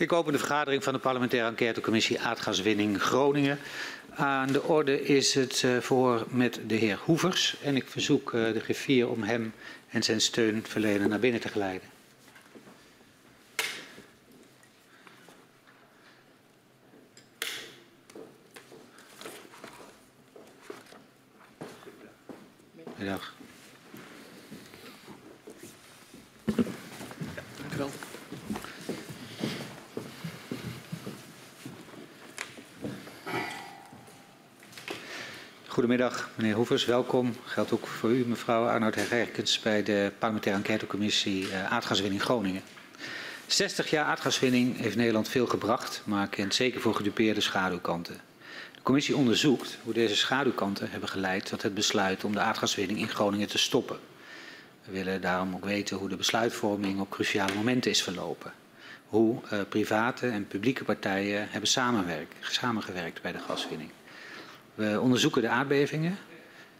Ik open de vergadering van de parlementaire enquêtecommissie aardgaswinning Groningen. Aan de orde is het uh, voor met de heer Hoevers en ik verzoek uh, de griffier om hem en zijn steunverlener naar binnen te geleiden. Middag. Meneer Hoevers, welkom. Geldt ook voor u, mevrouw Arnoud Herkens, bij de parlementaire enquêtecommissie uh, aardgaswinning Groningen. 60 jaar aardgaswinning heeft Nederland veel gebracht, maar kent zeker voor gedupeerde schaduwkanten. De commissie onderzoekt hoe deze schaduwkanten hebben geleid tot het besluit om de aardgaswinning in Groningen te stoppen. We willen daarom ook weten hoe de besluitvorming op cruciale momenten is verlopen. Hoe uh, private en publieke partijen hebben samengewerkt bij de gaswinning. We onderzoeken de aardbevingen,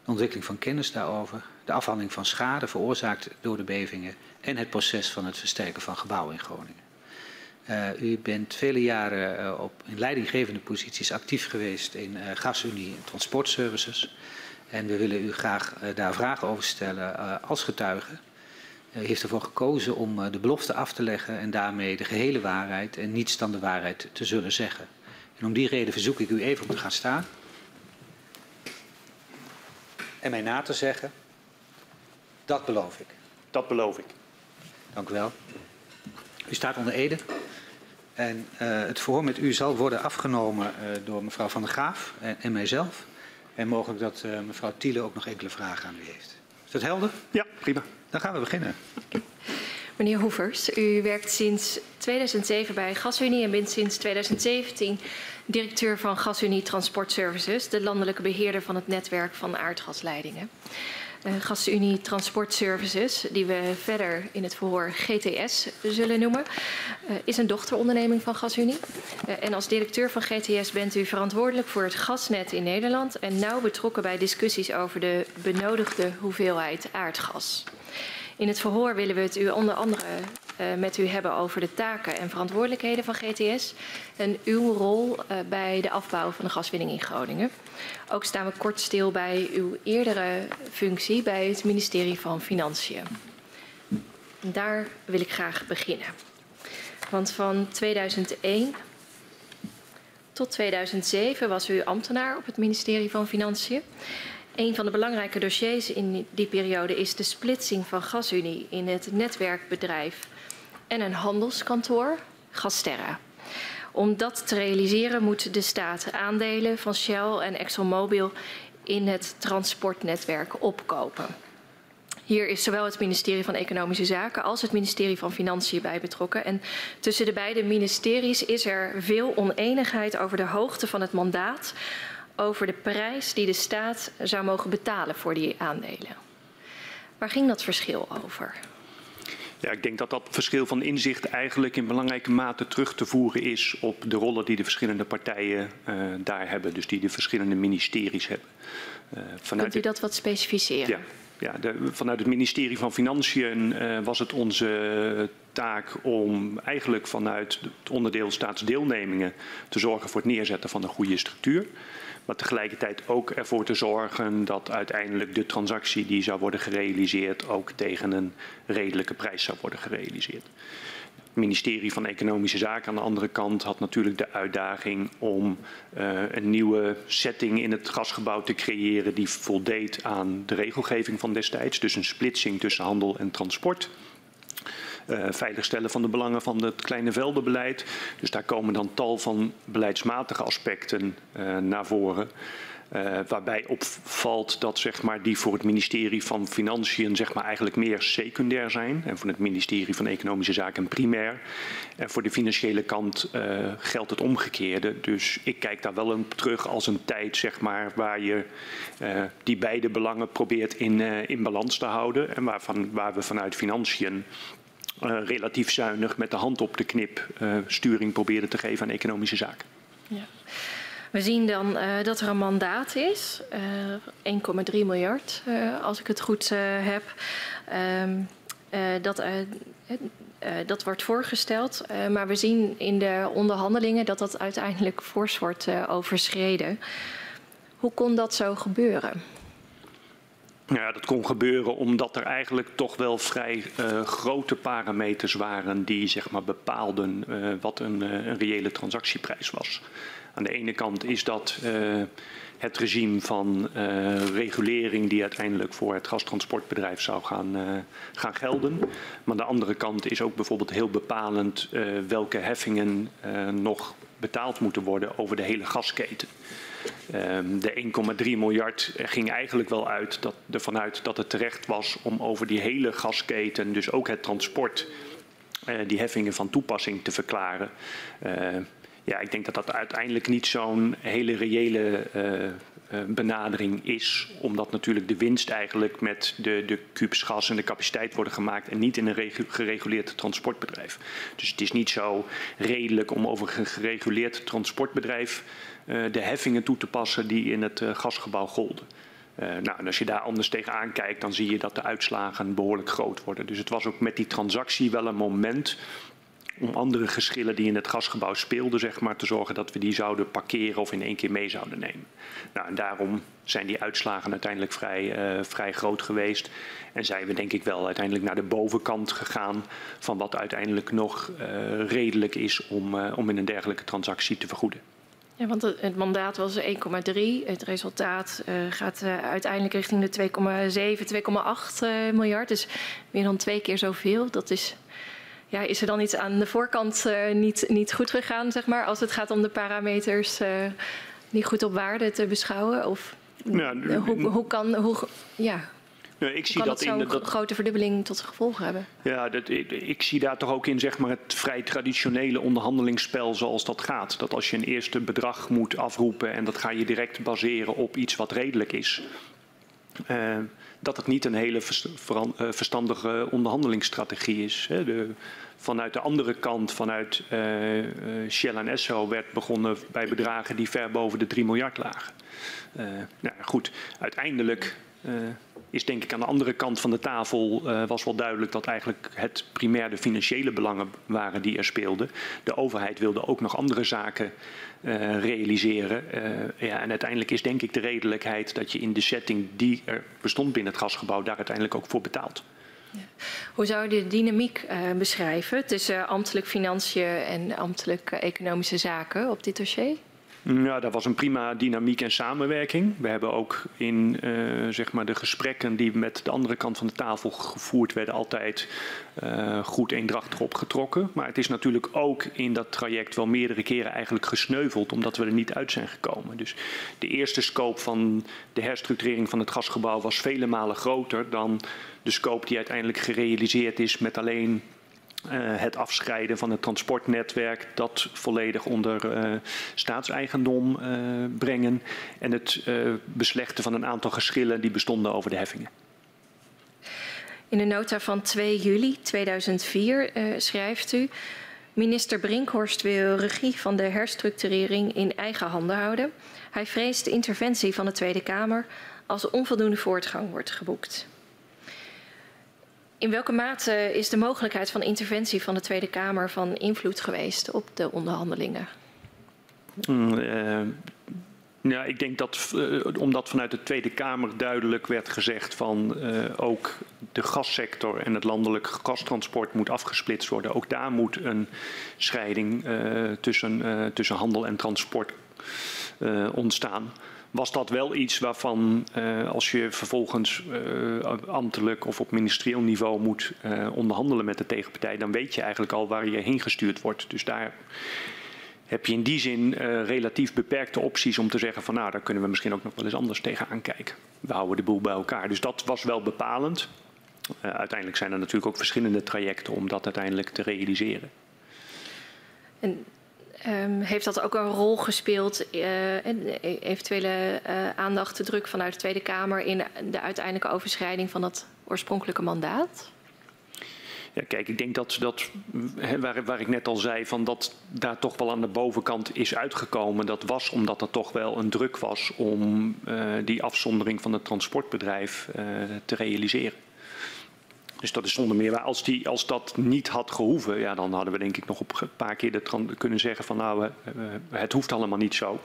de ontwikkeling van kennis daarover, de afhandeling van schade veroorzaakt door de bevingen en het proces van het versterken van gebouwen in Groningen. Uh, u bent vele jaren uh, op, in leidinggevende posities actief geweest in uh, GasUnie en transportservices. En we willen u graag daar vragen over stellen als getuige. U heeft ervoor gekozen om de belofte af te leggen en daarmee de gehele waarheid en niets dan de waarheid te zullen zeggen. En om die reden verzoek ik u even om te gaan staan en mij na te zeggen. Dat beloof ik. Dat beloof ik. Dank u wel. U staat onder Ede. En uh, het verhoor met u zal worden afgenomen uh, door mevrouw Van der Graaf en, en mijzelf. En mogelijk dat uh, mevrouw Thiele ook nog enkele vragen aan u heeft. Is dat helder? Ja, prima. Dan gaan we beginnen. Meneer Hoevers, u werkt sinds 2007 bij GasUnie en bent sinds 2017 directeur van GasUnie Transport Services, de landelijke beheerder van het netwerk van aardgasleidingen. Uh, GasUnie Transport Services, die we verder in het verhoor GTS zullen noemen, uh, is een dochteronderneming van GasUnie. Uh, en als directeur van GTS bent u verantwoordelijk voor het gasnet in Nederland en nauw betrokken bij discussies over de benodigde hoeveelheid aardgas. In het verhoor willen we het u onder andere met u hebben over de taken en verantwoordelijkheden van GTS en uw rol uh, bij de afbouw van de gaswinning in Groningen. Ook staan we kort stil bij uw eerdere functie bij het ministerie van Financiën. Daar wil ik graag beginnen. Want van 2001 tot 2007 was u ambtenaar op het ministerie van Financiën. Een van de belangrijke dossiers in die periode is de splitsing van GasUnie in het netwerkbedrijf en een handelskantoor, Gasterra. Om dat te realiseren moet de staat aandelen van Shell en ExxonMobil in het transportnetwerk opkopen. Hier is zowel het ministerie van Economische Zaken als het ministerie van Financiën bij betrokken. En tussen de beide ministeries is er veel oneenigheid over de hoogte van het mandaat, over de prijs die de staat zou mogen betalen voor die aandelen. Waar ging dat verschil over? Ja, ik denk dat dat verschil van inzicht eigenlijk in belangrijke mate terug te voeren is op de rollen die de verschillende partijen uh, daar hebben, dus die de verschillende ministeries hebben. Uh, vanuit Kunt u dat wat specificeren? Ja, ja de, vanuit het ministerie van Financiën uh, was het onze taak om eigenlijk vanuit het onderdeel staatsdeelnemingen te zorgen voor het neerzetten van een goede structuur. Maar tegelijkertijd ook ervoor te zorgen dat uiteindelijk de transactie die zou worden gerealiseerd ook tegen een redelijke prijs zou worden gerealiseerd. Het ministerie van Economische Zaken aan de andere kant had natuurlijk de uitdaging om uh, een nieuwe setting in het gasgebouw te creëren die voldeed aan de regelgeving van destijds. Dus een splitsing tussen handel en transport veiligstellen van de belangen van het kleine veldenbeleid. Dus daar komen dan tal van beleidsmatige aspecten uh, naar voren. Uh, waarbij opvalt dat zeg maar, die voor het ministerie van Financiën zeg maar, eigenlijk meer secundair zijn. En voor het ministerie van Economische Zaken primair. En voor de financiële kant geldt het omgekeerde. Dus ik kijk daar wel op terug als een tijd zeg maar, waar je die beide belangen probeert in, in balans te houden. En waarvan, waar we vanuit Financiën relatief zuinig met de hand op de knip uh, sturing probeerde te geven aan economische zaken. Ja. We zien dan uh, dat er een mandaat is, 1,3 miljard als ik het goed heb. Uh, dat, dat wordt voorgesteld. maar we zien in de onderhandelingen dat dat uiteindelijk fors wordt overschreden. Hoe kon dat zo gebeuren? Ja, dat kon gebeuren omdat er eigenlijk toch wel vrij uh, grote parameters waren die zeg maar, bepaalden uh, wat een, uh, een, reële transactieprijs was. Aan de ene kant is dat het regime van regulering die uiteindelijk voor het gastransportbedrijf zou gaan, gaan gelden. Maar aan de andere kant is ook bijvoorbeeld heel bepalend welke heffingen nog betaald moeten worden over de hele gasketen. Um, de 1,3 miljard ging eigenlijk wel uit dat, ervan uit dat het terecht was om over die hele gasketen, dus ook het transport, uh, die heffingen van toepassing te verklaren. Uh, ja, ik denk dat dat uiteindelijk niet zo'n hele reële uh, benadering is, omdat natuurlijk de winst eigenlijk met de, de kubus gas en de capaciteit worden gemaakt en niet in een gereguleerd transportbedrijf. Dus het is niet zo redelijk om over een gereguleerd transportbedrijf de heffingen toe te passen die in het uh, gasgebouw golden. Uh, nou, en als je daar anders tegenaan kijkt, dan zie je dat de uitslagen behoorlijk groot worden. Dus het was ook met die transactie wel een moment om andere geschillen die in het gasgebouw speelden, zeg maar, te zorgen dat we die zouden parkeren of in één keer mee zouden nemen. Nou, en daarom zijn die uitslagen uiteindelijk vrij, vrij groot geweest. En zijn we denk ik wel uiteindelijk naar de bovenkant gegaan van wat uiteindelijk nog redelijk is om, om in een dergelijke transactie te vergoeden. Ja, want het, mandaat was 1,3. Het resultaat uh, gaat uh, uiteindelijk richting de 2,7, 2,8 uh, miljard. Dus meer dan twee keer zoveel. Dat is, ja, is er dan iets aan de voorkant niet, niet goed gegaan, zeg maar, als het gaat om de parameters niet goed op waarde te beschouwen? Of ja, hoe, hoe kan, hoe, ja, Nee, ik zie kan dat, dat zo'n grote verdubbeling tot gevolg hebben? Ja, dat, ik, ik, zie daar toch ook in zeg maar, het vrij traditionele onderhandelingsspel zoals dat gaat. Dat als je een eerste bedrag moet afroepen en dat ga je direct baseren op iets wat redelijk is. Uh, dat het niet een hele eh, verstandige onderhandelingsstrategie is. De, vanuit de andere kant, vanuit uh, Shell en Esso, werd begonnen bij bedragen die ver boven de 3 miljard lagen. Uh, nou goed, uiteindelijk is denk ik aan de andere kant van de tafel uh, was wel duidelijk dat eigenlijk het primair de financiële belangen waren die er speelden. De overheid wilde ook nog andere zaken uh, realiseren. ja, en uiteindelijk is denk ik de redelijkheid dat je in de setting die er bestond binnen het gasgebouw daar uiteindelijk ook voor betaalt. Hoe zou je de dynamiek beschrijven tussen ambtelijk financiën en ambtelijk economische zaken op dit dossier? Ja, dat was een prima dynamiek en samenwerking. We hebben ook in uh, zeg maar de gesprekken die met de andere kant van de tafel gevoerd werden, altijd uh, goed eendrachtig opgetrokken. Maar het is natuurlijk ook in dat traject wel meerdere keren eigenlijk gesneuveld, omdat we er niet uit zijn gekomen. Dus de eerste scope van de herstructurering van het gasgebouw was vele malen groter dan de scope die uiteindelijk gerealiseerd is met alleen het afscheiden van het transportnetwerk, dat volledig onder uh, staatseigendom uh, brengen en het beslechten van een aantal geschillen die bestonden over de heffingen. In de nota van 2 juli 2004 schrijft u. Minister Brinkhorst wil regie van de herstructurering in eigen handen houden. Hij vreest interventie van de Tweede Kamer als onvoldoende voortgang wordt geboekt. In welke mate is de mogelijkheid van interventie van de Tweede Kamer van invloed geweest op de onderhandelingen? Mm, uh, ja, ik denk dat uh, omdat vanuit de Tweede Kamer duidelijk werd gezegd van uh, ook de gassector en het landelijk gastransport moet afgesplitst worden. Ook daar moet een scheiding tussen, tussen handel en transport ontstaan was dat wel iets waarvan uh, als je vervolgens uh, ambtelijk of op ministerieel niveau moet uh, onderhandelen met de tegenpartij, dan weet je eigenlijk al waar je heen gestuurd wordt. Dus daar heb je in die zin relatief beperkte opties om te zeggen van nou, daar kunnen we misschien ook nog wel eens anders tegenaan kijken. We houden de boel bij elkaar. Dus dat was wel bepalend. uiteindelijk zijn er natuurlijk ook verschillende trajecten om dat uiteindelijk te realiseren. En Um, heeft dat ook een rol gespeeld, uh, eventuele uh, aandacht, de druk vanuit de Tweede Kamer in de uiteindelijke overschrijding van dat oorspronkelijke mandaat? Ja, kijk, ik denk dat, dat waar, waar, ik net al zei, van dat daar toch wel aan de bovenkant is uitgekomen. Dat was omdat er toch wel een druk was om die afzondering van het transportbedrijf te realiseren. Dus dat is zonder meer. waar. Als, die, als dat niet had gehoeven, ja, dan hadden we denk ik nog op een paar keer de kunnen zeggen van nou, het hoeft allemaal niet zo.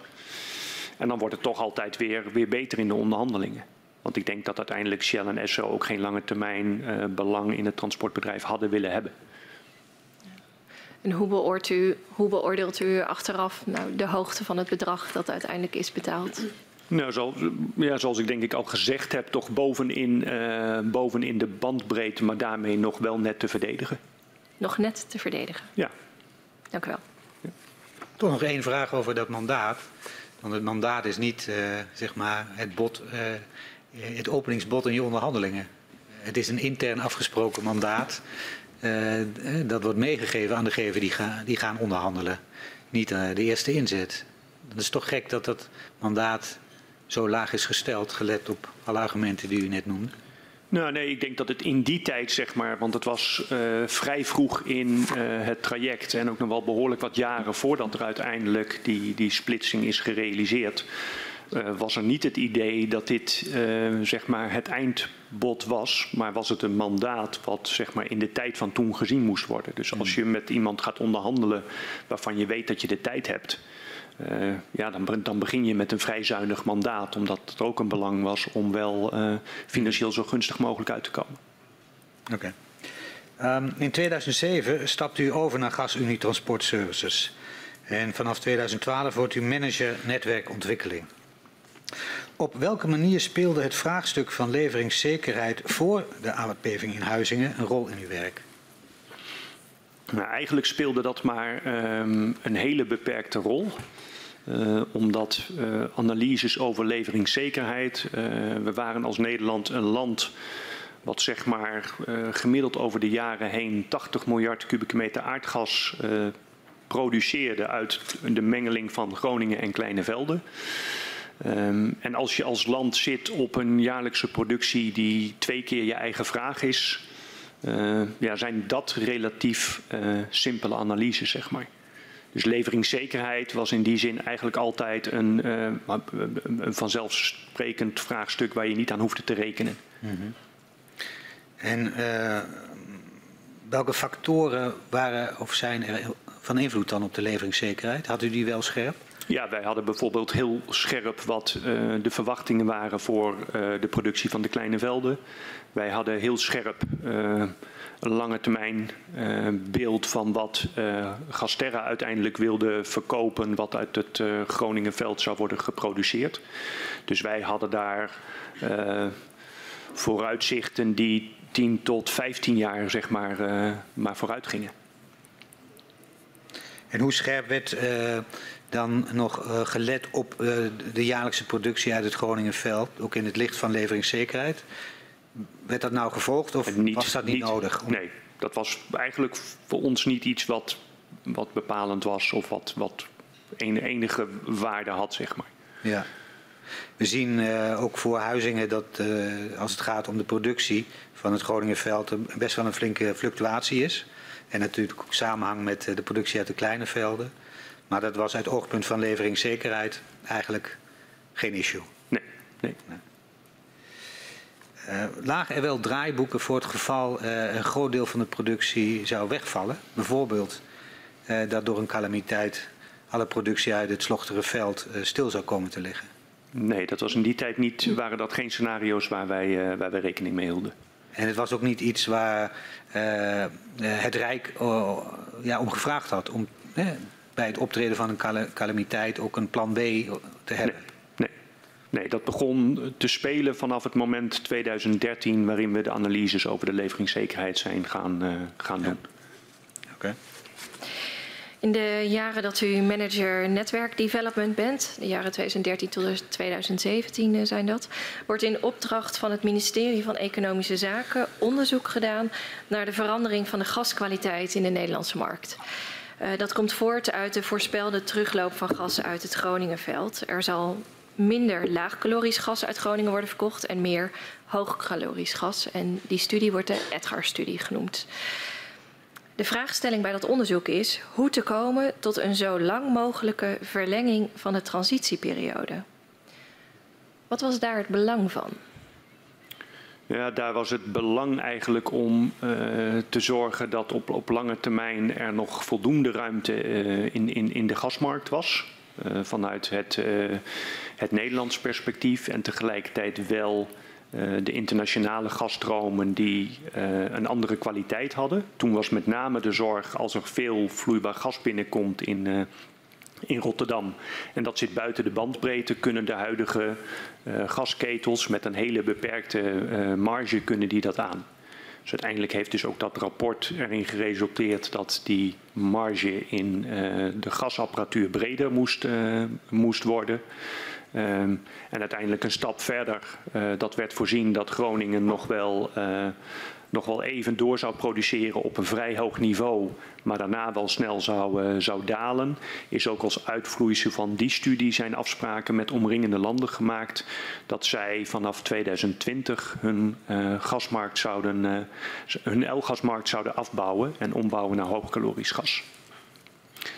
En dan wordt het toch altijd weer, weer beter in de onderhandelingen. Want ik denk dat uiteindelijk Shell en Esso ook geen lange termijn uh, belang in het transportbedrijf hadden willen hebben. En hoe beoordeelt u, hoe beoordeelt u achteraf nou, de hoogte van het bedrag dat uiteindelijk is betaald? Nou, zoals, ja, zoals ik denk ik al gezegd heb, toch bovenin, uh, bovenin de bandbreedte, maar daarmee nog wel net te verdedigen. Nog net te verdedigen? Ja. Dank u wel. Ja. Toch nog één vraag over dat mandaat. Want het mandaat is niet uh, zeg maar het, bod, uh, het openingsbod in je onderhandelingen. Het is een intern afgesproken mandaat. dat wordt meegegeven aan degenen die, ga, die gaan onderhandelen. Niet de eerste inzet. Het is toch gek dat dat mandaat zo laag is gesteld, gelet op alle argumenten die u net noemde? Nou, nee, ik denk dat het in die tijd, zeg maar, want het was uh, vrij vroeg in uh, het traject en ook nog wel behoorlijk wat jaren voordat er uiteindelijk die, die splitsing is gerealiseerd, uh, was er niet het idee dat dit, zeg maar, het eindbod was, maar was het een mandaat wat, zeg maar, in de tijd van toen gezien moest worden. Dus als je met iemand gaat onderhandelen waarvan je weet dat je de tijd hebt, uh, ja, dan, dan, begin je met een vrij zuinig mandaat, omdat het ook een belang was om wel uh, financieel zo gunstig mogelijk uit te komen. Oké. Okay. Um, in 2007 stapt u over naar GasUnie Transport Services. En vanaf 2012 wordt u manager netwerkontwikkeling. Op welke manier speelde het vraagstuk van leveringszekerheid voor de aardbeving in Huizingen een rol in uw werk? Nou, eigenlijk speelde dat maar um, een hele beperkte rol. Uh, omdat uh, analyses over leveringszekerheid. Uh, we waren als Nederland een land wat zeg maar gemiddeld over de jaren heen 80 miljard kubieke meter aardgas produceerde uit de mengeling van Groningen en Kleine Velden. Um, en als je als land zit op een jaarlijkse productie die twee keer je eigen vraag is, ja, zijn dat relatief simpele analyses, zeg maar. Dus leveringszekerheid was in die zin eigenlijk altijd een, uh, een vanzelfsprekend vraagstuk waar je niet aan hoefde te rekenen. Mm -hmm. En welke factoren waren of zijn er van invloed dan op de leveringszekerheid? Had u die wel scherp? Ja, wij hadden bijvoorbeeld heel scherp wat uh, de verwachtingen waren voor de productie van de kleine velden. Wij hadden heel scherp een lange termijn beeld van wat Gasterra uiteindelijk wilde verkopen, wat uit het Groningenveld zou worden geproduceerd. Dus wij hadden daar vooruitzichten die 10 tot 15 jaar zeg maar, maar vooruit gingen. En hoe scherp werd dan nog gelet op de jaarlijkse productie uit het Groningenveld, ook in het licht van leveringszekerheid. Werd dat nou gevolgd of niet, was dat niet, niet, nodig? Om... Nee, dat was eigenlijk voor ons niet iets wat, wat bepalend was of wat, wat enige waarde had, zeg maar. Ja. We zien uh, ook voor Huizingen dat als het gaat om de productie van het Groningenveld er best wel een flinke fluctuatie is. En natuurlijk ook samenhang met de productie uit de kleine velden. Maar dat was uit oogpunt van leveringszekerheid eigenlijk geen issue. Nee. nee. nee. Uh, lagen er wel draaiboeken voor het geval uh, een groot deel van de productie zou wegvallen? Bijvoorbeeld uh, dat door een calamiteit alle productie uit het Slochterenveld stil zou komen te liggen? Nee, dat was in die tijd niet, waren dat geen scenario's waar wij, waar wij rekening mee hielden. En het was ook niet iets waar het Rijk ja, om gevraagd had om bij het optreden van een calamiteit ook een plan B te hebben? Nee, nee. dat begon te spelen vanaf het moment 2013 waarin we de analyses over de leveringszekerheid zijn gaan, uh, gaan doen. Oké. Okay. In de jaren dat u manager netwerkdevelopment bent, de jaren 2013 tot 2017 eh, zijn dat, wordt in opdracht van het ministerie van Economische Zaken onderzoek gedaan naar de verandering van de gaskwaliteit in de Nederlandse markt. Uh, dat komt voort uit de voorspelde terugloop van gas uit het Groningenveld. Er zal minder laagcalorisch gas uit Groningen worden verkocht en meer hoogcalorisch gas. En die studie wordt de Edgar-studie genoemd. De vraagstelling bij dat onderzoek is hoe te komen tot een zo lang mogelijke verlenging van de transitieperiode. Wat was daar het belang van? Ja, daar was het belang eigenlijk om uh, te zorgen dat op, op lange termijn er nog voldoende ruimte uh, in, in, in de gasmarkt was. Uh, vanuit het, het Nederlands perspectief en tegelijkertijd wel de internationale gasstromen die een andere kwaliteit hadden. Toen was met name de zorg als er veel vloeibaar gas binnenkomt in, in Rotterdam. En dat zit buiten de bandbreedte, kunnen de huidige gasketels met een hele beperkte marge kunnen die dat aan. Dus uiteindelijk heeft dus ook dat rapport erin geresulteerd dat die marge in de gasapparatuur breder moest, moest worden. Um, en uiteindelijk een stap verder, dat werd voorzien dat Groningen nog wel nog wel even door zou produceren op een vrij hoog niveau, maar daarna wel snel zou, uh, zou dalen, is ook als uitvloeisel van die studie zijn afspraken met omringende landen gemaakt dat zij vanaf 2020 hun uh, gasmarkt zouden, uh, hun L-gasmarkt zouden afbouwen en ombouwen naar hoogkalorisch gas.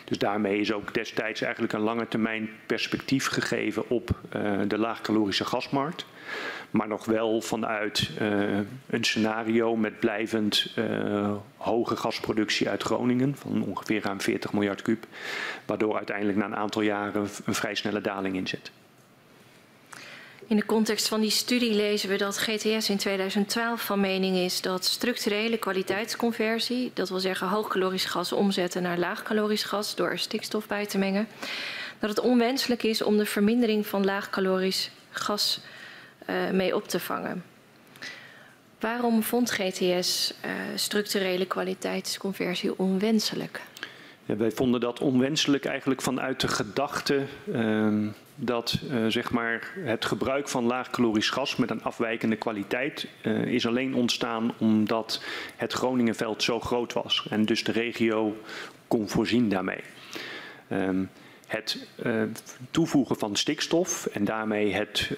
Dus daarmee is ook destijds eigenlijk een lange termijn perspectief gegeven op uh, de laagcalorische gasmarkt maar nog wel vanuit uh, een scenario met blijvend uh, hoge gasproductie uit Groningen van ongeveer ruim 40 miljard kub, waardoor uiteindelijk na een aantal jaren een vrij snelle daling inzet. In de context van die studie lezen we dat GTS in 2012 van mening is dat structurele kwaliteitsconversie, dat wil zeggen hoogkalorisch gas omzetten naar laagkalorisch gas door er stikstof bij te mengen, dat het onwenselijk is om de vermindering van laagkalorisch gas uh, mee op te vangen. Waarom vond GTS uh, structurele kwaliteitsconversie onwenselijk? Ja, wij vonden dat onwenselijk eigenlijk vanuit de gedachte uh, dat uh, zeg maar het gebruik van laagkalorisch gas met een afwijkende kwaliteit uh, is alleen ontstaan omdat het Groningenveld zo groot was en dus de regio kon voorzien daarmee. Um, het uh, toevoegen van stikstof en daarmee het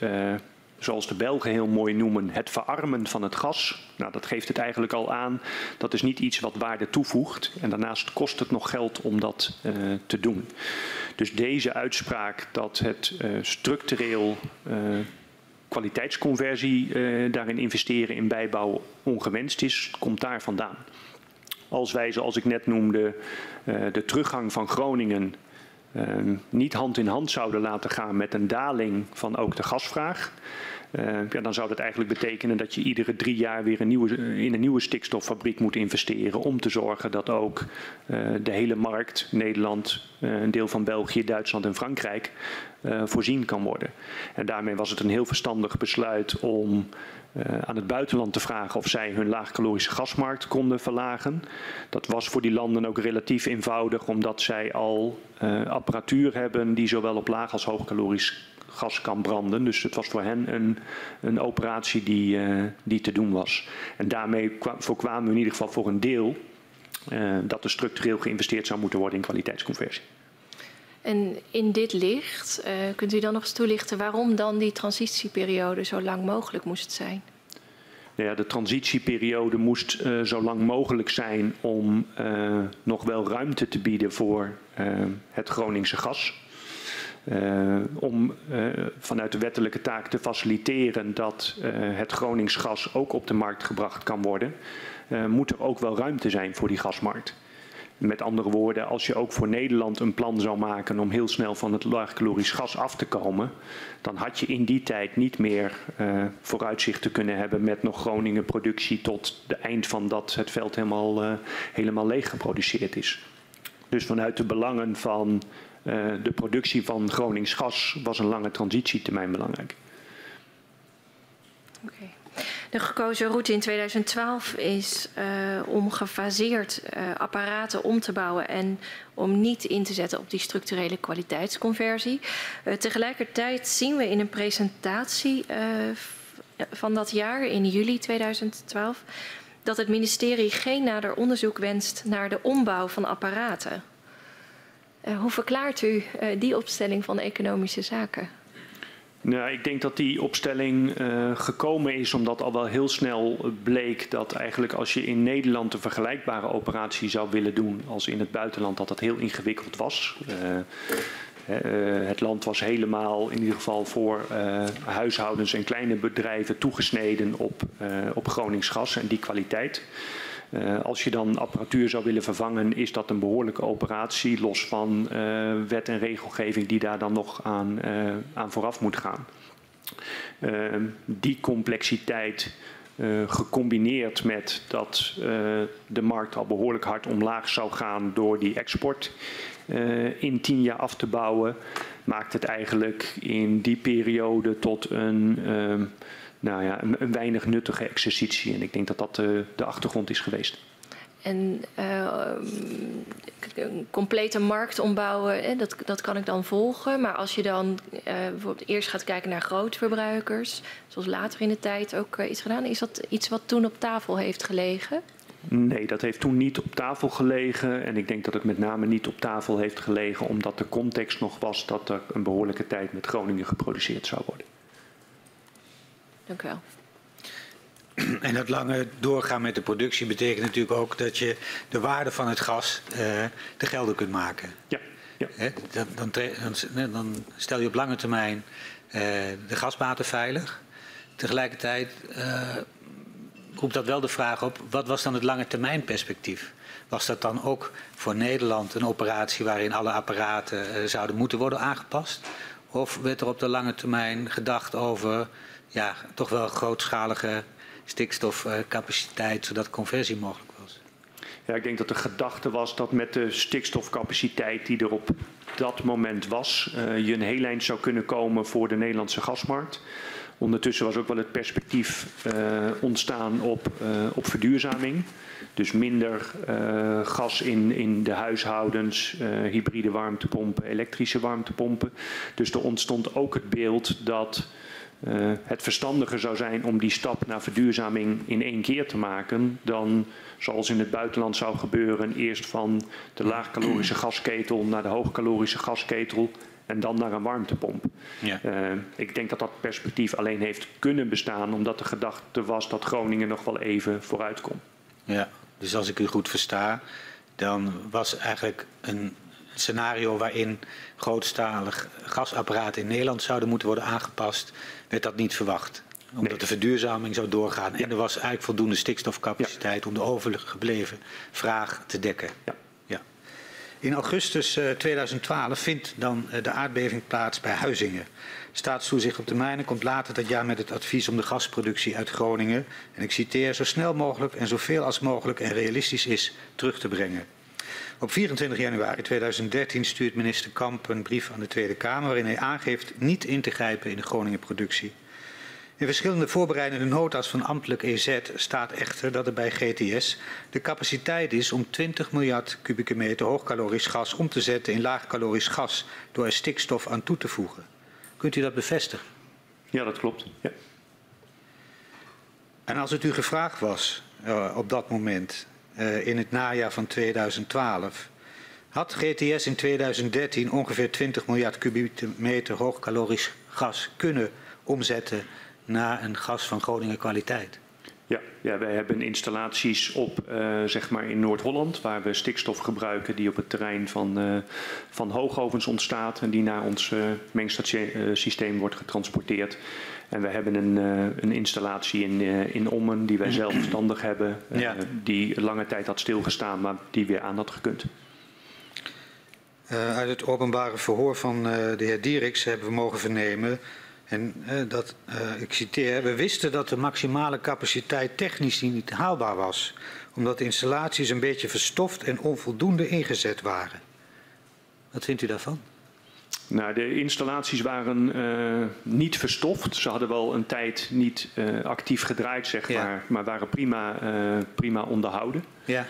zoals de Belgen heel mooi noemen, het verarmen van het gas. Nou, dat geeft het eigenlijk al aan. Dat is niet iets wat waarde toevoegt. En daarnaast kost het nog geld om dat uh, te doen. Dus deze uitspraak dat het uh, structureel uh, kwaliteitsconversie daarin investeren in bijbouw ongewenst is, komt daar vandaan. Als wij, zoals ik net noemde, de teruggang van Groningen niet hand in hand zouden laten gaan met een daling van ook de gasvraag, uh, ja, dan zou dat eigenlijk betekenen dat je iedere drie jaar weer een nieuwe, in een nieuwe stikstoffabriek moet investeren om te zorgen dat ook uh, de hele markt, Nederland, uh, een deel van België, Duitsland en Frankrijk, voorzien kan worden. En daarmee was het een heel verstandig besluit om aan het buitenland te vragen of zij hun laagcalorische gasmarkt konden verlagen. Dat was voor die landen ook relatief eenvoudig, omdat zij al uh, apparatuur hebben die zowel op laag als hoogcalorisch gas kan branden. Dus het was voor hen een, een operatie die, uh, die te doen was. En daarmee voorkwamen we in ieder geval voor een deel dat er structureel geïnvesteerd zou moeten worden in kwaliteitsconversie. En in dit licht, uh, kunt u dan nog eens toelichten waarom dan die transitieperiode zo lang mogelijk moest zijn? Nou ja, de transitieperiode moest uh, zo lang mogelijk zijn om uh, nog wel ruimte te bieden voor het Groningse gas. om vanuit de wettelijke taak te faciliteren dat het Gronings gas ook op de markt gebracht kan worden, moet er ook wel ruimte zijn voor die gasmarkt. Met andere woorden, als je ook voor Nederland een plan zou maken om heel snel van het laagkalorisch gas af te komen, dan had je in die tijd niet meer uh, vooruitzicht te kunnen hebben met nog Groningen productie tot de eind van dat het veld helemaal, uh, helemaal leeg geproduceerd is. Dus vanuit de belangen van uh, de productie van Gronings gas was een lange transitietermijn belangrijk. De gekozen route in 2012 is uh, om gefaseerd uh, apparaten om te bouwen en om niet in te zetten op die structurele kwaliteitsconversie. Uh, tegelijkertijd zien we in een presentatie van dat jaar, in juli 2012, dat het ministerie geen nader onderzoek wenst naar de ombouw van apparaten. hoe verklaart u die opstelling van economische zaken? Nou, ik denk dat die opstelling uh, gekomen is omdat al wel heel snel bleek dat eigenlijk als je in Nederland een vergelijkbare operatie zou willen doen als in het buitenland, dat dat heel ingewikkeld was. Uh, het land was helemaal in ieder geval voor huishoudens en kleine bedrijven toegesneden op, op Gronings gas en die kwaliteit. Uh, als je dan apparatuur zou willen vervangen, is dat een behoorlijke operatie, los van uh, wet en regelgeving die daar dan nog aan, uh, aan vooraf moet gaan. Ehm, die complexiteit gecombineerd met dat de markt al behoorlijk hard omlaag zou gaan door die export in tien jaar af te bouwen, maakt het eigenlijk in die periode tot een ehm, nou ja, een, een, weinig nuttige exercitie. En ik denk dat dat de, de achtergrond is geweest. En uh, een complete markt ombouwen, dat, dat kan ik dan volgen. Maar als je dan uh, bijvoorbeeld eerst gaat kijken naar grootverbruikers, zoals later in de tijd ook uh, iets gedaan, is dat iets wat toen op tafel heeft gelegen? Nee, dat heeft toen niet op tafel gelegen. En ik denk dat het met name niet op tafel heeft gelegen omdat de context nog was dat er een behoorlijke tijd met Groningen geproduceerd zou worden. Dank u wel. En dat lange doorgaan met de productie betekent natuurlijk ook dat je de waarde van het gas uh, te gelden kunt maken. Ja. ja. Dan, dan, dan, dan, stel je op lange termijn uh, de gasbaten veilig. Tegelijkertijd uh, roept dat wel de vraag op, wat was dan het lange termijn perspectief? Was dat dan ook voor Nederland een operatie waarin alle apparaten zouden moeten worden aangepast? Of werd er op de lange termijn gedacht over ja, toch wel grootschalige stikstofcapaciteit, zodat conversie mogelijk was. Ja, ik denk dat de gedachte was dat met de stikstofcapaciteit die er op dat moment was, uh, je een heel eind zou kunnen komen voor de Nederlandse gasmarkt. Ondertussen was ook wel het perspectief uh, ontstaan op, uh, op verduurzaming. Dus minder uh, gas in, in de huishoudens, hybride warmtepompen, elektrische warmtepompen. Dus er ontstond ook het beeld dat het verstandiger zou zijn om die stap naar verduurzaming in één keer te maken dan zoals in het buitenland zou gebeuren eerst van de laagcalorische gasketel naar de hoogcalorische gasketel en dan naar een warmtepomp. Ja. Uh, ik denk dat dat perspectief alleen heeft kunnen bestaan omdat de gedachte was dat Groningen nog wel even vooruit kon. Ja, dus als ik u goed versta, dan was eigenlijk een scenario waarin grootstalig gasapparaten in Nederland zouden moeten worden aangepast, werd dat niet verwacht. Omdat nee. de verduurzaming zou doorgaan. Ja. En er was eigenlijk voldoende stikstofcapaciteit ja. om de overgebleven vraag te dekken. Ja. In augustus uh, 2012 vindt dan uh, de aardbeving plaats bij Huizingen. Staatstoezicht op de mijnen komt later dat jaar met het advies om de gasproductie uit Groningen, en ik citeer, zo snel mogelijk en zoveel als mogelijk en realistisch is terug te brengen. Op 24 januari 2013 stuurt minister Kamp een brief aan de Tweede Kamer waarin hij aangeeft niet in te grijpen in de Groningen productie. In verschillende voorbereidende nota's van ambtelijk EZ staat echter dat er bij GTS de capaciteit is om 20 miljard kubieke meter hoogkalorisch gas om te zetten in laagkalorisch gas door er stikstof aan toe te voegen. Kunt u dat bevestigen? Ja, dat klopt. Ja. En als het u gevraagd was uh, op dat moment uh, in het najaar van 2012. Had GTS in 2013 ongeveer 20 miljard kubieke meter hoogkalorisch gas kunnen omzetten naar een gas van Groningen kwaliteit? Ja, ja, wij hebben installaties op, uh, zeg maar in Noord-Holland, waar we stikstof gebruiken die op het terrein van, uh, van hoogovens ontstaat en die naar ons uh, wordt getransporteerd. En we hebben een, een installatie in, in Ommen die wij zelfstandig hebben, ja. die lange tijd had stilgestaan, maar die weer aan had gekund. uit het openbare verhoor van de heer Dieriks hebben we mogen vernemen en uh, dat, uh, ik citeer, we wisten dat de maximale capaciteit technisch niet haalbaar was, omdat de installaties een beetje verstoft en onvoldoende ingezet waren. Wat vindt u daarvan? Nou, de installaties waren uh, niet verstoft. Ze hadden wel een tijd niet actief gedraaid, zeg ja. maar, maar waren prima, prima onderhouden. Ja.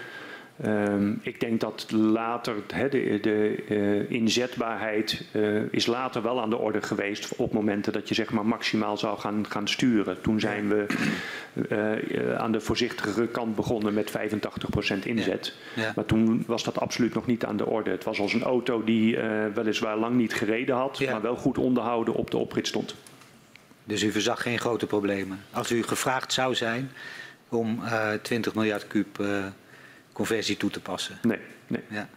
Um, ik denk dat later he, de, de uh, inzetbaarheid uh, is later wel aan de orde geweest op momenten dat je zeg maar maximaal zou gaan, gaan sturen. Toen zijn we uh, aan de voorzichtigere kant begonnen met 85% inzet. Ja. Ja. Maar toen was dat absoluut nog niet aan de orde. Het was als een auto die weliswaar lang niet gereden had, ja. maar wel goed onderhouden op de oprit stond. Dus u verzag geen grote problemen. Als u gevraagd zou zijn om 20 miljard kuub conversie toe te passen. Nee, nee. Ja.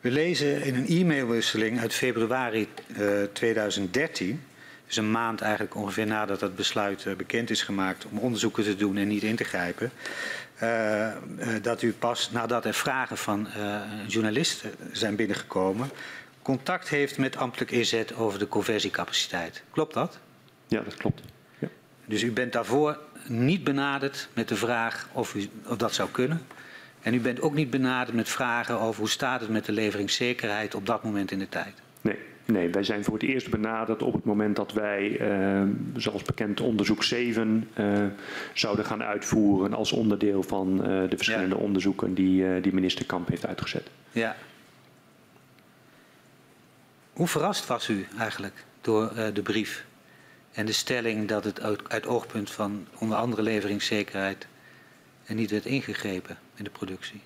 We lezen in een e-mailwisseling uit februari uh, 2013, dus een maand eigenlijk ongeveer nadat het besluit uh, bekend is gemaakt om onderzoeken te doen en niet in te grijpen, uh, dat u pas nadat er vragen van journalisten zijn binnengekomen, contact heeft met ambtelijk inzet over de conversiecapaciteit. Klopt dat? Ja, dat klopt. Ja. Dus u bent daarvoor niet benaderd met de vraag of, u, of dat zou kunnen. En u bent ook niet benaderd met vragen over hoe staat het met de leveringszekerheid op dat moment in de tijd. Nee, nee wij zijn voor het eerst benaderd op het moment dat wij, uh, zoals bekend, onderzoek 7 uh, zouden gaan uitvoeren als onderdeel van uh, de verschillende ja. onderzoeken die, die minister Kamp heeft uitgezet. Ja. Hoe verrast was u eigenlijk door de brief en de stelling dat het uit, uit oogpunt van onder andere leveringszekerheid en niet werd ingegrepen in de productie?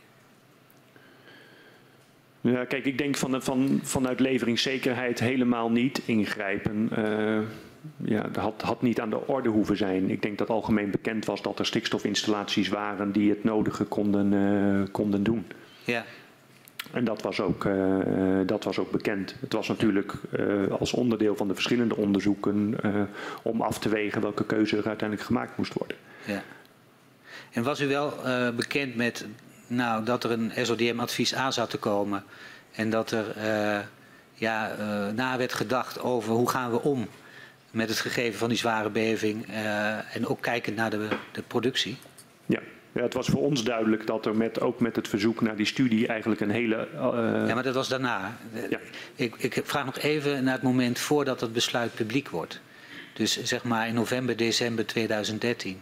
Ja, kijk, ik denk van, van, vanuit leveringszekerheid helemaal niet ingrijpen. Uh, ja, dat had, had niet aan de orde hoeven zijn. Ik denk dat algemeen bekend was dat er stikstofinstallaties waren die het nodige konden, uh, konden doen. Ja. En dat was, ook, uh, dat was ook bekend. Het was natuurlijk als onderdeel van de verschillende onderzoeken om af te wegen welke keuze er uiteindelijk gemaakt moest worden. Ja. En was u wel bekend met nou, dat er een SODM-advies aan zat te komen en dat er ja, na werd gedacht over hoe gaan we om met het gegeven van die zware beving en ook kijkend naar de, de productie? Ja, ja, het was voor ons duidelijk dat er met, ook met het verzoek naar die studie eigenlijk een hele... Uh... Ja, maar dat was daarna. Ja. Ik, ik vraag nog even naar het moment voordat het besluit publiek wordt. Dus zeg maar in november, december 2013.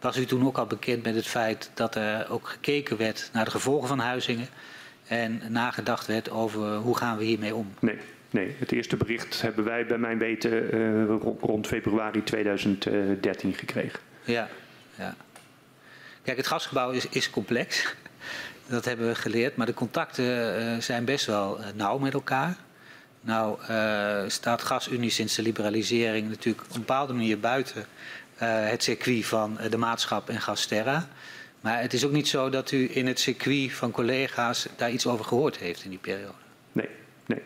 Was u toen ook al bekend met het feit dat er ook gekeken werd naar de gevolgen van Huizingen... en nagedacht werd over hoe gaan we hiermee om? Nee, Nee, het eerste bericht hebben wij bij mijn weten uh, rond februari 2013 gekregen. Ja, ja. Kijk, het gasgebouw is, is complex. Dat hebben we geleerd. Maar de contacten uh, zijn best wel uh, nauw met elkaar. Nou uh, staat GasUnie sinds de liberalisering natuurlijk op een bepaalde manier buiten het circuit van de maatschap en Gasterra. Maar het is ook niet zo dat u in het circuit van collega's daar iets over gehoord heeft in die periode. Nee, nee.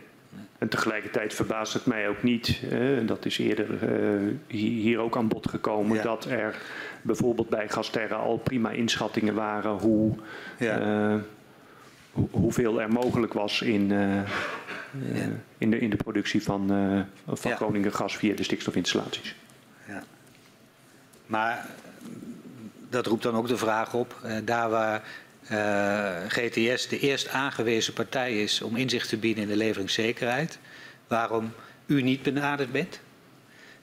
En tegelijkertijd verbaast het mij ook niet, dat is eerder hier ook aan bod gekomen, ja. dat er bijvoorbeeld bij Gasterra al prima inschattingen waren hoe, ja. hoeveel er mogelijk was in, uh, ja. in, de, in de productie van, uh, van. Groningen gas via de stikstofinstallaties. Maar dat roept dan ook de vraag op, daar waar GTS de eerst aangewezen partij is om inzicht te bieden in de leveringszekerheid, waarom u niet benaderd bent,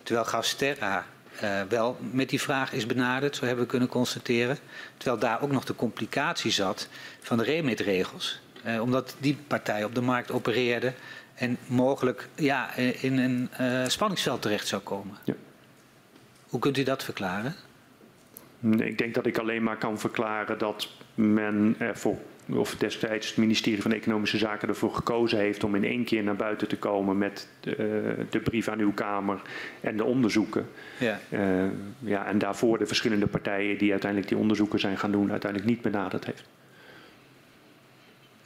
terwijl Gasterra uh, wel met die vraag is benaderd, zo hebben we kunnen constateren. Terwijl daar ook nog de complicatie zat van de remitregels. Omdat die partij op de markt opereerde en mogelijk ja, in een spanningsveld terecht zou komen. Hoe kunt u dat verklaren? Ik denk dat ik alleen maar kan verklaren dat men ervoor of destijds het ministerie van Economische Zaken ervoor gekozen heeft om in één keer naar buiten te komen met de, de brief aan uw Kamer en de onderzoeken. Ja. Uh, ja, en daarvoor de verschillende partijen die uiteindelijk die onderzoeken zijn gaan doen, uiteindelijk niet benaderd heeft.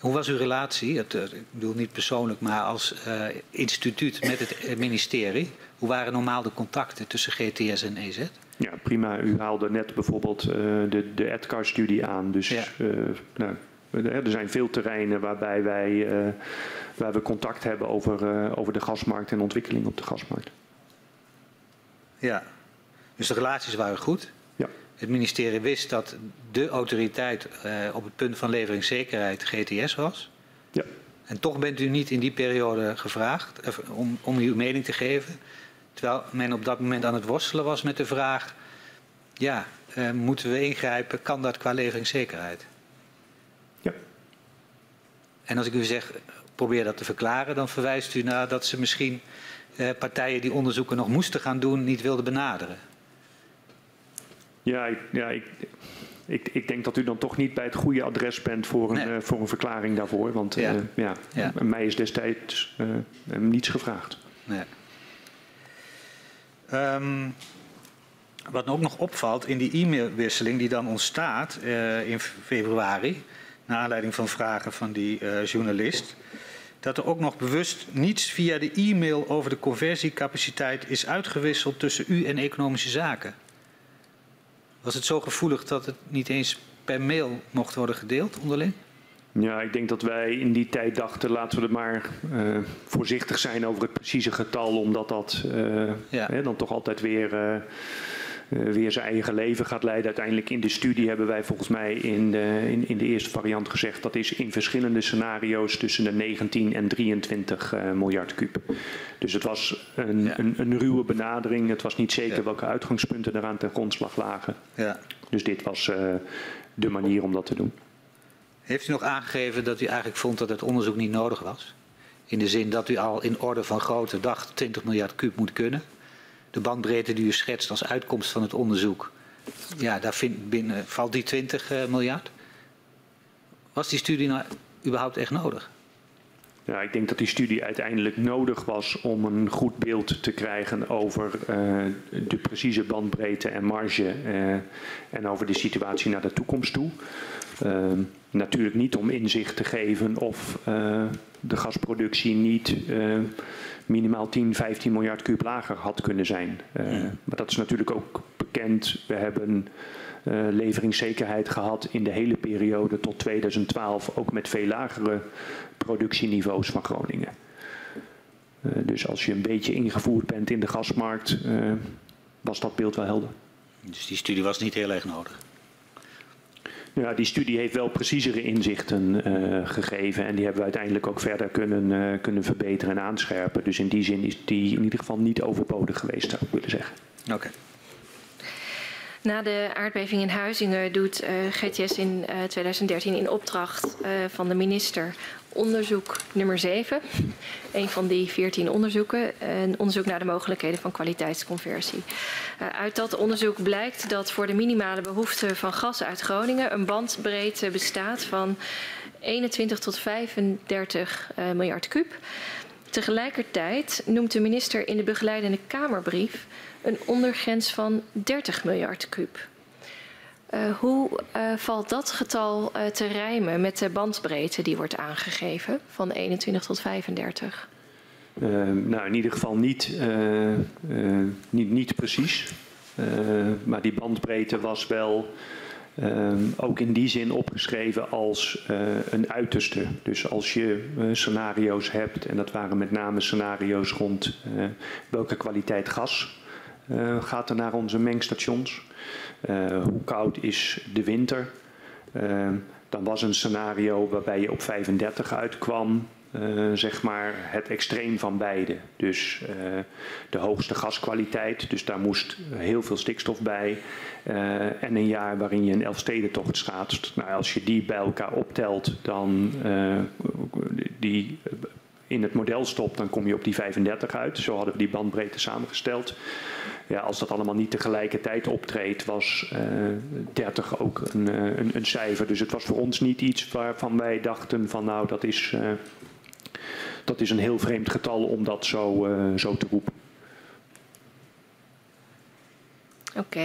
Hoe was uw relatie, het, ik bedoel niet persoonlijk, maar als uh, instituut met het ministerie? Hoe waren normaal de contacten tussen GTS en EZ? Ja, prima. U haalde net bijvoorbeeld uh, de, de EDCAR-studie aan. Dus ja. uh, nou, er zijn veel terreinen waarbij wij, waar we contact hebben over, over de gasmarkt en ontwikkeling op de gasmarkt. Ja, dus de relaties waren goed. Ja. Het ministerie wist dat de autoriteit uh, op het punt van leveringszekerheid GTS was. Ja. En toch bent u niet in die periode gevraagd om, om uw mening te geven. Terwijl men op dat moment aan het worstelen was met de vraag: ja, moeten we ingrijpen? Kan dat qua leveringszekerheid? En als ik u zeg, probeer dat te verklaren, dan verwijst u naar dat ze misschien eh, partijen die onderzoeken nog moesten gaan doen, niet wilden benaderen. Ja, ik, ja ik, ik, ik, denk dat u dan toch niet bij het goede adres bent voor een, nee. uh, voor een verklaring daarvoor. Want ja. Uh, ja, ja. mij is destijds uh, niets gevraagd. Nee. Um, wat ook nog opvalt in die e-mailwisseling die dan ontstaat in februari naar aanleiding van vragen van die journalist, dat er ook nog bewust niets via de e-mail over de conversiecapaciteit is uitgewisseld tussen u en economische zaken. Was het zo gevoelig dat het niet eens per mail mocht worden gedeeld onderling? Ja, ik denk dat wij in die tijd dachten, laten we er maar uh, voorzichtig zijn over het precieze getal, omdat dat uh, ja. hè, dan toch altijd weer, uh, weer zijn eigen leven gaat leiden. Uiteindelijk in de studie hebben wij volgens mij in de, in, in de eerste variant gezegd, dat is in verschillende scenario's tussen de 19 en 23 miljard kuub. Dus het was een, ja. een, een, ruwe benadering. Het was niet zeker ja. welke uitgangspunten eraan ten grondslag lagen. Ja. Dus dit was de manier om dat te doen. Heeft u nog aangegeven dat u eigenlijk vond dat het onderzoek niet nodig was? In de zin dat u al in orde van grootte dacht 20 miljard kuub moet kunnen. De bandbreedte die u schetst als uitkomst van het onderzoek, ja, daar vind, binnen, valt die 20 uh, miljard. Was die studie nou überhaupt echt nodig? Ja, ik denk dat die studie uiteindelijk nodig was om een goed beeld te krijgen over uh, de precieze bandbreedte en marge uh, en over de situatie naar de toekomst toe. Uh, natuurlijk niet om inzicht te geven of de gasproductie niet minimaal 10, 15 miljard kuub lager had kunnen zijn. Maar dat is natuurlijk ook bekend. We hebben uh, leveringszekerheid gehad in de hele periode tot 2012, ook met veel lagere productieniveaus van Groningen. Uh, dus als je een beetje ingevoerd bent in de gasmarkt, was dat beeld wel helder. Dus die studie was niet heel erg nodig? Ja, die studie heeft wel preciezere inzichten uh, gegeven en die hebben we uiteindelijk ook verder kunnen, uh, kunnen verbeteren en aanscherpen. Dus in die zin is die in ieder geval niet overbodig geweest, zou ik willen zeggen. Oké. Okay. Na de aardbeving in Huizingen doet uh, GTS in 2013 in opdracht van de minister onderzoek nummer 7. Een van die 14 onderzoeken. Een onderzoek naar de mogelijkheden van kwaliteitsconversie. Uh, uit dat onderzoek blijkt dat voor de minimale behoefte van gas uit Groningen een bandbreedte bestaat van 21 tot 35 uh, miljard kuub. Tegelijkertijd noemt de minister in de begeleidende Kamerbrief een ondergrens van 30 miljard kuub. Uh, hoe uh, valt dat getal uh, te rijmen met de bandbreedte die wordt aangegeven van 21 tot 35? nou, in ieder geval niet, niet, niet precies. maar die bandbreedte was wel ook in die zin opgeschreven als een uiterste. Dus als je scenario's hebt, en dat waren met name scenario's rond welke kwaliteit gas gaat er naar onze mengstations. Uh, hoe koud is de winter? Uh, dan was een scenario waarbij je op 35 uitkwam. Uh, zeg maar het extreem van beide. Dus de hoogste gaskwaliteit, dus daar moest heel veel stikstof bij. en een jaar waarin je een Elfstedentocht schaatst. Nou, als je die bij elkaar optelt, dan die in het model stopt, dan kom je op die 35 uit. Zo hadden we die bandbreedte samengesteld. Ja, als dat allemaal niet tegelijkertijd optreedt, was uh, 30 ook een, een, een, cijfer. Dus het was voor ons niet iets waarvan wij dachten van nou dat is, uh, dat is een heel vreemd getal om dat zo, zo te roepen. Oké,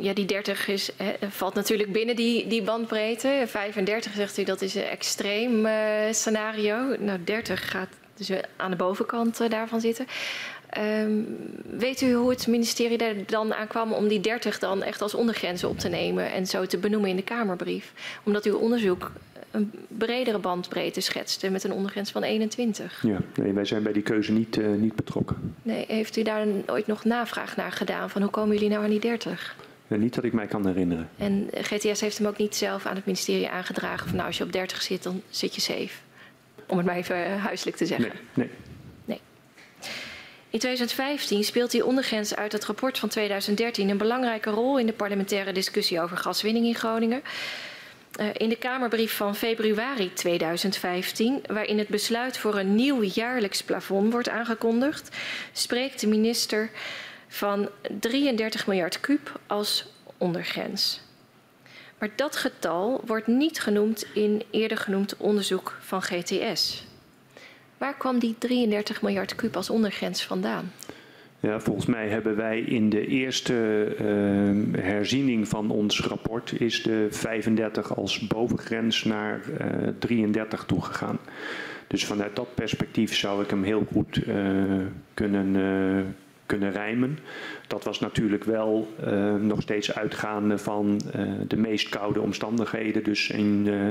ja, die 30 is, valt natuurlijk binnen die, die bandbreedte. 35 zegt u dat is een extreem scenario. Nou, 30 gaat dus aan de bovenkant daarvan zitten. Um, weet u hoe het ministerie daar dan aan kwam om die 30 dan echt als ondergrens op te nemen en zo te benoemen in de Kamerbrief? Omdat uw onderzoek een bredere bandbreedte schetste met een ondergrens van 21. Ja, nee, wij zijn bij die keuze niet, uh, niet betrokken. Nee, heeft u daar ooit nog navraag naar gedaan van hoe komen jullie nou aan die 30? Ja, niet dat ik mij kan herinneren. En GTS heeft hem ook niet zelf aan het ministerie aangedragen van nou als je op 30 zit dan zit je safe. Om het maar even huiselijk te zeggen. Nee, nee. In 2015 speelt die ondergrens uit het rapport van 2013 een belangrijke rol in de parlementaire discussie over gaswinning in Groningen. Uh, in de Kamerbrief van februari 2015, waarin het besluit voor een nieuw jaarlijks plafond wordt aangekondigd, spreekt de minister van 33 miljard kuub als ondergrens. Maar dat getal wordt niet genoemd in eerder genoemd onderzoek van GTS. Waar kwam die 33 miljard kuub als ondergrens vandaan? Ja, volgens mij hebben wij in de eerste uh, herziening van ons rapport is de 35 als bovengrens naar uh, 33 toegegaan. Dus vanuit dat perspectief zou ik hem heel goed kunnen, kunnen rijmen. Dat was natuurlijk wel uh, nog steeds uitgaande van uh, de meest koude omstandigheden. Dus in uh,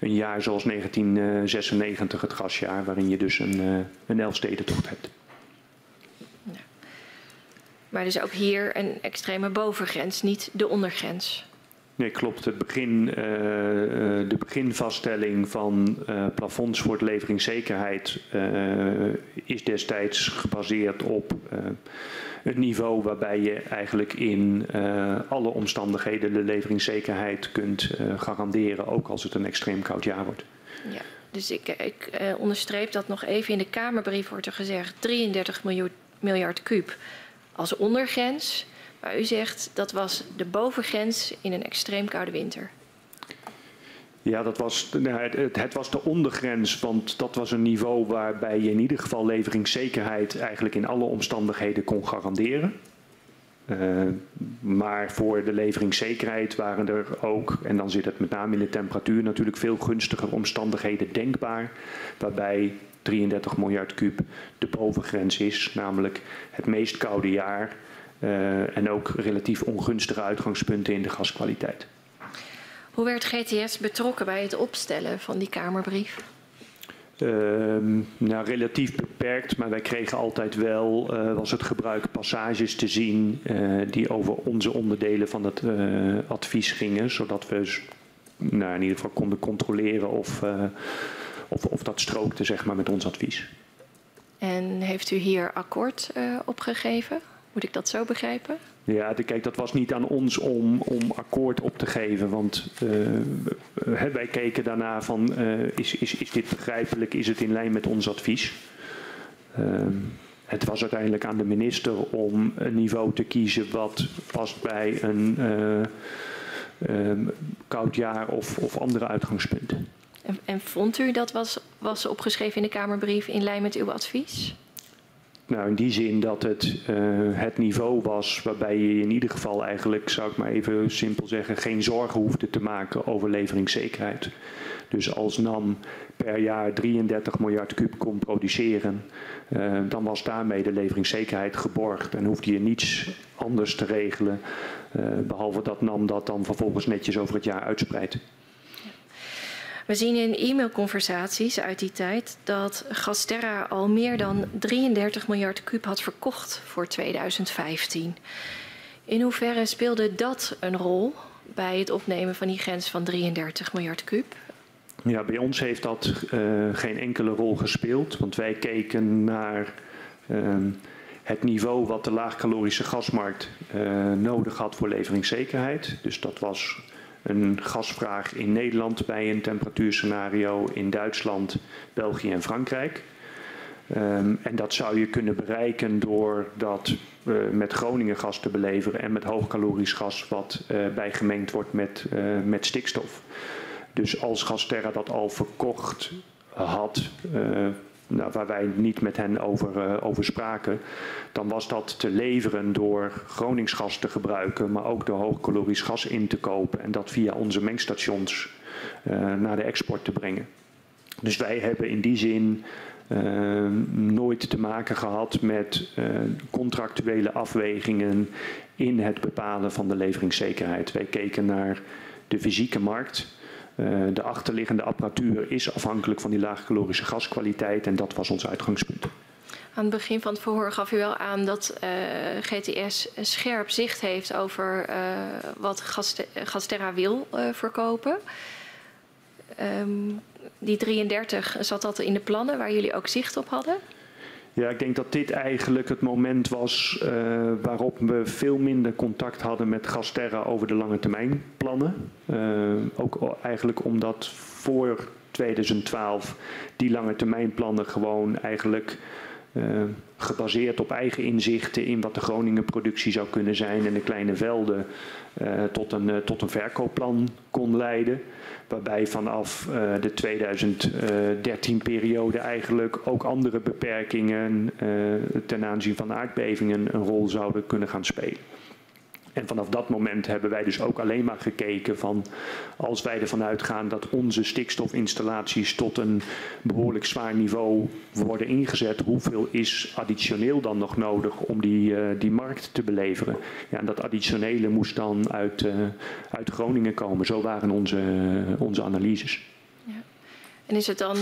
een jaar zoals 1996, het gasjaar, waarin je dus een, een Elfstedentocht hebt. Ja. Maar dus ook hier een extreme bovengrens, niet de ondergrens. Nee, klopt. Het begin, de beginvaststelling van plafonds voor de leveringszekerheid is destijds gebaseerd op het niveau waarbij je eigenlijk in uh, alle omstandigheden de leveringszekerheid kunt uh, garanderen, ook als het een extreem koud jaar wordt. Ja, dus ik, ik uh, onderstreep dat nog even in de Kamerbrief wordt er gezegd 33 miljard, miljard kuub als ondergrens. Maar u zegt dat was de bovengrens in een extreem koude winter. Ja, dat was, het, het, was de ondergrens, want dat was een niveau waarbij je in ieder geval leveringszekerheid eigenlijk in alle omstandigheden kon garanderen. Uh, maar voor de leveringszekerheid waren er ook, en dan zit het met name in de temperatuur, natuurlijk veel gunstiger omstandigheden denkbaar. Waarbij 33 miljard kuub de bovengrens is, namelijk het meest koude jaar uh, en ook relatief ongunstige uitgangspunten in de gaskwaliteit. Hoe werd GTS betrokken bij het opstellen van die Kamerbrief? Uh, nou, relatief beperkt, maar wij kregen altijd wel, uh, was het gebruik, passages te zien uh, die over onze onderdelen van het eh, advies gingen, zodat we nou, in ieder geval konden controleren of, of, of dat strookte zeg maar, met ons advies. En heeft u hier akkoord op gegeven? Moet ik dat zo begrijpen? Ja, kijk, dat was niet aan ons om, om akkoord op te geven. Want uh, wij keken daarna van, uh, is, is, is dit begrijpelijk, is het in lijn met ons advies? Uh, het was uiteindelijk aan de minister om een niveau te kiezen wat past bij een ehm, koud jaar of, of andere uitgangspunten. En, en vond u dat was, was opgeschreven in de Kamerbrief in lijn met uw advies? Nou, in die zin dat het uh, het niveau was waarbij je in ieder geval eigenlijk, zou ik maar even simpel zeggen, geen zorgen hoefde te maken over leveringszekerheid. Dus als NAM per jaar 33 miljard kub kon produceren, uh, dan was daarmee de leveringszekerheid geborgd en hoefde je niets anders te regelen, uh, behalve dat NAM dat dan vervolgens netjes over het jaar uitspreidt. We zien in e-mailconversaties uit die tijd dat Gasterra al meer dan 33 miljard kuub had verkocht voor 2015. In hoeverre speelde dat een rol bij het opnemen van die grens van 33 miljard kuub? Ja, bij ons heeft dat uh, geen enkele rol gespeeld, want wij keken naar uh, het niveau wat de laagcalorische gasmarkt uh, nodig had voor leveringszekerheid. Dus dat was een gasvraag in Nederland bij een temperatuurscenario in Duitsland, België en Frankrijk. Um, en dat zou je kunnen bereiken door dat uh, met Groningen gas te beleveren en met hoogcalorisch gas wat uh, bijgemengd wordt met, uh, met stikstof. Dus als Gasterra dat al verkocht had, nou, waar wij niet met hen over, uh, over spraken, dan was dat te leveren door Groningsgas te gebruiken, maar ook door hoogcalorisch gas in te kopen en dat via onze mengstations uh, naar de export te brengen. Dus wij hebben in die zin uh, nooit te maken gehad met contractuele afwegingen in het bepalen van de leveringszekerheid. Wij keken naar de fysieke markt. Uh, de achterliggende apparatuur is afhankelijk van die laagcalorische gaskwaliteit en dat was ons uitgangspunt. Aan het begin van het verhoor gaf u wel aan dat uh, GTS scherp zicht heeft over uh, wat Gasterra wil verkopen. Um, die 33, zat dat in de plannen waar jullie ook zicht op hadden? Ja, ik denk dat dit eigenlijk het moment was uh, waarop we veel minder contact hadden met Gasterra over de lange termijn plannen. Uh, ook eigenlijk omdat voor 2012 die lange termijn plannen gewoon eigenlijk gebaseerd op eigen inzichten in wat de Groningen productie zou kunnen zijn en de kleine velden tot, een, tot een verkoopplan kon leiden waarbij vanaf de 2013-periode eigenlijk ook andere beperkingen ten aanzien van aardbevingen een rol zouden kunnen gaan spelen. En vanaf dat moment hebben wij dus ook alleen maar gekeken van als wij ervan uitgaan dat onze stikstofinstallaties tot een behoorlijk zwaar niveau worden ingezet, hoeveel is additioneel dan nog nodig om die, uh, die markt te beleveren? Ja, en dat additionele moest dan uit, uh, uit Groningen komen. Zo waren onze, onze analyses. Ja. En is het dan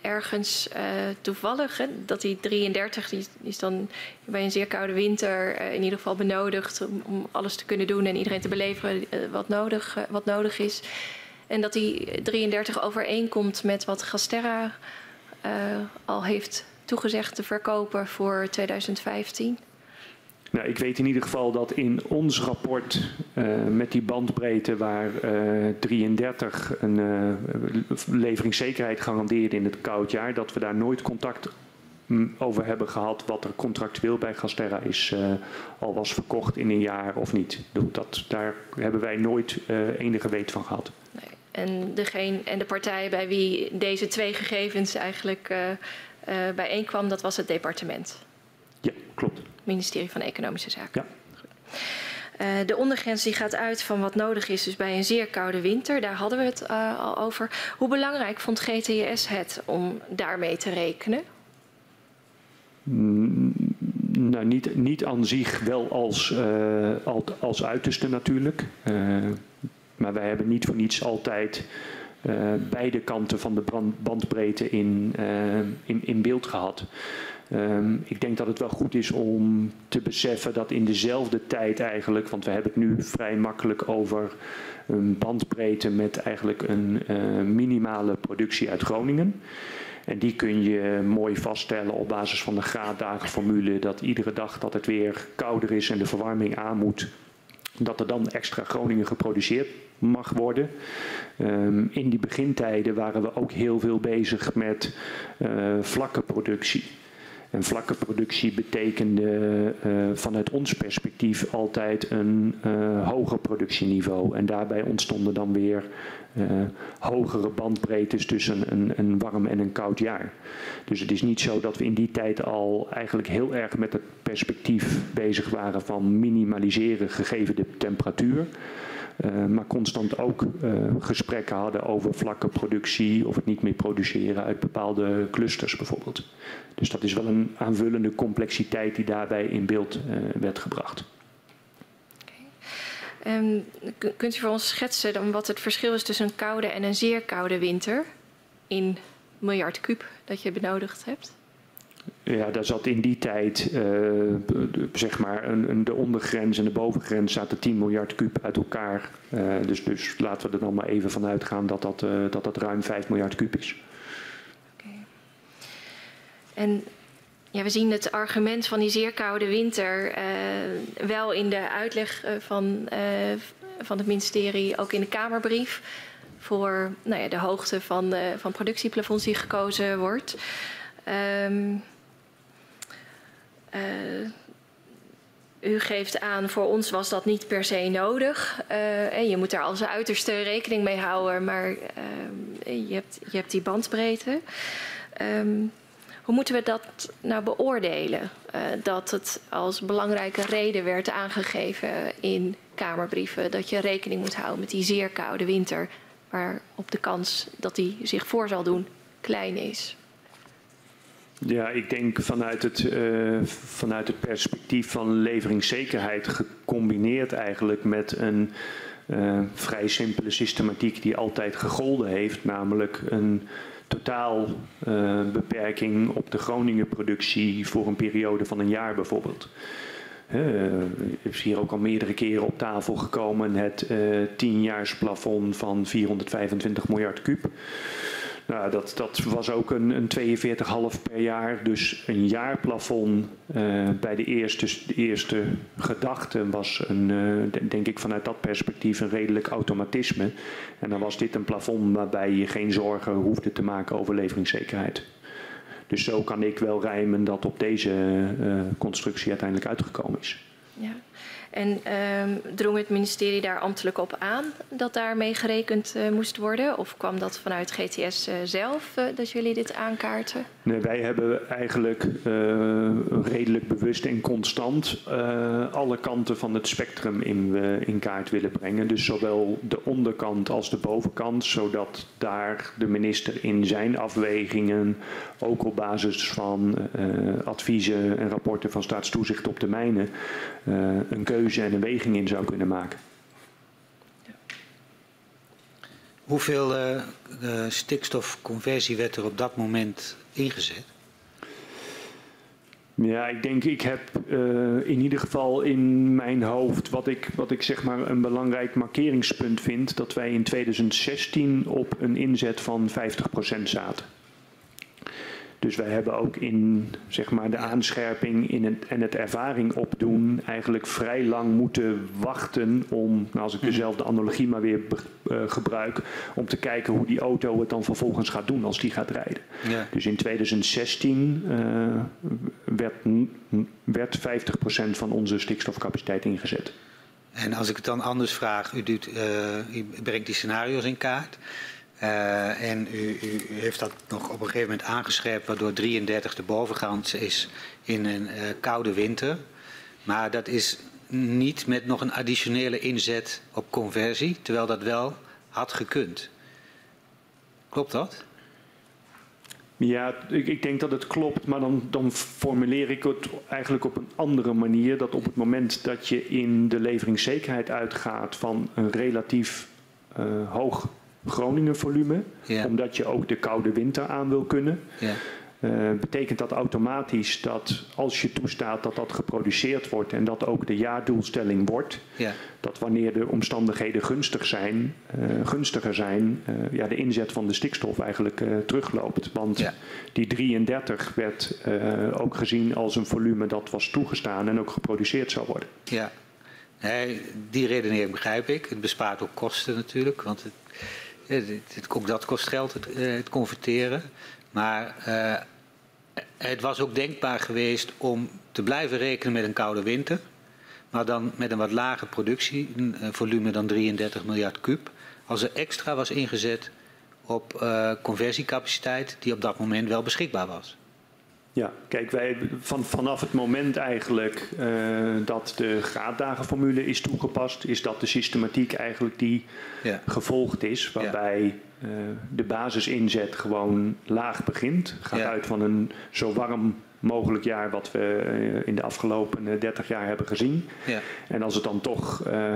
ergens uh, toevallig. Dat die 33 die, is dan bij een zeer koude winter uh, in ieder geval benodigd om, alles te kunnen doen en iedereen te beleveren uh, wat, nodig, wat nodig is. En dat die 33 overeenkomt met wat Gasterra al heeft toegezegd te verkopen voor 2015. Nou, ik weet in ieder geval dat in ons rapport uh, met die bandbreedte waar uh, eh, 33 een uh, leveringszekerheid garandeerde in het koud jaar, dat we daar nooit contact mm, over hebben gehad wat er contractueel bij Gasterra is, al was verkocht in een jaar of niet. Dat, daar hebben wij nooit enige weet van gehad. Nee. En, degene, en de partij bij wie deze twee gegevens eigenlijk bijeenkwam, dat was het departement. Ja, klopt ministerie van Economische Zaken. Ja. Uh, de ondergrens die gaat uit van wat nodig is dus bij een zeer koude winter. Daar hadden we het uh, al over. Hoe belangrijk vond GTS het om daarmee te rekenen? Mm, nou, niet, niet aan zich wel als, uh, als uiterste natuurlijk. maar wij hebben niet voor niets altijd beide kanten van de bandbreedte in, in, in beeld gehad. Um, ik denk dat het wel goed is om te beseffen dat in dezelfde tijd eigenlijk, want we hebben het nu vrij makkelijk over een bandbreedte met eigenlijk een uh, minimale productie uit Groningen. En die kun je mooi vaststellen op basis van de graaddagenformule dat iedere dag dat het weer kouder is en de verwarming aan moet, dat er dan extra Groningen geproduceerd mag worden. Um, in die begintijden waren we ook heel veel bezig met uh, vlakke productie. En vlakke productie betekende uh, vanuit ons perspectief altijd een uh, hoger productieniveau. En daarbij ontstonden dan weer uh, hogere bandbreedtes tussen een, een warm en een koud jaar. Dus het is niet zo dat we in die tijd al eigenlijk heel erg met het perspectief bezig waren van minimaliseren gegeven de temperatuur. Maar constant ook uh, gesprekken hadden over vlakke productie of het niet meer produceren uit bepaalde clusters bijvoorbeeld. Dus dat is wel een aanvullende complexiteit die daarbij in beeld uh, werd gebracht. Okay. Um, kunt u voor ons schetsen dan wat het verschil is tussen een koude en een zeer koude winter in miljard kuub dat je benodigd hebt? Ja, daar zat in die tijd, uh, zeg maar, een, een, de ondergrens en de bovengrens zaten 10 miljard kuub uit elkaar. Uh, dus, dus laten we er dan maar even van uitgaan dat dat, uh, dat, dat ruim 5 miljard kuub is. En ja, we zien het argument van die zeer koude winter wel in de uitleg van, van het ministerie, ook in de Kamerbrief, voor nou ja, de hoogte van, van productieplafonds die gekozen wordt. Um, uh, u geeft aan, voor ons was dat niet per se nodig. Uh, en je moet daar als uiterste rekening mee houden, maar uh, je, hebt, je hebt die bandbreedte. Um, hoe moeten we dat nou beoordelen? Uh, dat het als belangrijke reden werd aangegeven in Kamerbrieven dat je rekening moet houden met die zeer koude winter, waarop de kans dat die zich voor zal doen klein is. Ja, ik denk vanuit het, uh, vanuit het perspectief van leveringszekerheid gecombineerd eigenlijk met een uh, vrij simpele systematiek die altijd gegolden heeft, namelijk een totaal uh, beperking op de Groningen productie voor een periode van een jaar bijvoorbeeld. Uh, is hier ook al meerdere keren op tafel gekomen het uh, tienjaarsplafond van 425 miljard kuub. Nou, dat, dat was ook een, een 42,5 per jaar. Dus een jaarplafond uh, bij de eerste, de eerste gedachte was, een, uh, denk ik vanuit dat perspectief, een redelijk automatisme. En dan was dit een plafond waarbij je geen zorgen hoefde te maken over leveringszekerheid. Dus zo kan ik wel rijmen dat op deze uh, constructie uiteindelijk uitgekomen is. Ja. En um, drong het ministerie daar ambtelijk op aan dat daarmee gerekend uh, moest worden? Of kwam dat vanuit GTS uh, zelf uh, dat jullie dit aankaarten? Nee, wij hebben eigenlijk redelijk bewust en constant alle kanten van het spectrum in, in kaart willen brengen. Dus zowel de onderkant als de bovenkant, zodat daar de minister in zijn afwegingen, ook op basis van adviezen en rapporten van staatstoezicht op de mijnen, een keuze en een weging in zou kunnen maken. Hoeveel uh, stikstofconversie werd er op dat moment ingezet? Ja, ik denk, ik heb uh, in ieder geval in mijn hoofd wat ik, wat ik zeg maar een belangrijk markeringspunt vind, dat wij in 2016 op een inzet van 50% zaten. Dus wij hebben ook in zeg maar, de aanscherping in het, en het ervaring opdoen eigenlijk vrij lang moeten wachten om, nou als ik mhm. dezelfde analogie maar weer uh, gebruik, om te kijken hoe die auto het dan vervolgens gaat doen als die gaat rijden. Ja. Dus in 2016 uh, eh, werd, werd 50% van onze stikstofcapaciteit ingezet. En als ik het dan anders vraag, u, doet, uh, u brengt die scenario's in kaart. Uh, en u, u, heeft dat nog op een gegeven moment aangescherpt, waardoor 33 de bovengrens is in een uh, koude winter. Maar dat is niet met nog een additionele inzet op conversie, terwijl dat wel had gekund. Klopt dat? Ja, ik, ik, denk dat het klopt, maar dan, dan, formuleer ik het eigenlijk op een andere manier. Dat op het moment dat je in de leveringszekerheid uitgaat van een relatief uh, hoog Groningen volume, ja. omdat je ook de koude winter aan wil kunnen. Ja. Uh, betekent dat automatisch dat als je toestaat dat dat geproduceerd wordt en dat ook de jaardoelstelling wordt, ja. dat wanneer de omstandigheden gunstig zijn, uh, gunstiger zijn, uh, ja, de inzet van de stikstof eigenlijk terugloopt. Want ja. die 33 werd ook gezien als een volume dat was toegestaan en ook geproduceerd zou worden. Ja, nee, die redenering begrijp ik. Het bespaart ook kosten natuurlijk, want het ook dat kost geld, het, eh, het converteren. Maar uh, het was ook denkbaar geweest om te blijven rekenen met een koude winter. Maar dan met een wat lager productievolume dan 33 miljard kub. Als er extra was ingezet op conversiecapaciteit die op dat moment wel beschikbaar was. Ja, kijk, wij van, vanaf het moment eigenlijk uh, dat de graaddagenformule is toegepast, is dat de systematiek eigenlijk die ja. gevolgd is, waarbij uh, de basisinzet gewoon laag begint. Gaat uit van een zo warm mogelijk jaar wat we eh, in de afgelopen 30 jaar hebben gezien. Ja. En als het dan toch uh,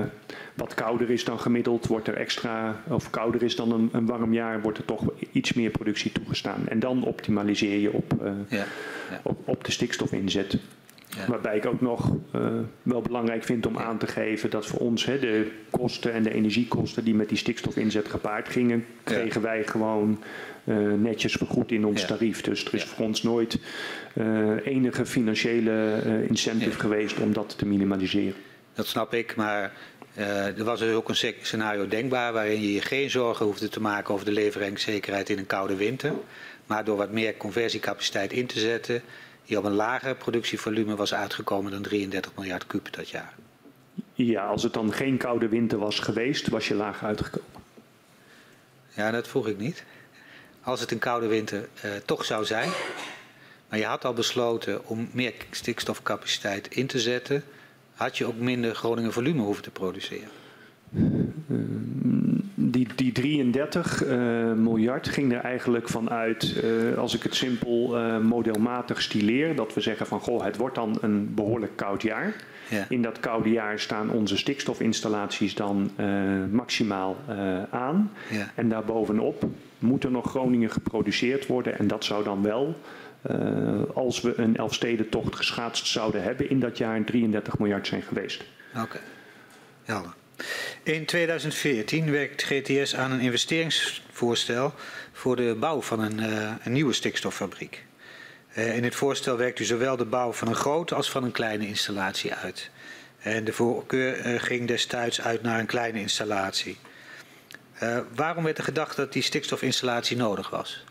wat kouder is dan gemiddeld, wordt er extra, of kouder is dan een, een, warm jaar, wordt er toch iets meer productie toegestaan. En dan optimaliseer je op, uh, ja. Ja. op, op de stikstofinzet. Ja. Waarbij ik ook nog uh, wel belangrijk vind om aan te geven dat voor ons hè, de kosten en de energiekosten die met die stikstofinzet gepaard gingen, kregen ja. wij gewoon uh, netjes vergoed in ons ja. tarief. Dus er is voor ons nooit uh, enige financiële incentive geweest om dat te minimaliseren. Dat snap ik, maar er was dus ook een scenario denkbaar waarin je je geen zorgen hoefde te maken over de leveringszekerheid in een koude winter. Maar door wat meer conversiecapaciteit in te zetten, die op een lager productievolume was uitgekomen dan 33 miljard kub dat jaar. Ja, als het dan geen koude winter was geweest, was je lager uitgekomen. Ja, dat vroeg ik niet. Als het een koude winter uh, toch zou zijn, maar je had al besloten om meer stikstofcapaciteit in te zetten, had je ook minder Groningen volume hoeven te produceren. Uh, die, die 33 uh, miljard ging er eigenlijk vanuit, uh, als ik het simpel uh, modelmatig stileer, dat we zeggen van goh, het wordt dan een behoorlijk koud jaar. Ja. In dat koude jaar staan onze stikstofinstallaties dan maximaal aan. Ja. En daarbovenop moet er nog Groningen geproduceerd worden. En dat zou dan wel, als we een Elfstedentocht geschaatst zouden hebben, in dat jaar 33 miljard zijn geweest. Oké, okay. helder. In 2014 werkt GTS aan een investeringsvoorstel voor de bouw van een, uh, een nieuwe stikstoffabriek. Uh, in het voorstel werkt u zowel de bouw van een grote als van een kleine installatie uit. En de voorkeur uh, ging destijds uit naar een kleine installatie. waarom werd er gedacht dat die stikstofinstallatie nodig was?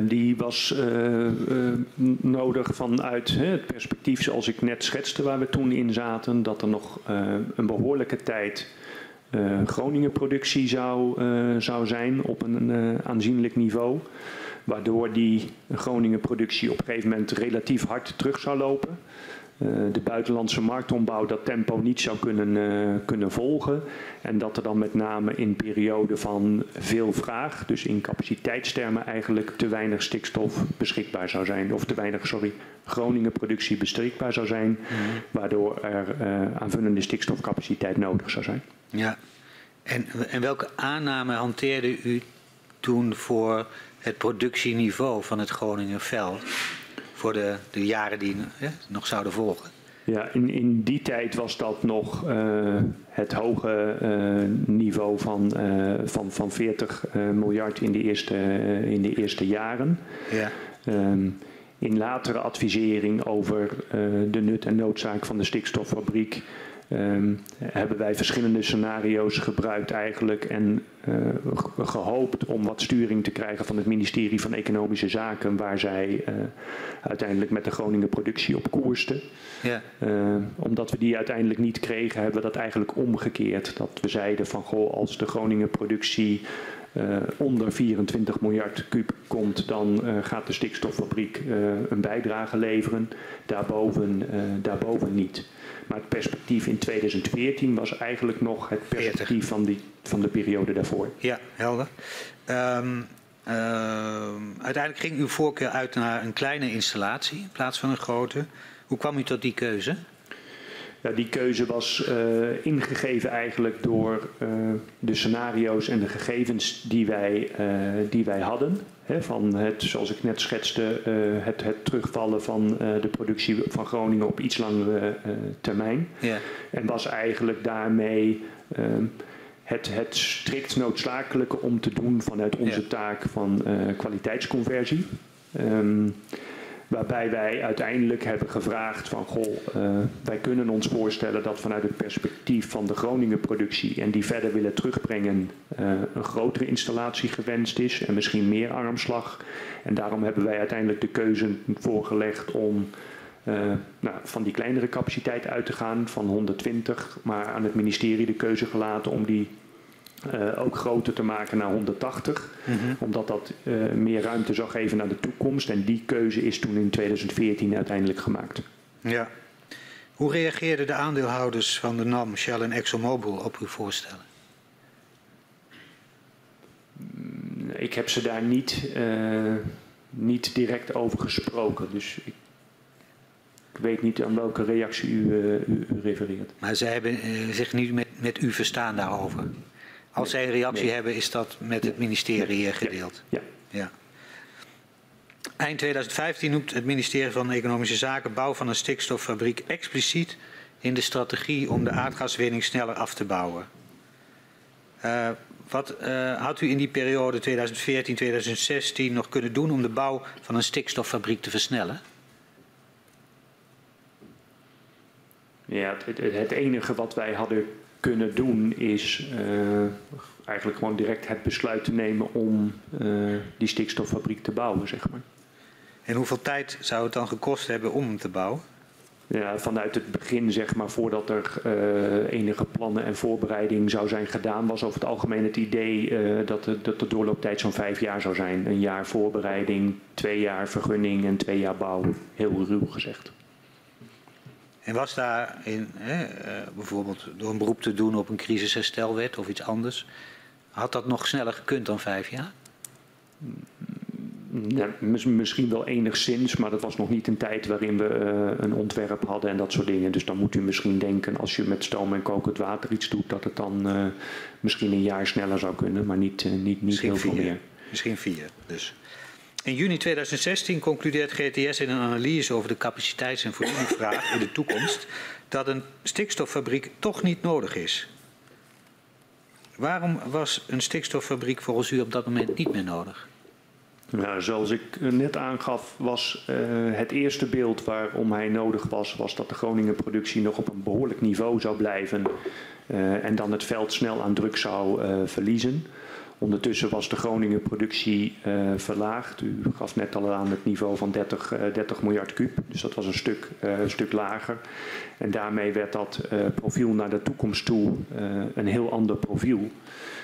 Die was uh, uh, nodig vanuit hè, het perspectief zoals ik net schetste waar we toen in zaten. Dat er nog een behoorlijke tijd Groningen productie zou, zou zijn op een aanzienlijk niveau. Waardoor die Groningen productie op een gegeven moment relatief hard terug zou lopen. Uh, de buitenlandse marktombouw dat tempo niet zou kunnen, uh, kunnen volgen. En dat er dan met name in perioden van veel vraag, dus in capaciteitstermen eigenlijk te weinig stikstof beschikbaar zou zijn. Of te weinig, sorry, Groningen productie beschikbaar zou zijn. Mm -hmm. Waardoor er uh, aanvullende stikstofcapaciteit nodig zou zijn. Ja, en, en welke aanname hanteerde u toen voor het productieniveau van het Groningenveld voor de, de jaren die hè, nog zouden volgen? Ja, in, in die tijd was dat nog uh, het hoge uh, niveau van, uh, van, van 40 miljard in de eerste, in de eerste jaren. Ja. Um, in latere advisering over de nut en noodzaak van de stikstoffabriek um, hebben wij verschillende scenario's gebruikt eigenlijk en uh, gehoopt om wat sturing te krijgen van het ministerie van Economische Zaken waar zij uh, uiteindelijk met de Groningen productie op koersten. Ja. Uh, omdat we die uiteindelijk niet kregen hebben we dat eigenlijk omgekeerd. Dat we zeiden van goh als de Groningen productie uh, onder 24 miljard kub komt, dan uh, gaat de stikstoffabriek uh, een bijdrage leveren. Daarboven, daarboven niet. Maar het perspectief in 2014 was eigenlijk nog het perspectief van, die, van de periode daarvoor. Ja, helder. Um, uh, uiteindelijk ging uw voorkeur uit naar een kleine installatie in plaats van een grote. Hoe kwam u tot die keuze? Ja, die keuze was uh, ingegeven eigenlijk door uh, de scenario's en de gegevens die wij, uh, die wij hadden. He, van het, zoals ik net schetste, het, het, terugvallen van de productie van Groningen op iets langere termijn. Ja. En was eigenlijk daarmee ehm, het, het strikt noodzakelijke om te doen vanuit onze taak van kwaliteitsconversie. Um, Waarbij wij uiteindelijk hebben gevraagd van goh, uh, wij kunnen ons voorstellen dat vanuit het perspectief van de Groningen productie en die verder willen terugbrengen uh, een grotere installatie gewenst is en misschien meer armslag. En daarom hebben wij uiteindelijk de keuze voorgelegd om uh, nou, van die kleinere capaciteit uit te gaan van 120, maar aan het ministerie de keuze gelaten om die uh, ook groter te maken naar 180. Mm -hmm. Omdat dat uh, meer ruimte zou geven naar de toekomst. En die keuze is toen in 2014 uiteindelijk gemaakt. Ja. Hoe reageerden de aandeelhouders van de NAM, Shell en ExxonMobil op uw voorstellen? Mm, ik heb ze daar niet, uh, niet direct over gesproken. Dus ik, ik weet niet aan welke reactie u, u, u refereert. Maar zij hebben zich niet met, met u verstaan daarover? Als zij een reactie nee. hebben, is dat met het ministerie nee. gedeeld. Ja. ja. Eind 2015 noemt het ministerie van Economische Zaken bouw van een stikstoffabriek expliciet in de strategie om de aardgaswinning sneller af te bouwen. Uh, wat uh, had u in die periode 2014-2016 nog kunnen doen om de bouw van een stikstoffabriek te versnellen? Ja, het, het, het enige wat wij hadden kunnen doen is uh, eigenlijk gewoon direct het besluit te nemen om uh, die stikstoffabriek te bouwen, zeg maar. En hoeveel tijd zou het dan gekost hebben om hem te bouwen? Ja, vanuit het begin, zeg maar, voordat er uh, enige plannen en voorbereiding zou zijn gedaan, was over het algemeen het idee uh, dat, de, dat de doorlooptijd zo'n vijf jaar zou zijn. Een jaar voorbereiding, twee jaar vergunning en twee jaar bouw. Heel ruw gezegd. En was daar in, hè, uh, bijvoorbeeld door een beroep te doen op een crisisherstelwet of iets anders, had dat nog sneller gekund dan vijf jaar? Ja, misschien wel enigszins, maar dat was nog niet een tijd waarin we uh, een ontwerp hadden en dat soort dingen. Dus dan moet u misschien denken, als je met stoom en kokend water iets doet, dat het dan uh, misschien een jaar sneller zou kunnen, maar niet, uh, niet, niet heel veel meer. Misschien vier, dus. In juni 2016 concludeert GTS in een analyse over de capaciteits- en voorzieningsvraag in de toekomst dat een stikstoffabriek toch niet nodig is. Waarom was een stikstoffabriek volgens u op dat moment niet meer nodig? Nou, zoals ik net aangaf, was uh, het eerste beeld waarom hij nodig was, was dat de Groningen productie nog op een behoorlijk niveau zou blijven uh, en dan het veld snel aan druk zou uh, verliezen Ondertussen was de Groningen productie uh, verlaagd. U gaf net al aan het niveau van 30, uh, 30 miljard kuub. Dus dat was een stuk, uh, een stuk lager. En daarmee werd dat profiel naar de toekomst toe een heel ander profiel.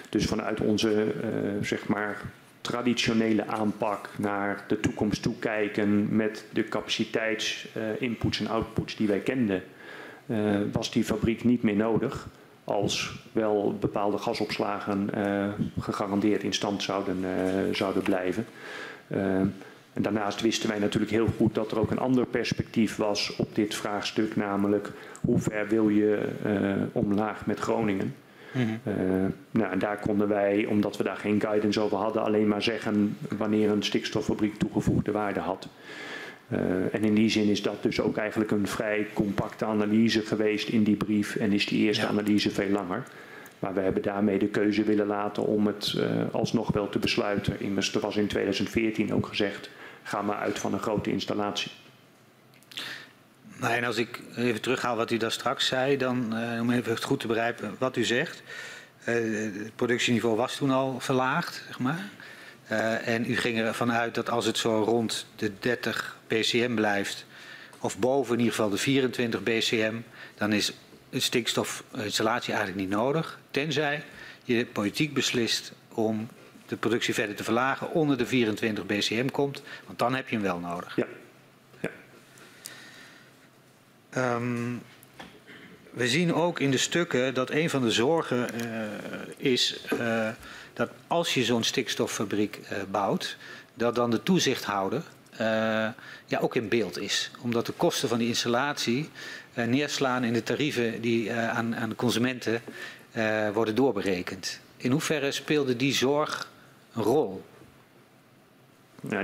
Dus vanuit onze zeg maar traditionele aanpak naar de toekomst toe kijken met de capaciteitsinputs en outputs die wij kenden, was die fabriek niet meer nodig als wel bepaalde gasopslagen uh, gegarandeerd in stand zouden, uh, zouden blijven. Uh, en daarnaast wisten wij natuurlijk heel goed dat er ook een ander perspectief was op dit vraagstuk, namelijk hoe ver wil je omlaag met Groningen. Mm -hmm. nou, en daar konden wij, omdat we daar geen guidance over hadden, alleen maar zeggen wanneer een stikstoffabriek toegevoegde waarde had. Uh, en in die zin is dat dus ook eigenlijk een vrij compacte analyse geweest in die brief en is die eerste ja. analyse veel langer. Maar we hebben daarmee de keuze willen laten om het uh, alsnog wel te besluiten. Immers, er was in 2014 ook gezegd, ga maar uit van een grote installatie. Nou, en als ik even terughaal wat u daar straks zei, dan uh, om even goed te begrijpen wat u zegt. het productieniveau was toen al verlaagd, zeg maar. Uh, en u ging ervan uit dat als het zo rond de 30 BCM blijft, of boven in ieder geval de 24 BCM, dan is een stikstofinstallatie eigenlijk niet nodig. Tenzij je politiek beslist om de productie verder te verlagen onder de 24 BCM komt, want dan heb je hem wel nodig. Ja. ja. Um, we zien ook in de stukken dat een van de zorgen uh, is uh, dat als je zo'n stikstoffabriek uh, bouwt, dat dan de toezichthouder ja, ook in beeld is. Omdat de kosten van die installatie uh, neerslaan in de tarieven die aan, aan de consumenten worden doorberekend. In hoeverre speelde die zorg een rol?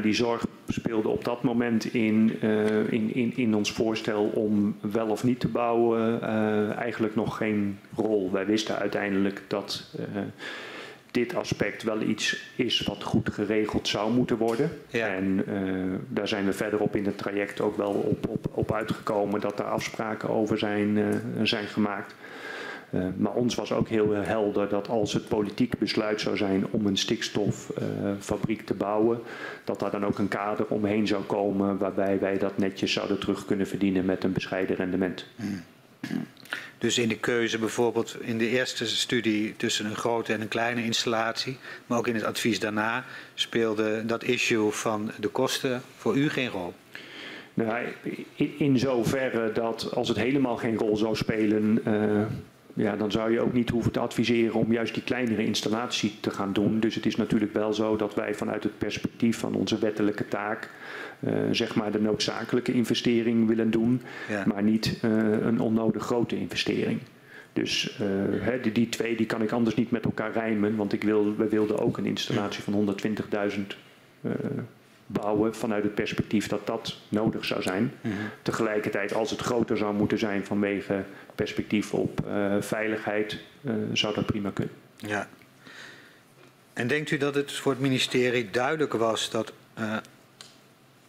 Die zorg speelde op dat moment in, in, in, in ons voorstel om wel of niet te bouwen eigenlijk nog geen rol. Wij wisten uiteindelijk dat dit aspect wel iets is wat goed geregeld zou moeten worden. Ja. En daar zijn we verderop in het traject ook wel op, op, op uitgekomen dat er afspraken over zijn, zijn gemaakt. Uh, maar ons was ook heel helder dat als het politiek besluit zou zijn om een stikstoffabriek te bouwen, dat daar dan ook een kader omheen zou komen waarbij wij dat netjes zouden terug kunnen verdienen met een bescheiden rendement. Dus in de keuze bijvoorbeeld in de eerste studie tussen een grote en een kleine installatie, maar ook in het advies daarna, speelde dat issue van de kosten voor u geen rol? Nou, in zoverre dat als het helemaal geen rol zou spelen, uh, ja, dan zou je ook niet hoeven te adviseren om juist die kleinere installatie te gaan doen. Dus het is natuurlijk wel zo dat wij vanuit het perspectief van onze wettelijke taak, uh, zeg maar de noodzakelijke investering willen doen, ja. maar niet uh, een onnodig grote investering. Dus uh, hè, die, die, twee die kan ik anders niet met elkaar rijmen, want ik wil, we wilden ook een installatie van 120.000 bouwen vanuit het perspectief dat dat nodig zou zijn. Mm -hmm. Tegelijkertijd, als het groter zou moeten zijn vanwege perspectief op uh, veiligheid, uh, zou dat prima kunnen. Ja. En denkt u dat het voor het ministerie duidelijk was dat uh,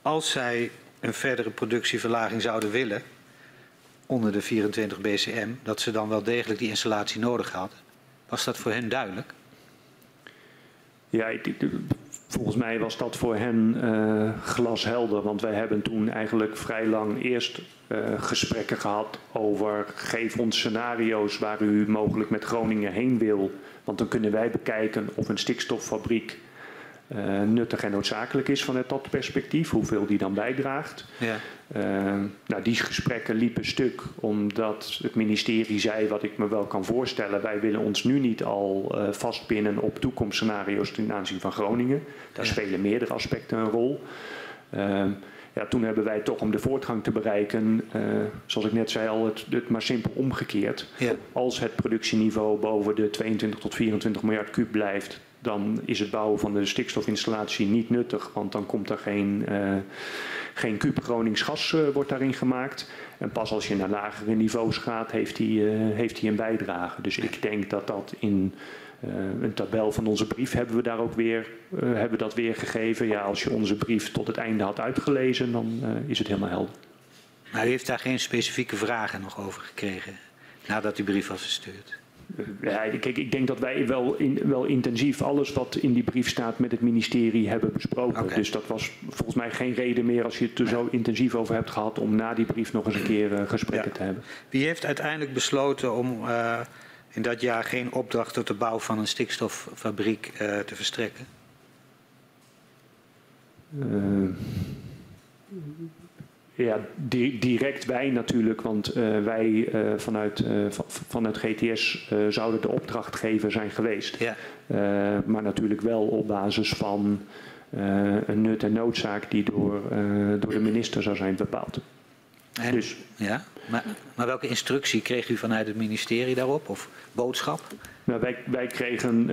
als zij een verdere productieverlaging zouden willen, onder de 24 BCM, dat ze dan wel degelijk die installatie nodig hadden? Was dat voor hen duidelijk? Ja, ik, Volgens mij was dat voor hen uh, glashelder, want wij hebben toen eigenlijk vrij lang eerst uh, gesprekken gehad over geef ons scenario's waar u mogelijk met Groningen heen wil, want dan kunnen wij bekijken of een stikstoffabriek uh, nuttig en noodzakelijk is vanuit dat perspectief, hoeveel die dan bijdraagt. Ja. Uh, nou, die gesprekken liepen stuk omdat het ministerie zei wat ik me wel kan voorstellen. Wij willen ons nu niet al uh, vastbinden op toekomstscenario's ten aanzien van Groningen. Daar ja. spelen meerdere aspecten een rol. ja, toen hebben wij toch om de voortgang te bereiken, zoals ik net zei al, het, het maar simpel omgekeerd. Ja. Als het productieniveau boven de 22 tot 24 miljard kuub blijft, dan is het bouwen van de stikstofinstallatie niet nuttig, want dan komt er geen, uh, geen kuub uh, wordt daarin gemaakt. En pas als je naar lagere niveaus gaat, heeft hij, uh, heeft hij een bijdrage. Dus ik denk dat dat in een tabel van onze brief hebben we daar ook weer, hebben dat weer gegeven. Ja, als je onze brief tot het einde had uitgelezen, dan is het helemaal helder. Maar u heeft daar geen specifieke vragen nog over gekregen nadat die brief was verstuurd? Ja, kijk, ik denk dat wij wel, in, wel intensief alles wat in die brief staat met het ministerie hebben besproken. Dus dat was volgens mij geen reden meer als je het er zo intensief over hebt gehad om na die brief nog eens een keer eh, gesprekken Ja. te hebben. Wie heeft uiteindelijk besloten om eh, in dat jaar geen opdracht tot de bouw van een stikstoffabriek eh, te verstrekken? Ja, di- direct wij natuurlijk, want eh, wij eh, vanuit, eh, va- vanuit GTS zouden de opdrachtgever zijn geweest. Ja. Maar natuurlijk wel op basis van een nut en noodzaak die door, door de minister zou zijn bepaald. En, Dus ja? Maar, maar welke instructie kreeg u vanuit het ministerie daarop? Of boodschap? nou, wij, wij kregen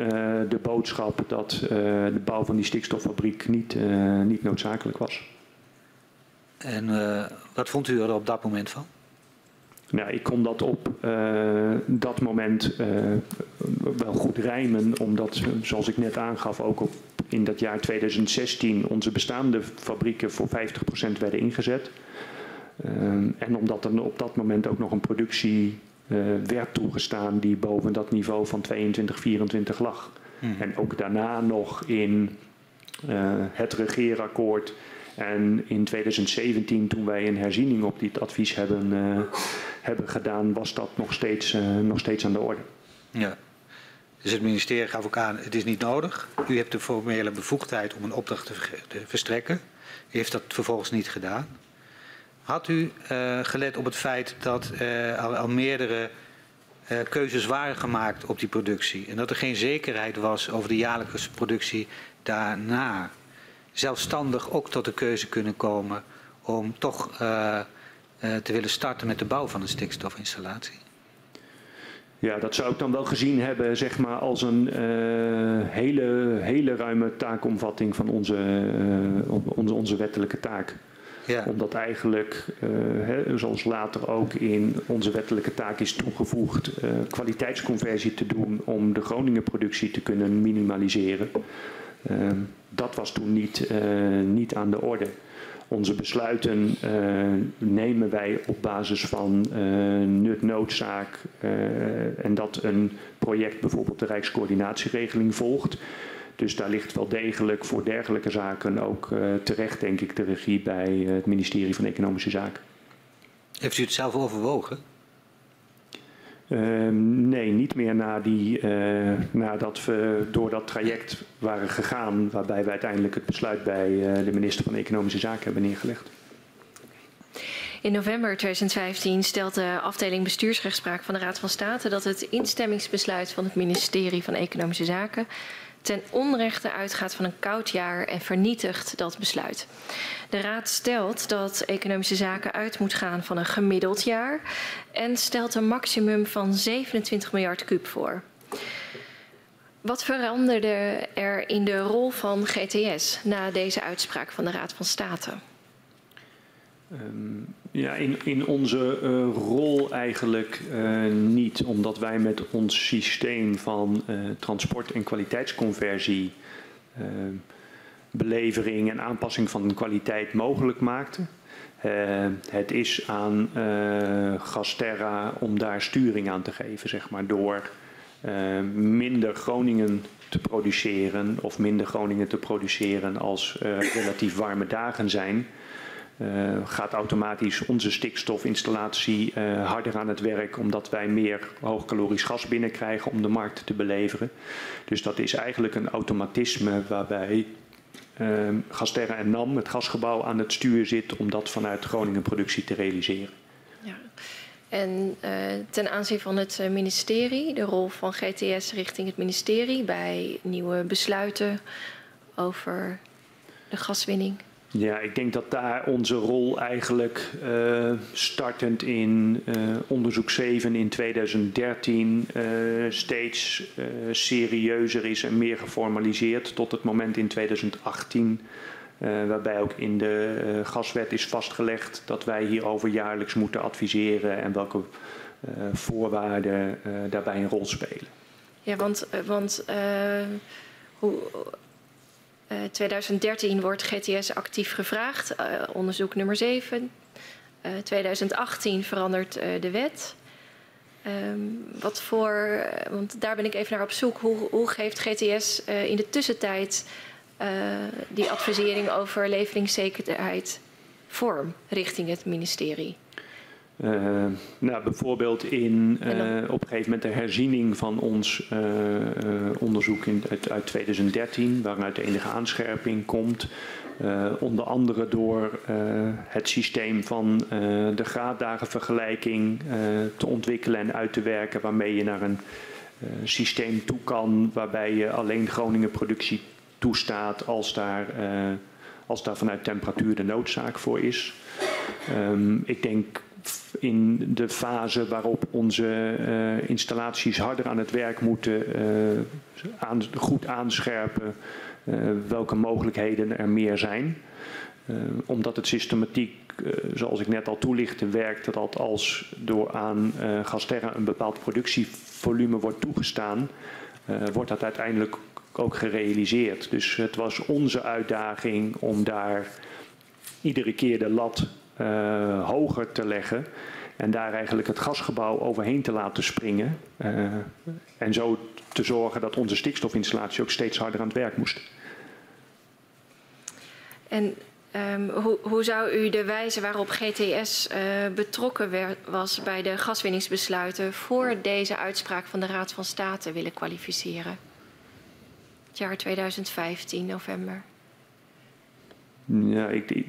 de boodschap dat de bouw van die stikstoffabriek niet, niet noodzakelijk was. En eh, wat vond u er op dat moment van? Nou, ik kon dat op eh, dat moment eh, wel goed rijmen, omdat, zoals ik net aangaf, ook op, in dat jaar 2016 onze bestaande fabrieken voor 50% werden ingezet. En omdat er op dat moment ook nog een productie werd toegestaan die boven dat niveau van 22, 24 lag. En ook daarna nog in het regeerakkoord en in 2017, toen wij een herziening op dit advies hebben, eh, hebben gedaan, was dat nog steeds, eh, nog steeds aan de orde. Ja. Dus het ministerie gaf ook aan, het is niet nodig. U hebt de formele bevoegdheid om een opdracht te, verstrekken. U heeft dat vervolgens niet gedaan. Had u eh, gelet op het feit dat eh, al, meerdere eh, keuzes waren gemaakt op die productie... en dat er geen zekerheid was over de jaarlijkse productie daarna... zelfstandig ook tot de keuze kunnen komen om toch eh, eh, te willen starten met de bouw van een stikstofinstallatie? Ja, dat zou ik dan wel gezien hebben zeg maar, als een eh, hele, hele ruime taakomvatting van onze, onze, onze wettelijke taak. Ja. Omdat eigenlijk, hè, zoals later ook in onze wettelijke taak is toegevoegd, kwaliteitsconversie te doen om de Groningen productie te kunnen minimaliseren. Eh, dat was toen niet, eh, niet aan de orde. Onze besluiten eh, nemen wij op basis van eh, nut, noodzaak en dat een project bijvoorbeeld de Rijkscoördinatieregeling volgt. Dus daar ligt wel degelijk voor dergelijke zaken ook terecht, denk ik, de regie bij het ministerie van Economische Zaken. Heeft u het zelf overwogen? Ehm, nee, niet meer na die, eh, nadat we door dat traject waren gegaan, waarbij we uiteindelijk het besluit bij eh, de minister van Economische Zaken hebben neergelegd. In november 2015 stelt de afdeling bestuursrechtspraak van de Raad van State dat het instemmingsbesluit van het ministerie van Economische Zaken ten onrechte uitgaat van een koud jaar en vernietigt dat besluit. De Raad stelt dat Economische Zaken uit moet gaan van een gemiddeld jaar en stelt een maximum van 27 miljard kuub voor. Wat veranderde er in de rol van GTS na deze uitspraak van de Raad van State? Ehm, ja, in, in onze eh, rol eigenlijk eh, niet, omdat wij met ons systeem van eh, transport- en kwaliteitsconversie belevering en aanpassing van de kwaliteit mogelijk maakten. Het is aan Gasterra om daar sturing aan te geven, zeg maar, door minder Groningen te produceren of minder Groningen te produceren als relatief warme dagen zijn. Uh, gaat automatisch onze stikstofinstallatie uh, harder aan het werk, omdat wij meer hoogkalorisch gas binnenkrijgen om de markt te beleveren. Dus dat is eigenlijk een automatisme waarbij uh, Gasterra en NAM, het gasgebouw, aan het stuur zit om dat vanuit Groningen productie te realiseren. Ja. En uh, ten aanzien van het ministerie, de rol van GTS richting het ministerie bij nieuwe besluiten over de gaswinning? Ja, ik denk dat daar onze rol eigenlijk uh, startend in uh, onderzoek 7 in 2013 uh, steeds serieuzer is en meer geformaliseerd tot het moment in 2018. waarbij ook in de gaswet is vastgelegd dat wij hierover jaarlijks moeten adviseren en welke voorwaarden daarbij een rol spelen. Ja, want, want hoe, uh, 2013 wordt GTS actief gevraagd, uh, onderzoek nummer 7. Uh, 2018 verandert uh, de wet. Ehm, wat voor, want daar ben ik even naar op zoek. Hoe, hoe geeft GTS in de tussentijd die advisering over leveringszekerheid vorm richting het ministerie? Uh, nou, bijvoorbeeld in uh, op een gegeven moment de herziening van ons uh, onderzoek in, uit, uit, 2013, waaruit de enige aanscherping komt. onder andere door het systeem van de graaddagenvergelijking te ontwikkelen en uit te werken, waarmee je naar een systeem toe kan waarbij je alleen Groningen productie toestaat als daar, als daar vanuit temperatuur de noodzaak voor is. Um, ik denk in de fase waarop onze uh, installaties harder aan het werk moeten, uh, aan, goed aanscherpen uh, welke mogelijkheden er meer zijn. omdat het systematiek, zoals ik net al toelichtte, werkt dat als door aan Gasterra een bepaald productievolume wordt toegestaan, wordt dat uiteindelijk ook gerealiseerd. Dus het was onze uitdaging om daar iedere keer de lat uh, hoger te leggen. En daar eigenlijk het gasgebouw overheen te laten springen. Uh, en zo te zorgen dat onze stikstofinstallatie ook steeds harder aan het werk moest. En um, hoe, hoe, zou u de wijze waarop GTS uh, betrokken werd, was bij de gaswinningsbesluiten voor deze uitspraak van de Raad van State willen kwalificeren? Het jaar 2015, november. Ja, ik,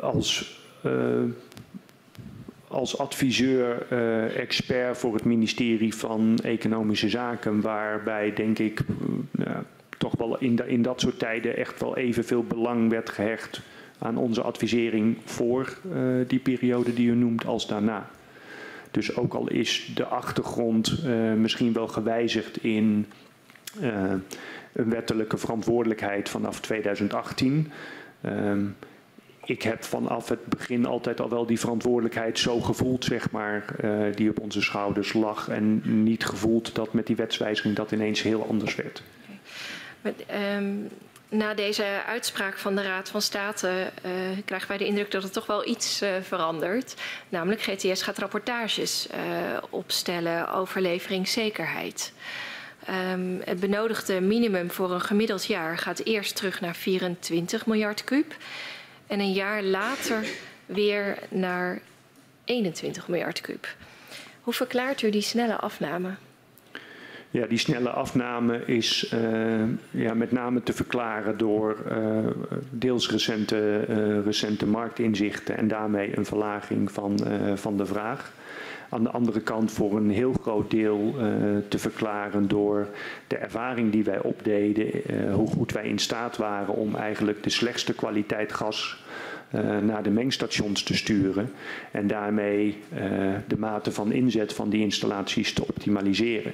als als adviseur, uh, expert voor het ministerie van Economische Zaken, waarbij denk ik uh, toch wel in, in dat soort tijden echt wel evenveel belang werd gehecht aan onze advisering voor die periode die u noemt als daarna. Dus ook al is de achtergrond misschien wel gewijzigd in een wettelijke verantwoordelijkheid vanaf 2018 ik heb vanaf het begin altijd al wel die verantwoordelijkheid zo gevoeld, zeg maar, uh, die op onze schouders lag. En niet gevoeld dat met die wetswijziging dat ineens heel anders werd. Met, um, na deze uitspraak van de Raad van State uh, krijgen wij de indruk dat er toch wel iets uh, verandert. Namelijk GTS gaat rapportages opstellen over leveringszekerheid. Um, het benodigde minimum voor een gemiddeld jaar gaat eerst terug naar 24 miljard kuub en een jaar later weer naar 21 miljard kuub. Hoe verklaart u die snelle afname? Ja, die snelle afname is uh, ja, met name te verklaren door uh, deels recente, uh, recente marktinzichten en daarmee een verlaging van, van de vraag. Aan de andere kant voor een heel groot deel te verklaren door de ervaring die wij opdeden, hoe goed wij in staat waren om eigenlijk de slechtste kwaliteit gas uh, naar de mengstations te sturen en daarmee uh, de mate van inzet van die installaties te optimaliseren.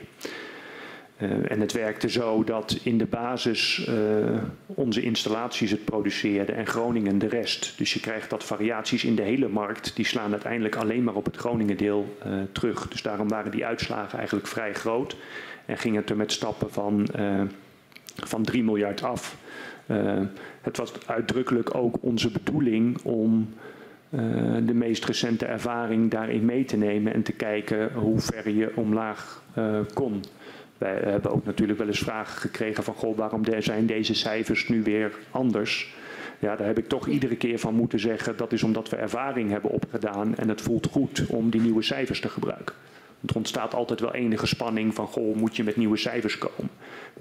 Uh, en het werkte zo dat in de basis onze installaties het produceerden en Groningen de rest. Dus je krijgt dat variaties in de hele markt, die slaan uiteindelijk alleen maar op het Groningen deel terug. Dus daarom waren die uitslagen eigenlijk vrij groot en ging het er met stappen van, van 3 miljard af. Het was uitdrukkelijk ook onze bedoeling om de meest recente ervaring daarin mee te nemen en te kijken hoe ver je omlaag kon. Wij hebben ook natuurlijk wel eens vragen gekregen van goh, waarom zijn deze cijfers nu weer anders? Ja, daar heb ik toch iedere keer van moeten zeggen dat is omdat we ervaring hebben opgedaan en het voelt goed om die nieuwe cijfers te gebruiken. Er ontstaat altijd wel enige spanning van, goh, moet je met nieuwe cijfers komen?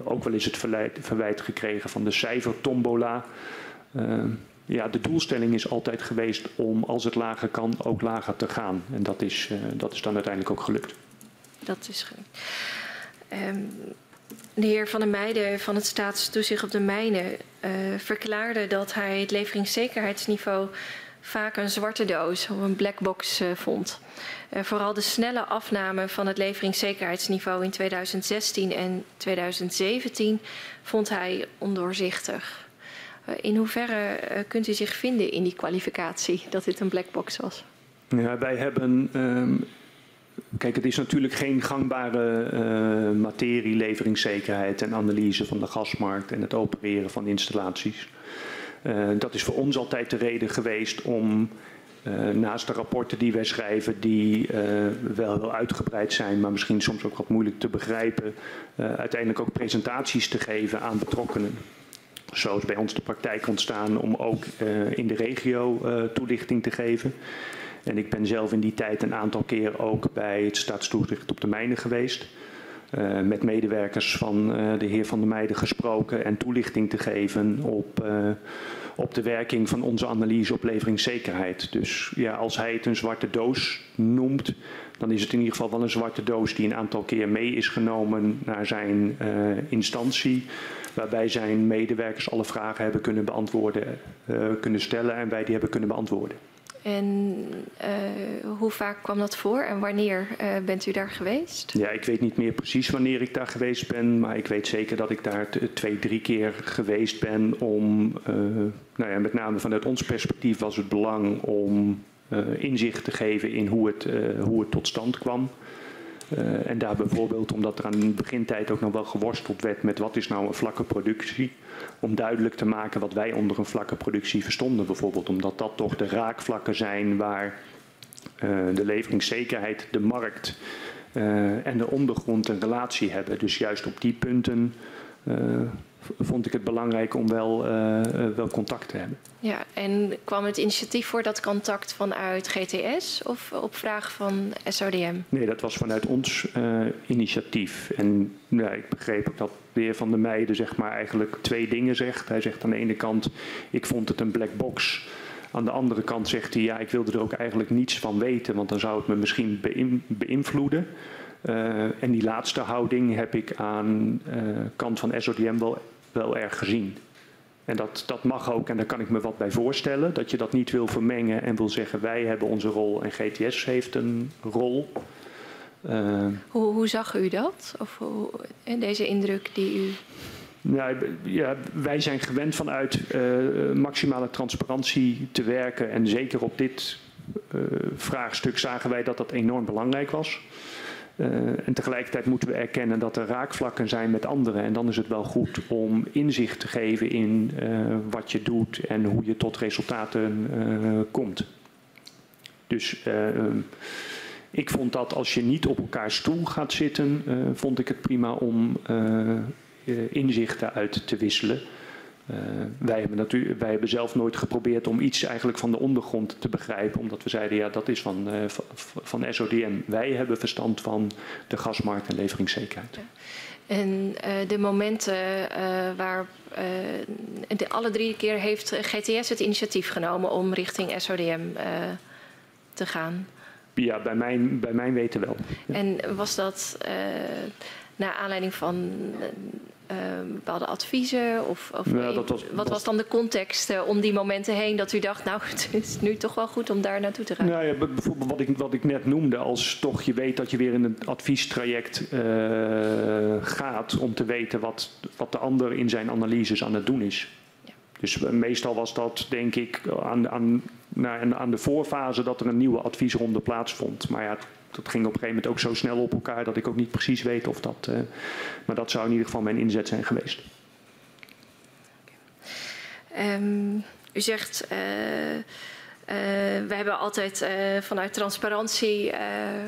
Ook wel eens het verwijt, gekregen van de cijfertombola. Uh, ja, de doelstelling is altijd geweest om, als het lager kan, ook lager te gaan. En dat is, uh, dat is dan uiteindelijk ook gelukt. Dat is gelukt. Um, de heer Van der Meijden van het Staatstoezicht op de Mijnen uh, verklaarde dat hij het leveringszekerheidsniveau vaak een zwarte doos of een black box uh, vond. Uh, vooral de snelle afname van het leveringszekerheidsniveau in 2016 en 2017 vond hij ondoorzichtig. In hoeverre kunt u zich vinden in die kwalificatie dat dit een black box was? Ja, wij hebben. Um, kijk, het is natuurlijk geen gangbare uh, materie, leveringszekerheid en analyse van de gasmarkt en het opereren van installaties. Uh, dat is voor ons altijd de reden geweest om Uh, naast de rapporten die wij schrijven, die wel heel uitgebreid zijn, maar misschien soms ook wat moeilijk te begrijpen, uiteindelijk ook presentaties te geven aan betrokkenen. Zo is bij ons de praktijk ontstaan om ook in de regio toelichting te geven. En ik ben zelf in die tijd een aantal keer ook bij het Staatstoezicht op de Mijnen geweest. Uh, met medewerkers van uh, de heer Van der Meijden gesproken en toelichting te geven op, uh, op de werking van onze analyse op leveringszekerheid. Dus ja, als hij het een zwarte doos noemt, dan is het in ieder geval wel een zwarte doos die een aantal keer mee is genomen naar zijn instantie. Waarbij zijn medewerkers alle vragen hebben kunnen beantwoorden, kunnen stellen en wij die hebben kunnen beantwoorden. En uh, hoe vaak kwam dat voor en wanneer uh, bent u daar geweest? Ja, ik weet niet meer precies wanneer ik daar geweest ben, maar ik weet zeker dat ik daar twee, drie keer geweest ben om, uh, nou ja, met name vanuit ons perspectief was het belang om inzicht te geven in hoe het, hoe het tot stand kwam. Uh, en daar bijvoorbeeld, omdat er aan de begintijd ook nog wel geworsteld werd met wat is nou een vlakke productie, om duidelijk te maken wat wij onder een vlakke productie verstonden. Bijvoorbeeld omdat dat toch de raakvlakken zijn waar uh, de leveringszekerheid, de markt uh, en de ondergrond een relatie hebben. Dus juist op die punten vond ik het belangrijk om wel, wel contact te hebben. Ja, en kwam het initiatief voor dat contact vanuit GTS of op vraag van SODM? Nee, dat was vanuit ons uh, initiatief. En ja, ik begreep ook dat de heer Van der Meijden zeg maar, eigenlijk twee dingen zegt. Hij zegt aan de ene kant, ik vond het een black box. Aan de andere kant zegt hij, ja, ik wilde er ook eigenlijk niets van weten, want dan zou het me misschien beïnvloeden. Uh, en die laatste houding heb ik aan uh, kant van SODM wel, wel erg gezien. En dat, dat mag ook, en daar kan ik me wat bij voorstellen, dat je dat niet wil vermengen en wil zeggen wij hebben onze rol en GTS heeft een rol. Uh, hoe, hoe, zag u dat? Of hoe, deze indruk die u. Nou, ja, wij zijn gewend vanuit uh, maximale transparantie te werken. En zeker op dit uh, vraagstuk zagen wij dat dat enorm belangrijk was. Uh, en tegelijkertijd moeten we erkennen dat er raakvlakken zijn met anderen. En dan is het wel goed om inzicht te geven in uh, wat je doet en hoe je tot resultaten uh, komt. Dus ik vond dat als je niet op elkaar stoel gaat zitten, vond ik het prima om inzichten uit te wisselen. Uh, wij, hebben natuurlijk, wij hebben zelf nooit geprobeerd om iets eigenlijk van de ondergrond te begrijpen, omdat we zeiden ja dat is van, uh, van SODM. Wij hebben verstand van de gasmarkt en leveringszekerheid. Ja. En uh, de momenten waar de, alle drie keer heeft GTS het initiatief genomen om richting SODM te gaan? Ja, bij mijn, bij mijn weten wel. Ja. En was dat naar aanleiding van bepaalde adviezen? Of, of ja, was, wat was, dan de context uh, om die momenten heen dat u dacht, nou het is nu toch wel goed om daar naartoe te gaan? Nou ja, bijvoorbeeld wat ik, wat ik net noemde, als toch je weet dat je weer in een adviestraject uh, gaat om te weten wat, wat de ander in zijn analyses aan het doen is. Ja. Dus meestal was dat denk ik aan, aan, nou, aan de voorfase dat er een nieuwe adviesronde plaatsvond. Maar ja, dat ging op een gegeven moment ook zo snel op elkaar dat ik ook niet precies weet of dat. Uh, maar dat zou in ieder geval mijn inzet zijn geweest. Um, u zegt. Uh, we hebben altijd vanuit transparantie,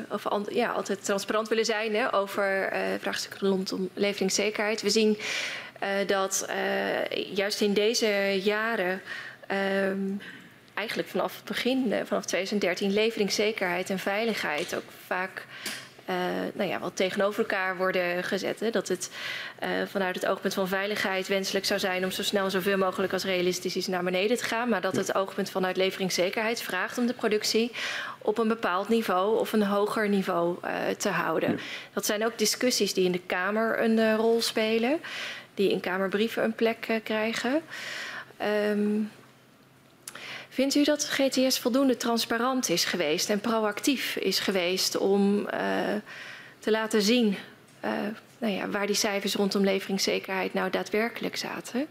of ja, altijd transparant willen zijn hè, over vraagstukken rondom leveringszekerheid. We zien dat juist in deze jaren ehm, eigenlijk vanaf het begin, eh, vanaf 2013, leveringszekerheid en veiligheid ook vaak uh, nou ja, wat tegenover elkaar worden gezet. Hè? Dat het uh, vanuit het oogpunt van veiligheid wenselijk zou zijn om zo snel zoveel mogelijk als realistisch is naar beneden te gaan. Maar dat het oogpunt vanuit leveringszekerheid vraagt om de productie op een bepaald niveau of een hoger niveau uh, te houden. Ja. Dat zijn ook discussies die in de Kamer een rol spelen, die in Kamerbrieven een plek krijgen. Um, Vindt u dat GTS voldoende transparant is geweest en proactief is geweest om uh, te laten zien uh, nou ja, waar die cijfers rondom leveringszekerheid nou daadwerkelijk zaten?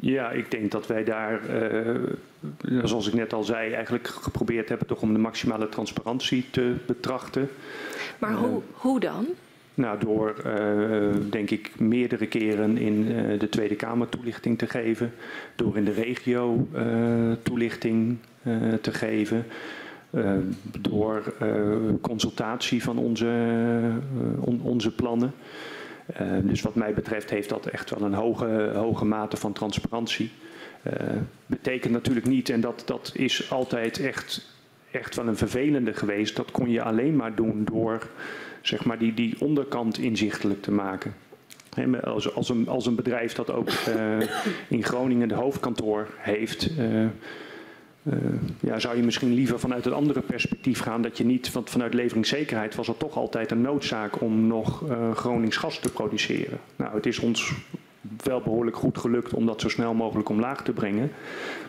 Ja, ik denk dat wij daar, uh, zoals ik net al zei, eigenlijk geprobeerd hebben toch om de maximale transparantie te betrachten. Maar hoe, hoe dan? Nou, door uh, denk ik meerdere keren in uh, de Tweede Kamer toelichting te geven, door in de regio uh, toelichting te geven, door consultatie van onze, on, onze plannen. dus wat mij betreft heeft dat echt wel een hoge, hoge mate van transparantie. betekent natuurlijk niet, en dat, dat is altijd echt, echt wel een vervelende geweest, dat kon je alleen maar doen door zeg maar, die, die onderkant inzichtelijk te maken. Als, als, een, als een bedrijf dat ook uh, in Groningen de hoofdkantoor heeft, uh, uh, ja, zou je misschien liever vanuit het andere perspectief gaan. Dat je niet, want vanuit leveringszekerheid was er toch altijd een noodzaak om nog Gronings gas te produceren. Nou, het is ons wel behoorlijk goed gelukt om dat zo snel mogelijk omlaag te brengen.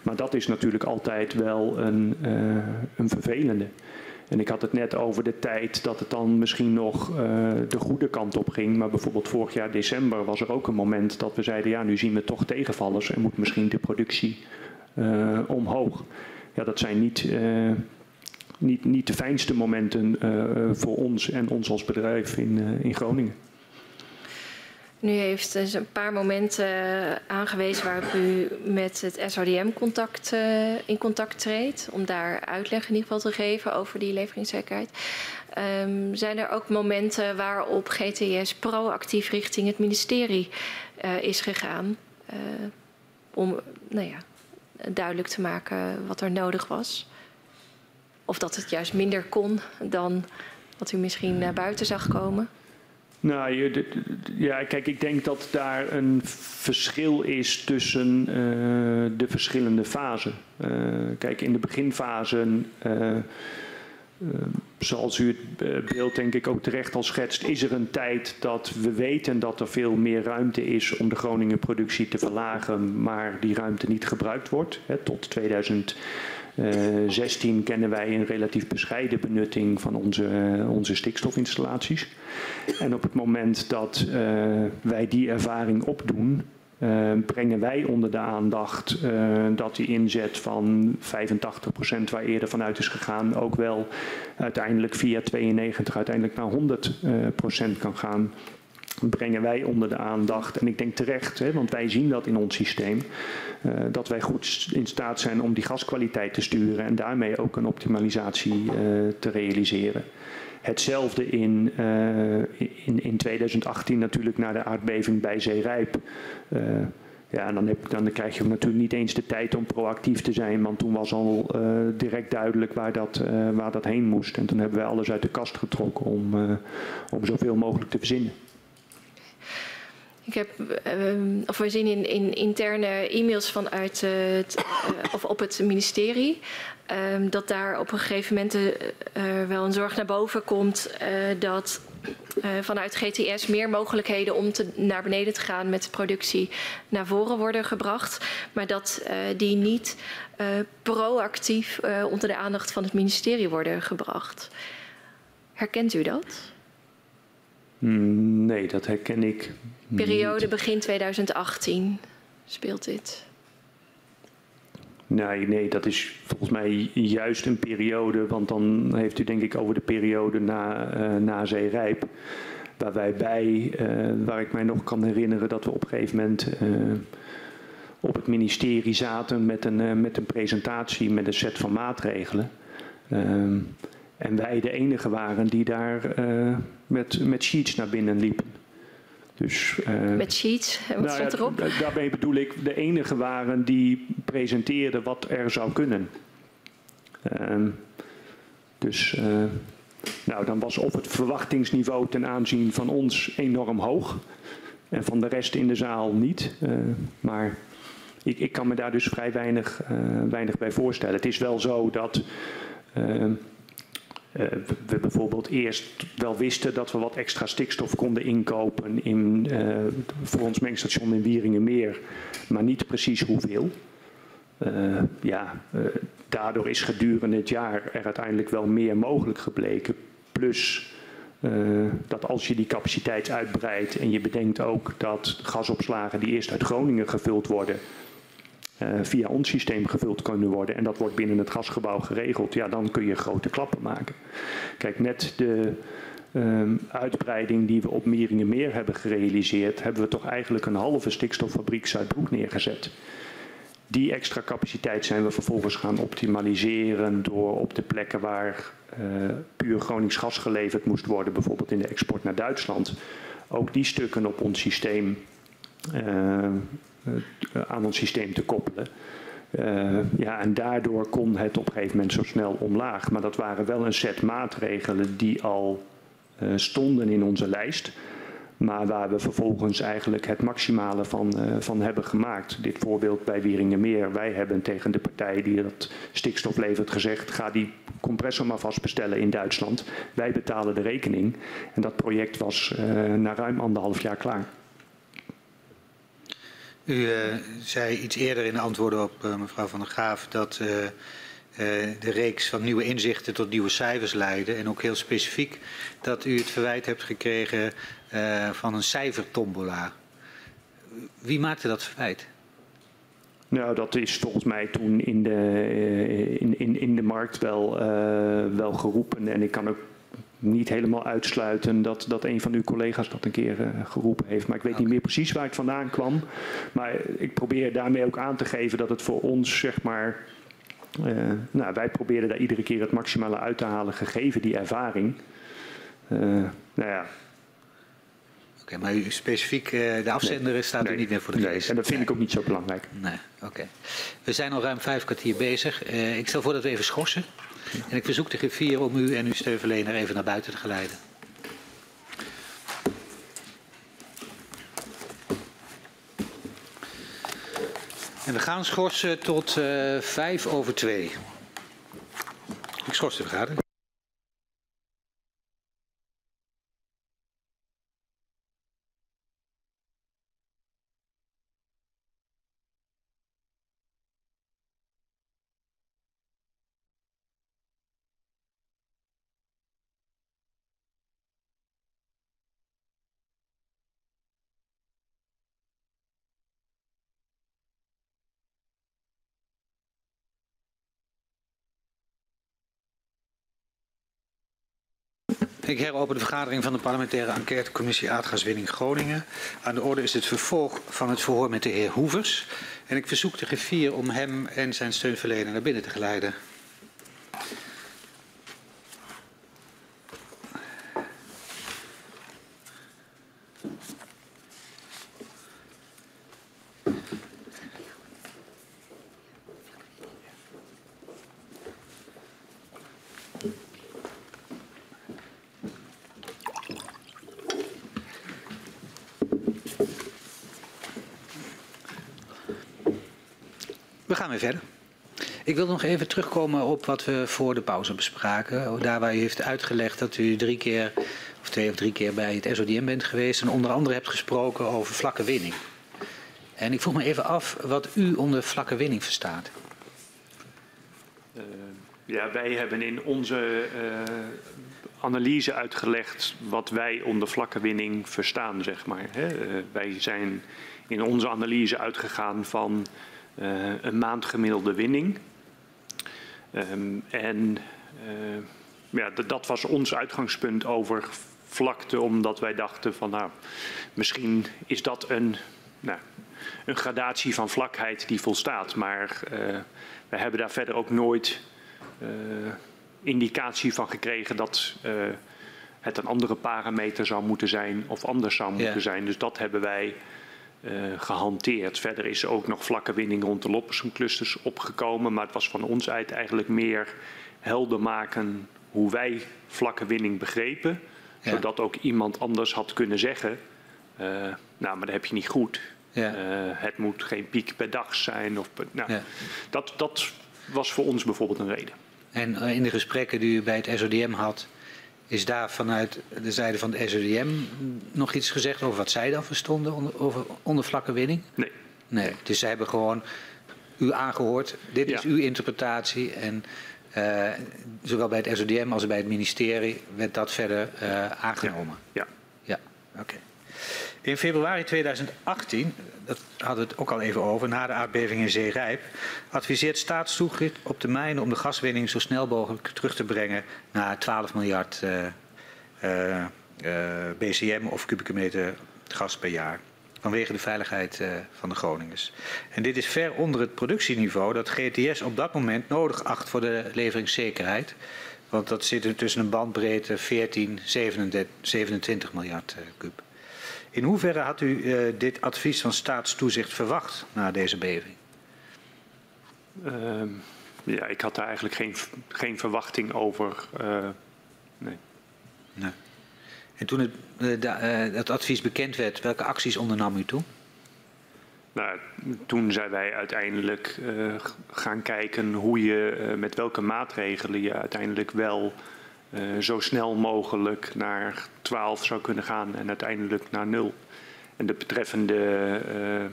Maar dat is natuurlijk altijd wel een, een vervelende. En ik had het net over de tijd dat het dan misschien nog uh, de goede kant op ging. Maar bijvoorbeeld vorig jaar december was er ook een moment dat we zeiden, ja nu zien we toch tegenvallers en moet misschien de productie uh, omhoog. Ja, dat zijn niet, uh, niet, niet de fijnste momenten voor ons en ons als bedrijf in, in Groningen. Nu heeft dus een paar momenten aangewezen waarop u met het SODM contact, uh, in contact treedt. Om daar uitleg in ieder geval te geven over die leveringszekerheid. Um, zijn er ook momenten waarop GTS proactief richting het ministerie uh, is gegaan? Om nou ja, duidelijk te maken wat er nodig was? Of dat het juist minder kon dan wat u misschien naar buiten zag komen? Nou, je, ja, kijk, ik denk dat daar een verschil is tussen uh, de verschillende fasen. Uh, kijk, in de beginfase, uh, zoals u het beeld denk ik ook terecht al schetst, is er een tijd dat we weten dat er veel meer ruimte is om de Groningen productie te verlagen, maar die ruimte niet gebruikt wordt. Hè, tot 2000. 16 eh, kennen wij een relatief bescheiden benutting van onze, eh, onze stikstofinstallaties. En op het moment dat eh, wij die ervaring opdoen, brengen wij onder de aandacht dat die inzet van 85% waar eerder vanuit is gegaan ook wel uiteindelijk via 92 uiteindelijk naar 100% kan gaan brengen wij onder de aandacht. En ik denk terecht, hè, want wij zien dat in ons systeem, uh, dat wij goed in staat zijn om die gaskwaliteit te sturen en daarmee ook een optimalisatie uh, te realiseren. Hetzelfde in, uh, in, in 2018 natuurlijk na de aardbeving bij Zeerijp. Ja, dan, heb, dan krijg je natuurlijk niet eens de tijd om proactief te zijn, want toen was al direct duidelijk waar dat, waar dat heen moest. En toen hebben wij alles uit de kast getrokken om, om zoveel mogelijk te verzinnen. Ik heb, uh, of we zien in, in interne e-mails vanuit uh, of op het ministerie uh, dat daar op een gegeven moment uh, wel een zorg naar boven komt dat vanuit GTS meer mogelijkheden om te, naar beneden te gaan met de productie naar voren worden gebracht, maar dat die niet proactief onder de aandacht van het ministerie worden gebracht. Herkent u dat? Hmm, nee, dat herken ik Periode begin 2018 speelt dit. Nee, nee, dat is volgens mij juist een periode, want dan heeft u denk ik over de periode na, uh, na Zeerijp. Waar wij bij, uh, waar ik mij nog kan herinneren dat we op een gegeven moment uh, op het ministerie zaten met een, met een presentatie met een set van maatregelen. Ehm, en wij de enige waren die daar met, met sheets naar binnen liepen. Dus, uh, Met sheets, wat nou stond erop? Ja, daarmee bedoel ik de enige waren die presenteerden wat er zou kunnen. Uh, dus uh, nou, dan was of het verwachtingsniveau ten aanzien van ons enorm hoog en van de rest in de zaal niet. Maar ik, ik, kan me daar dus vrij weinig, weinig bij voorstellen. Het is wel zo dat uh, we bijvoorbeeld eerst wel wisten dat we wat extra stikstof konden inkopen in, uh, voor ons mengstation in Wieringenmeer, maar niet precies hoeveel. Uh, ja, daardoor is gedurende het jaar er uiteindelijk wel meer mogelijk gebleken. Plus dat als je die capaciteit uitbreidt en je bedenkt ook dat gasopslagen die eerst uit Groningen gevuld worden, via ons systeem gevuld kunnen worden. En dat wordt binnen het gasgebouw geregeld. Ja, dan kun je grote klappen maken. Kijk, net de, um, uitbreiding die we op Meringenmeer hebben gerealiseerd, hebben we toch eigenlijk een halve stikstoffabriek Zuidbroek neergezet. Die extra capaciteit zijn we vervolgens gaan optimaliseren door op de plekken waar uh, puur Gronings gas geleverd moest worden, bijvoorbeeld in de export naar Duitsland, ook die stukken op ons systeem, uh, aan ons systeem te koppelen. Uh, ja, en daardoor kon het op een gegeven moment zo snel omlaag. Maar dat waren wel een set maatregelen die al uh, stonden in onze lijst. Maar waar we vervolgens eigenlijk het maximale van, van hebben gemaakt. Dit voorbeeld bij Wieringenmeer. Wij hebben tegen de partij die dat stikstof levert gezegd... ga die compressor maar vast bestellen in Duitsland. Wij betalen de rekening. En dat project was na ruim anderhalf jaar klaar. U uh, zei iets eerder in de antwoorden op uh, mevrouw Van der Graaf dat uh, de reeks van nieuwe inzichten tot nieuwe cijfers leidde. En ook heel specifiek dat u het verwijt hebt gekregen van een cijfertombola. Wie maakte dat verwijt? Nou, dat is volgens mij toen in de, in, in, in de markt wel, wel geroepen. En ik kan ook niet helemaal uitsluiten dat, dat een van uw collega's dat een keer uh, geroepen heeft. Maar ik weet okay. niet meer precies waar het vandaan kwam. Maar ik probeer daarmee ook aan te geven dat het voor ons, zeg maar. Uh, nou, wij proberen daar iedere keer het maximale uit te halen, gegeven die ervaring. Uh, nou ja. Oké, okay, maar u specifiek de afzender nee, staat nee, u niet meer voor de nee, En dat vind ik ook niet zo belangrijk. Nee, oké. Okay. We zijn al ruim vijf kwartier bezig. ik stel voor dat we even schorsen. En ik verzoek de griffier om u en uw steunverlener even naar buiten te geleiden. En we gaan schorsen tot uh, vijf over twee. Ik schors de vergadering. Ik heropen de vergadering van de parlementaire enquêtecommissie aardgaswinning Groningen. Aan de orde is het vervolg van het verhoor met de heer Hoevers. En ik verzoek de griffier om hem en zijn steunverlener naar binnen te geleiden. Verder. Ik wil nog even terugkomen op wat we voor de pauze bespraken. Daar waar u heeft uitgelegd dat u drie keer, of twee of drie keer bij het SODM bent geweest en onder andere hebt gesproken over vlakke winning. En ik vroeg me even af wat u onder vlakke winning verstaat. Uh, ja, wij hebben in onze uh, analyse uitgelegd wat wij onder vlakke winning verstaan, zeg maar. Hè. Uh, wij zijn in onze analyse uitgegaan van uh, een maandgemiddelde winning. Um, en uh, ja, dat was ons uitgangspunt over vlakte, omdat wij dachten van nou, misschien is dat een, nou, een gradatie van vlakheid die volstaat. Maar uh, we hebben daar verder ook nooit indicatie van gekregen dat het een andere parameter zou moeten zijn of anders zou moeten ja. zijn. Dus dat hebben wij uh, gehanteerd. Verder is er ook nog vlakke winning rond de Loppersum clusters opgekomen. Maar het was van ons uit eigenlijk meer helder maken hoe wij vlakke winning begrepen. Ja. Zodat ook iemand anders had kunnen zeggen, uh, nou maar dat heb je niet goed. Ja. Uh, het moet geen piek per dag zijn. Of per, nou, ja. dat, dat was voor ons bijvoorbeeld een reden. En in de gesprekken die u bij het SODM had, is daar vanuit de zijde van de SODM nog iets gezegd over wat zij dan verstonden onder, over ondervlakke winning? Nee. Nee, dus zij hebben gewoon u aangehoord. Dit ja. is uw interpretatie en uh, zowel bij het SODM als bij het ministerie werd dat verder uh, aangenomen. Ja. Ja, ja. oké. Okay. In februari 2018, dat hadden we het ook al even over, na de aardbeving in Zeerijp, adviseert staatstoegift op termijn om de gaswinning zo snel mogelijk terug te brengen naar 12 miljard uh, uh, BCM of kubieke meter gas per jaar. Vanwege de veiligheid van de Groningers. En dit is ver onder het productieniveau dat GTS op dat moment nodig acht voor de leveringszekerheid. Want dat zit tussen een bandbreedte 14, 27 miljard kub. In hoeverre had u uh, dit advies van staatstoezicht verwacht na deze beving? Uh, ja, ik had daar eigenlijk geen, geen verwachting over. Uh, nee. nee. En toen het, het advies bekend werd, welke acties ondernam u toen? Nou, toen zijn wij uiteindelijk gaan kijken hoe je met welke maatregelen je uiteindelijk wel uh, zo snel mogelijk naar 12 zou kunnen gaan en uiteindelijk naar 0. En de betreffende uh,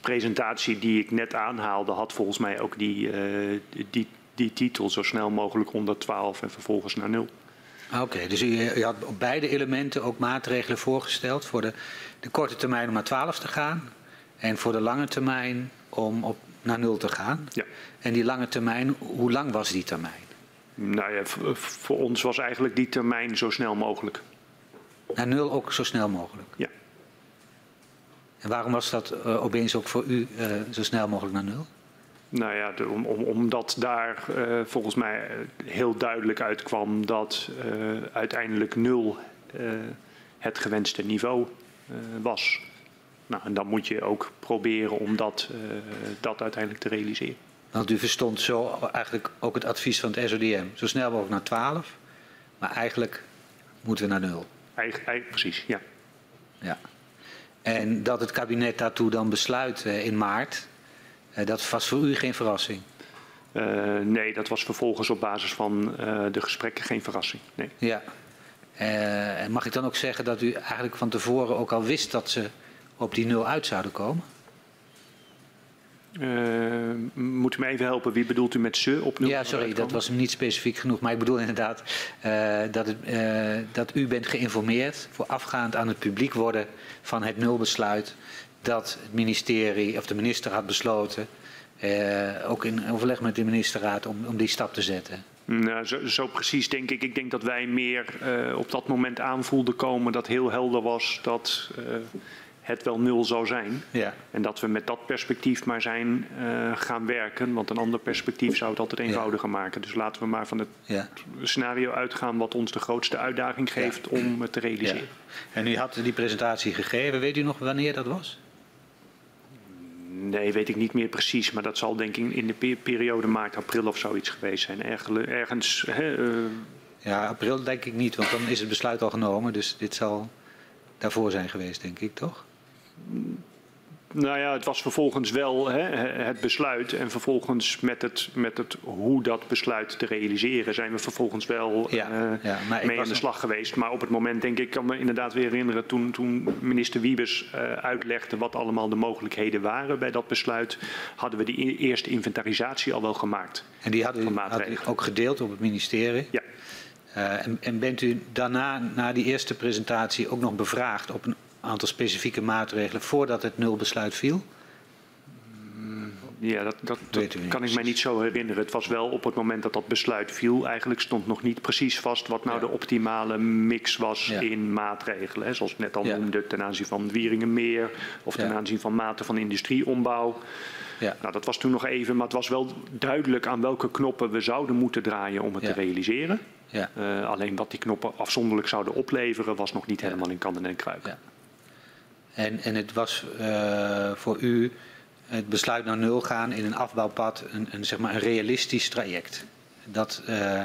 presentatie die ik net aanhaalde had volgens mij ook die, uh, die, die titel zo snel mogelijk 112 en vervolgens naar 0. Ah, oké, okay, dus u, u, had op beide elementen ook maatregelen voorgesteld voor de, de korte termijn om naar 12 te gaan en voor de lange termijn om op, naar 0 te gaan. Ja. En die lange termijn, hoe lang was die termijn? Nou ja, voor ons was eigenlijk die termijn zo snel mogelijk. Naar nul ook zo snel mogelijk? Ja. En waarom was dat uh, opeens ook voor u uh, zo snel mogelijk naar nul? Nou ja, de, om, om, omdat daar uh, volgens mij heel duidelijk uitkwam dat uiteindelijk nul het gewenste niveau was. Nou, en dan moet je ook proberen om dat, dat uiteindelijk te realiseren. Want u verstond zo eigenlijk ook het advies van het SODM. Zo snel mogelijk naar 12, maar eigenlijk moeten we naar 0. Eigenlijk, precies, ja. ja. En dat het kabinet daartoe dan besluit uh, in maart, uh, dat was voor u geen verrassing? Uh, nee, dat was vervolgens op basis van de gesprekken geen verrassing. Nee. Ja. En mag ik dan ook zeggen dat u eigenlijk van tevoren ook al wist dat ze op die nul uit zouden komen? Uh, moet u me even helpen, wie bedoelt u met ze op nul? Ja, sorry, dat was niet specifiek genoeg. Maar ik bedoel inderdaad uh, dat, het, uh, dat u bent geïnformeerd voorafgaand aan het publiek worden van het nulbesluit dat het ministerie of de minister had besloten, ook in overleg met de ministerraad, om, om die stap te zetten. Nou, zo, zo, precies denk ik. Ik denk dat wij meer op dat moment aanvoelden komen dat heel helder was dat het wel nul zou zijn. Ja. En dat we met dat perspectief maar zijn uh, gaan werken. Want een ander perspectief zou het altijd eenvoudiger ja. maken. Dus laten we maar van het ja. scenario uitgaan wat ons de grootste uitdaging geeft om het te realiseren. En u had die presentatie gegeven. Weet u nog wanneer dat was? Nee, weet ik niet meer precies. Maar dat zal denk ik in de periode maart, april of zoiets geweest zijn. Ergens... Hè, uh... Ja, april denk ik niet. Want dan is het besluit al genomen. Dus dit zal daarvoor zijn geweest, denk ik, toch? Nou ja, het was vervolgens wel hè, het besluit. En vervolgens met het, met het hoe dat besluit te realiseren zijn we vervolgens wel ja, uh, ja, mee aan de slag geweest. Maar op het moment denk ik, kan me inderdaad weer herinneren toen, toen minister Wiebes uh, uitlegde wat allemaal de mogelijkheden waren bij dat besluit, hadden we die eerste inventarisatie al wel gemaakt. En die hadden u, had u ook gedeeld op het ministerie? Ja. Uh, en, en bent u daarna, na die eerste presentatie, ook nog bevraagd op een aantal specifieke maatregelen voordat het nulbesluit viel? Ja, dat, dat, dat kan ik mij niet zo herinneren. Het was wel op het moment dat dat besluit viel. Eigenlijk stond nog niet precies vast wat nou ja. de optimale mix was ja. in maatregelen. Hè. Zoals ik net al ja. noemde, ten aanzien van Wieringenmeer of ten aanzien van mate van industrieombouw. Ja. Nou, dat was toen nog even, maar het was wel duidelijk aan welke knoppen we zouden moeten draaien om het te realiseren. Ja. Uh, alleen wat die knoppen afzonderlijk zouden opleveren, was nog niet helemaal in kanden en kruiken. En, en het was uh, voor u het besluit naar nul gaan in een afbouwpad een, een, zeg maar een realistisch traject. Dat uh,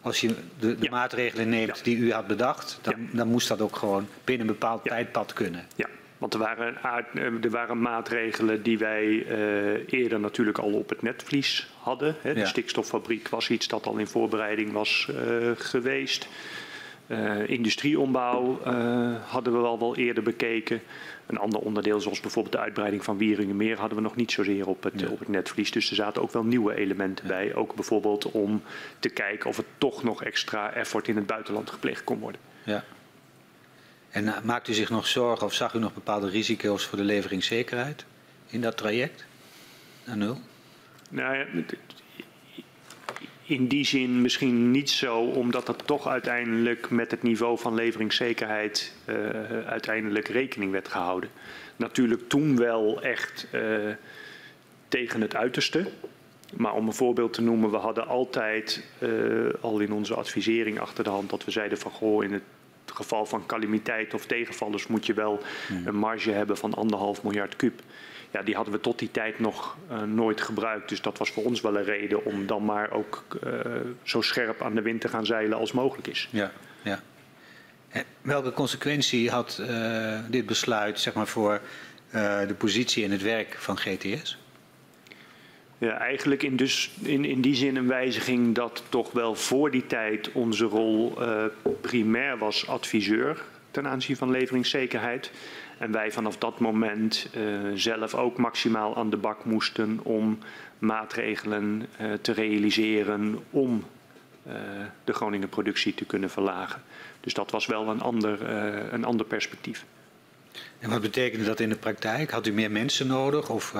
als je de, de ja. maatregelen neemt ja. die u had bedacht, dan, ja. dan, moest dat ook gewoon binnen een bepaald tijdpad kunnen. Ja. Want er waren, er waren maatregelen die wij uh, eerder natuurlijk al op het netvlies hadden. Hè. De stikstoffabriek was iets dat al in voorbereiding was uh, geweest. Uh, industrieombouw uh, hadden we al wel eerder bekeken. Een ander onderdeel, zoals bijvoorbeeld de uitbreiding van Wieringenmeer, hadden we nog niet zozeer op het, ja. op het netvlies. Dus er zaten ook wel nieuwe elementen ja. bij. Ook bijvoorbeeld om te kijken of er toch nog extra effort in het buitenland gepleegd kon worden. Ja. En uh, maakt u zich nog zorgen of zag u nog bepaalde risico's voor de leveringszekerheid in dat traject? Naar nul? Nou ja, in die zin misschien niet zo, omdat er toch uiteindelijk met het niveau van leveringszekerheid uh, uiteindelijk rekening werd gehouden. Natuurlijk toen wel echt uh, tegen het uiterste. Maar om een voorbeeld te noemen, we hadden altijd uh, al in onze advisering achter de hand dat we zeiden van goh, in het geval van calamiteit of tegenvallers moet je wel hmm. een marge hebben van anderhalf miljard kub ja, die hadden we tot die tijd nog uh, nooit gebruikt. Dus dat was voor ons wel een reden om dan maar ook uh, zo scherp aan de wind te gaan zeilen als mogelijk is. Ja, ja. En welke consequentie had uh, dit besluit zeg maar, voor de positie en het werk van GTS? Ja, eigenlijk in, dus in, in die zin een wijziging dat toch wel voor die tijd onze rol primair was adviseur ten aanzien van leveringszekerheid. En wij vanaf dat moment uh, zelf ook maximaal aan de bak moesten om maatregelen uh, te realiseren om uh, de Groningen productie te kunnen verlagen. Dus dat was wel een ander, een ander perspectief. En wat betekende dat in de praktijk? Had u meer mensen nodig of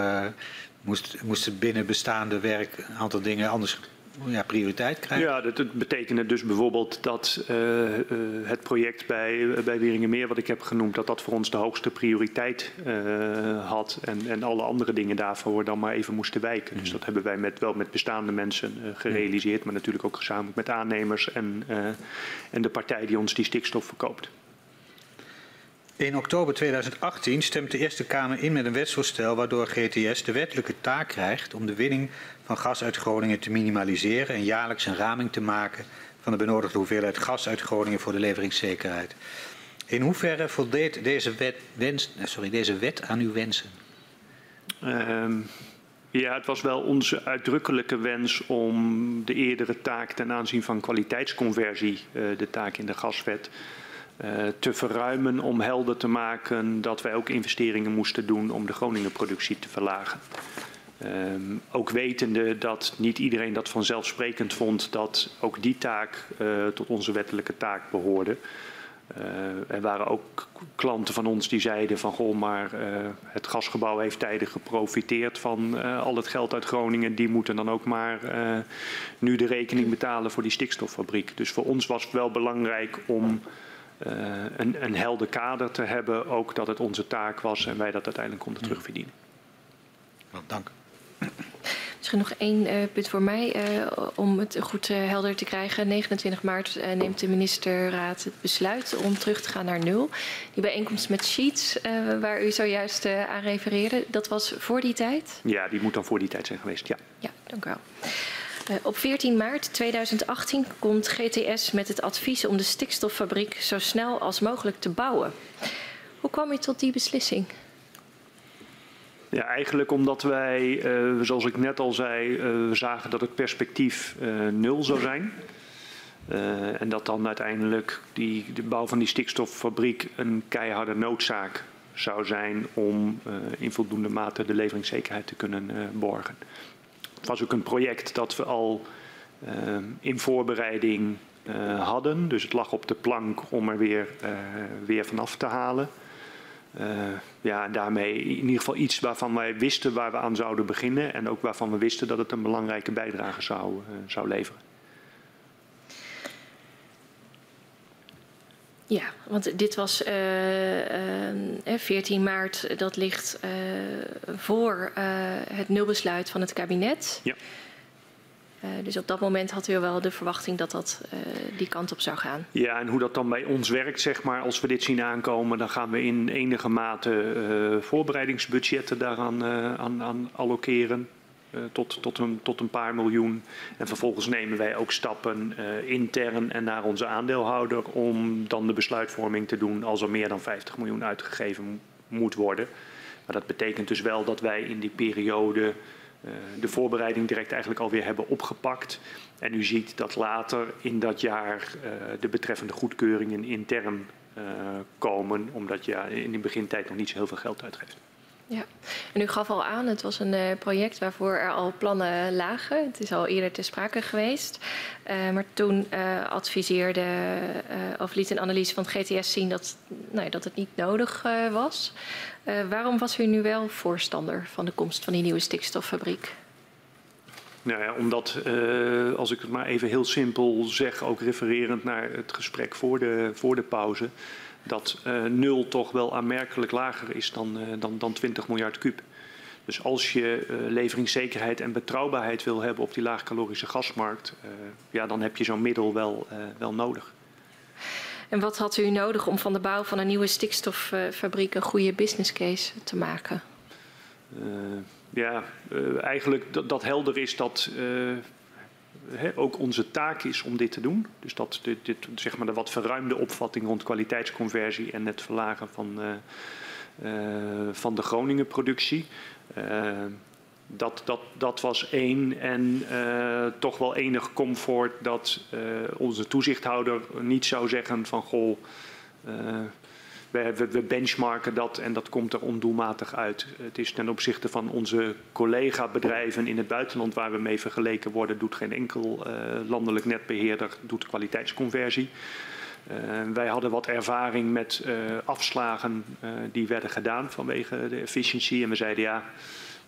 moest, moest het binnen bestaande werk een aantal dingen anders ja, prioriteit krijgen? Ja, dat, dat betekende dus bijvoorbeeld dat uh, uh, het project bij, bij Wieringenmeer, wat ik heb genoemd, dat dat voor ons de hoogste prioriteit uh, had. En, en alle andere dingen daarvoor dan maar even moesten wijken. Mm. Dus dat hebben wij met, wel met bestaande mensen gerealiseerd, maar natuurlijk ook gezamenlijk met aannemers en, en de partij die ons die stikstof verkoopt. In oktober 2018 stemt de Eerste Kamer in met een wetsvoorstel waardoor GTS de wettelijke taak krijgt om de winning van gas uit Groningen te minimaliseren en jaarlijks een raming te maken van de benodigde hoeveelheid gas uit Groningen voor de leveringszekerheid. In hoeverre voldeed deze wet, wens, eh, sorry, deze wet aan uw wensen? Um, ja, het was wel onze uitdrukkelijke wens om de eerdere taak ten aanzien van kwaliteitsconversie, uh, de taak in de gaswet, uh, te verruimen om helder te maken dat wij ook investeringen moesten doen om de Groningen productie te verlagen. Um, ook wetende dat niet iedereen dat vanzelfsprekend vond dat ook die taak uh, tot onze wettelijke taak behoorde. Uh, er waren ook klanten van ons die zeiden van goh, maar uh, het gasgebouw heeft tijden geprofiteerd van al het geld uit Groningen. Die moeten dan ook maar nu de rekening betalen voor die stikstoffabriek. Dus voor ons was het wel belangrijk om een, een helder kader te hebben. Ook dat het onze taak was en wij dat uiteindelijk konden terugverdienen. Well, dank. Misschien nog één uh, punt voor mij uh, om het goed uh, helder te krijgen. 29 maart neemt de ministerraad het besluit om terug te gaan naar nul. Die bijeenkomst met Sheets, waar u zojuist aan refereerde, dat was voor die tijd? Ja, die moet dan voor die tijd zijn geweest, ja. Ja, dank u wel. op 14 maart 2018 komt GTS met het advies om de stikstoffabriek zo snel als mogelijk te bouwen. Hoe kwam u tot die beslissing? Ja, eigenlijk omdat wij, uh, zoals ik net al zei, uh, zagen dat het perspectief uh, nul zou zijn. en dat dan uiteindelijk die, de bouw van die stikstoffabriek een keiharde noodzaak zou zijn om in voldoende mate de leveringszekerheid te kunnen borgen. Het was ook een project dat we al in voorbereiding hadden. Dus het lag op de plank om er weer, weer vanaf te halen. Uh, ja, daarmee in ieder geval iets waarvan wij wisten waar we aan zouden beginnen en ook waarvan we wisten dat het een belangrijke bijdrage zou, uh, zou leveren. Ja, want dit was uh, 14 maart, dat ligt voor het nulbesluit van het kabinet. Ja. Uh, dus op dat moment had u wel de verwachting dat dat uh, die kant op zou gaan. Ja, en hoe dat dan bij ons werkt, zeg maar, als we dit zien aankomen, dan gaan we in enige mate uh, voorbereidingsbudgetten daaraan aan, aan allokeren. tot, tot, een, tot een paar miljoen. En vervolgens nemen wij ook stappen intern en naar onze aandeelhouder om dan de besluitvorming te doen als er meer dan 50 miljoen uitgegeven moet worden. Maar dat betekent dus wel dat wij in die periode de voorbereiding direct eigenlijk alweer hebben opgepakt. En u ziet dat later in dat jaar uh, de betreffende goedkeuringen intern uh, komen, omdat je in de begintijd nog niet zo heel veel geld uitgeeft. Ja, en u gaf al aan, het was een project waarvoor er al plannen lagen. Het is al eerder ter sprake geweest. Maar toen adviseerde of liet een analyse van het GTS zien dat, nou dat het niet nodig was. Waarom was u nu wel voorstander van de komst van die nieuwe stikstoffabriek? Nou ja, omdat, uh, als ik het maar even heel simpel zeg, ook refererend naar het gesprek voor de, voor de pauze, dat uh, nul toch wel aanmerkelijk lager is dan, dan, dan 20 miljard kuub. Dus als je leveringszekerheid en betrouwbaarheid wil hebben op die laagcalorische gasmarkt, ja, dan heb je zo'n middel wel, wel nodig. En wat had u nodig om van de bouw van een nieuwe stikstoffabriek een goede business case te maken? ja, uh, eigenlijk dat, dat, helder is dat uh, he, ook onze taak is om dit te doen. Dus dat dit, zeg maar de wat verruimde opvatting rond kwaliteitsconversie en het verlagen van, van de Groningen productie. Dat, dat, dat was één en toch wel enig comfort dat onze toezichthouder niet zou zeggen van goh we, we, we, benchmarken dat en dat komt er ondoelmatig uit. Het is ten opzichte van onze collega-bedrijven in het buitenland waar we mee vergeleken worden, doet geen enkel landelijk netbeheerder doet kwaliteitsconversie. Wij hadden wat ervaring met afslagen die werden gedaan vanwege de efficiëntie en we zeiden ja,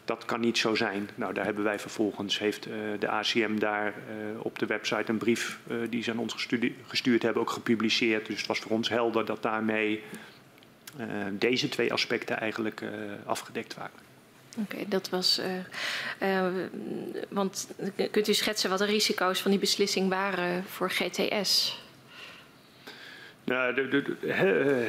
dat kan niet zo zijn. Nou, daar hebben wij vervolgens, heeft uh, de ACM daar uh, op de website een brief uh, die ze aan ons gestuurd hebben ook gepubliceerd. Dus het was voor ons helder dat daarmee deze twee aspecten eigenlijk afgedekt waren. Oké, dat was. Want kunt u schetsen wat de risico's van die beslissing waren voor GTS? De,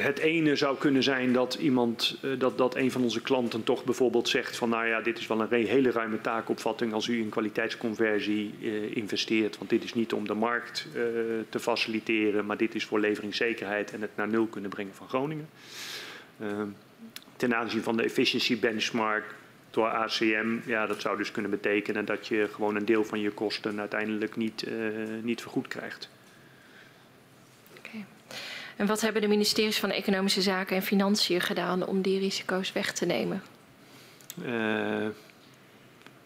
het ene zou kunnen zijn dat iemand, dat, dat een van onze klanten toch bijvoorbeeld zegt van nou ja, dit is wel een hele ruime taakopvatting als u in kwaliteitsconversie uh, investeert. Want dit is niet om de markt uh, te faciliteren, maar dit is voor leveringszekerheid en het naar nul kunnen brengen van Groningen. Uh, ten aanzien van de efficiency benchmark door ACM, ja, dat zou dus kunnen betekenen dat je gewoon een deel van je kosten uiteindelijk niet, niet vergoed krijgt. En wat hebben de ministeries van Economische Zaken en Financiën gedaan om die risico's weg te nemen? Uh,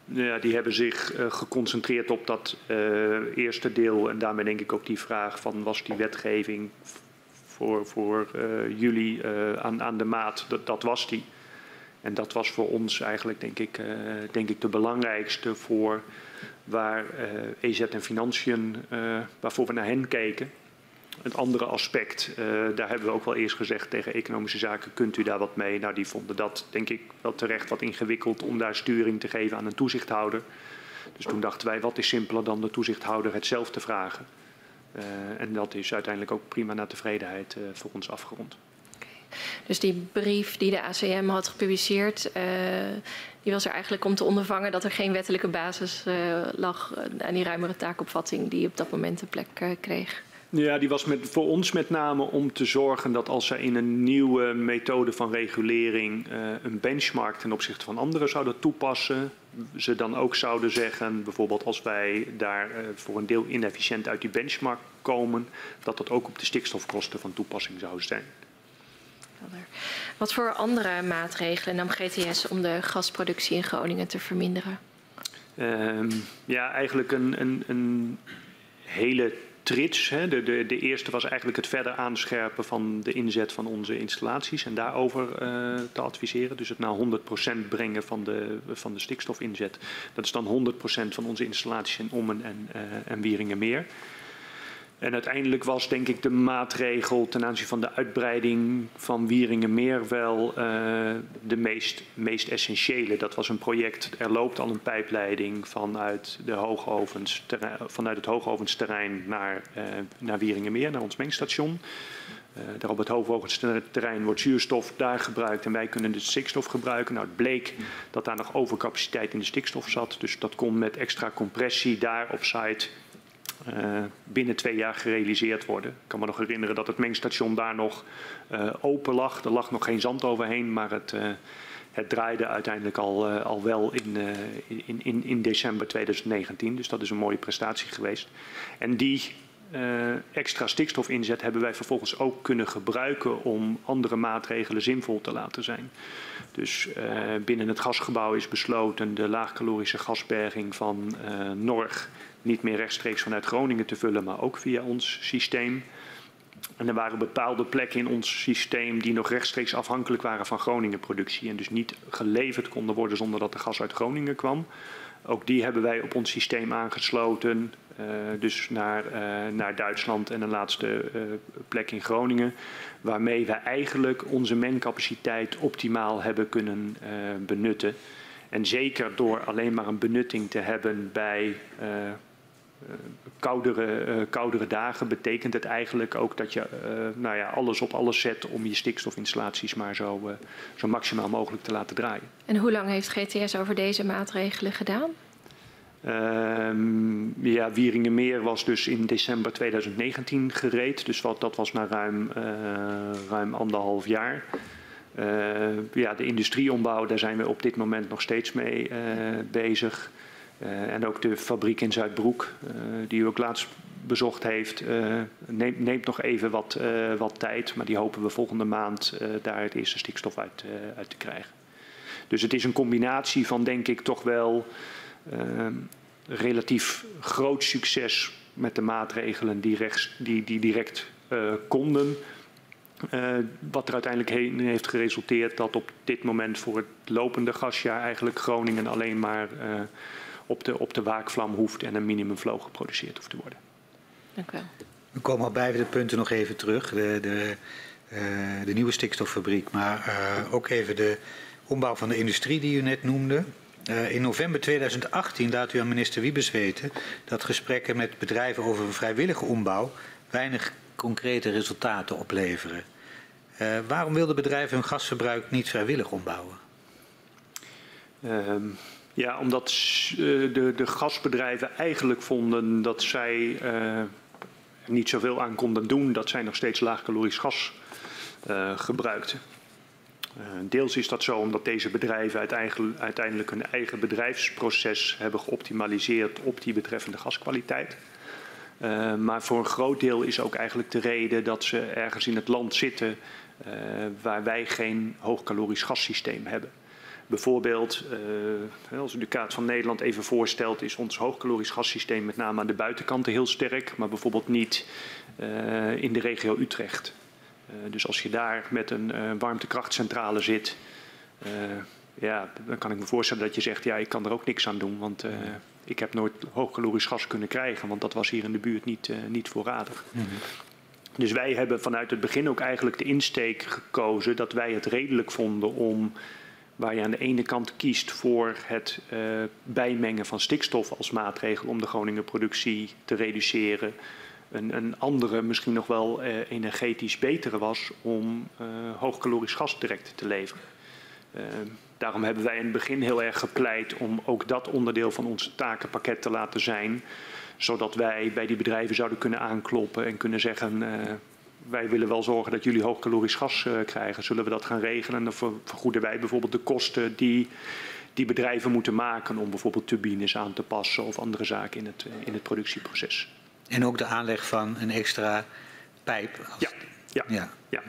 ja, die hebben zich uh, geconcentreerd op dat uh, eerste deel. En daarmee denk ik ook die vraag van was die wetgeving voor, voor jullie aan, aan de maat? Dat, dat was die. En dat was voor ons eigenlijk denk ik, denk ik de belangrijkste voor waar EZ en Financiën, waarvoor we naar hen keken. Het andere aspect, uh, daar hebben we ook wel eerst gezegd tegen economische zaken, kunt u daar wat mee? Nou, die vonden dat denk ik wel terecht wat ingewikkeld om daar sturing te geven aan een toezichthouder. Dus toen dachten wij, wat is simpeler dan de toezichthouder het zelf te vragen? Uh, en dat is uiteindelijk ook prima naar tevredenheid uh, voor ons afgerond. Dus die brief die de ACM had gepubliceerd, die was er eigenlijk om te ondervangen dat er geen wettelijke basis lag aan die ruimere taakopvatting die op dat moment de plek kreeg? Ja, die was met, voor ons met name om te zorgen dat als zij in een nieuwe methode van regulering uh, een benchmark ten opzichte van anderen zouden toepassen, ze dan ook zouden zeggen, bijvoorbeeld als wij daar uh, voor een deel inefficiënt uit die benchmark komen, dat dat ook op de stikstofkosten van toepassing zou zijn. Wat voor andere maatregelen nam GTS om de gasproductie in Groningen te verminderen? Uh, ja, eigenlijk een, een, een hele trits. Hè. De, de, de, eerste was eigenlijk het verder aanscherpen van de inzet van onze installaties en daarover uh, te adviseren. Dus het naar 100% brengen van de, van de stikstofinzet. Dat is dan 100% van onze installaties in Ommen en, uh, en Wieringenmeer. En uiteindelijk was denk ik de maatregel ten aanzien van de uitbreiding van Wieringenmeer wel uh, de meest, meest essentiële. Dat was een project, er loopt al een pijpleiding vanuit, de hoogovens, vanuit het hoogovensterrein naar, uh, naar Wieringenmeer, naar ons mengstation. Uh, daar op het hoogovensterrein wordt zuurstof daar gebruikt en wij kunnen de stikstof gebruiken. Nou, het bleek dat daar nog overcapaciteit in de stikstof zat. Dus dat kon met extra compressie daar op site binnen twee jaar gerealiseerd worden. Ik kan me nog herinneren dat het mengstation daar nog uh, open lag. Er lag nog geen zand overheen, maar het, uh, het draaide uiteindelijk al, al wel in, in, in, in december 2019. Dus dat is een mooie prestatie geweest. En die extra stikstofinzet hebben wij vervolgens ook kunnen gebruiken om andere maatregelen zinvol te laten zijn. Dus binnen het gasgebouw is besloten de laagcalorische gasberging van Norg niet meer rechtstreeks vanuit Groningen te vullen, maar ook via ons systeem. En er waren bepaalde plekken in ons systeem die nog rechtstreeks afhankelijk waren van Groningen productie en dus niet geleverd konden worden zonder dat er gas uit Groningen kwam. Ook die hebben wij op ons systeem aangesloten. Uh, dus naar, uh, naar Duitsland en een laatste uh, plek in Groningen. Waarmee we eigenlijk onze mencapaciteit optimaal hebben kunnen benutten. En zeker door alleen maar een benutting te hebben bij koudere, koudere dagen, betekent het eigenlijk ook dat je nou ja, alles op alles zet om je stikstofinstallaties maar zo, zo maximaal mogelijk te laten draaien. En hoe lang heeft GTS over deze maatregelen gedaan? Um, ja, Wieringenmeer was dus in december 2019 gereed. Dus wat, dat was na ruim, uh, ruim anderhalf jaar. Uh, ja, de industrieombouw, daar zijn we op dit moment nog steeds mee uh, bezig. en ook de fabriek in Zuidbroek, die u ook laatst bezocht heeft, neemt, neemt, nog even wat, wat tijd. Maar die hopen we volgende maand daar het eerste stikstof uit, uit te krijgen. Dus het is een combinatie van, denk ik, toch wel relatief groot succes met de maatregelen die, rechts, die, die direct uh, konden. Uh, wat er uiteindelijk heen heeft geresulteerd dat op dit moment voor het lopende gasjaar eigenlijk Groningen alleen maar uh, op, de, op de waakvlam hoeft en een minimumflow geproduceerd hoeft te worden. Dank u wel. We komen al bij de punten nog even terug. De, de, uh, de nieuwe stikstoffabriek, maar ook even de ombouw van de industrie die u net noemde. Uh, in november 2018 laat u aan minister Wiebes weten dat gesprekken met bedrijven over een vrijwillige ombouw weinig concrete resultaten opleveren. Uh, waarom wilden bedrijven hun gasverbruik niet vrijwillig ombouwen? Uh, ja, omdat uh, de, de, gasbedrijven eigenlijk vonden dat zij niet zoveel aan konden doen, dat zij nog steeds laagcalorisch gas gebruikten. Uh, deels is dat zo omdat deze bedrijven uiteindelijk hun eigen bedrijfsproces hebben geoptimaliseerd op die betreffende gaskwaliteit. Uh, maar voor een groot deel is ook eigenlijk de reden dat ze ergens in het land zitten uh, waar wij geen hoogcalorisch gassysteem hebben. Bijvoorbeeld, als u de kaart van Nederland even voorstelt, is ons hoogcalorisch gassysteem met name aan de buitenkanten heel sterk, maar bijvoorbeeld niet in de regio Utrecht. Uh, dus als je daar met een uh, warmtekrachtcentrale zit, uh, ja, dan kan ik me voorstellen dat je zegt, ja, ik kan er ook niks aan doen, want ik heb nooit hoogcalorisch gas kunnen krijgen, want dat was hier in de buurt niet, niet voorradig. Mm -hmm. Dus wij hebben vanuit het begin ook eigenlijk de insteek gekozen dat wij het redelijk vonden om, waar je aan de ene kant kiest voor het bijmengen van stikstof als maatregel om de Groningen productie te reduceren, een, een andere, misschien nog wel uh, energetisch betere was om uh, hoogcalorisch gas direct te leveren. Uh, daarom hebben wij in het begin heel erg gepleit om ook dat onderdeel van ons takenpakket te laten zijn. Zodat wij bij die bedrijven zouden kunnen aankloppen en kunnen zeggen wij willen wel zorgen dat jullie hoogcalorisch gas uh, krijgen. Zullen we dat gaan regelen? Dan vergoeden wij bijvoorbeeld de kosten die die bedrijven moeten maken om bijvoorbeeld turbines aan te passen of andere zaken in het, in het productieproces. En ook de aanleg van een extra pijp? Ja, ja, ja. ja.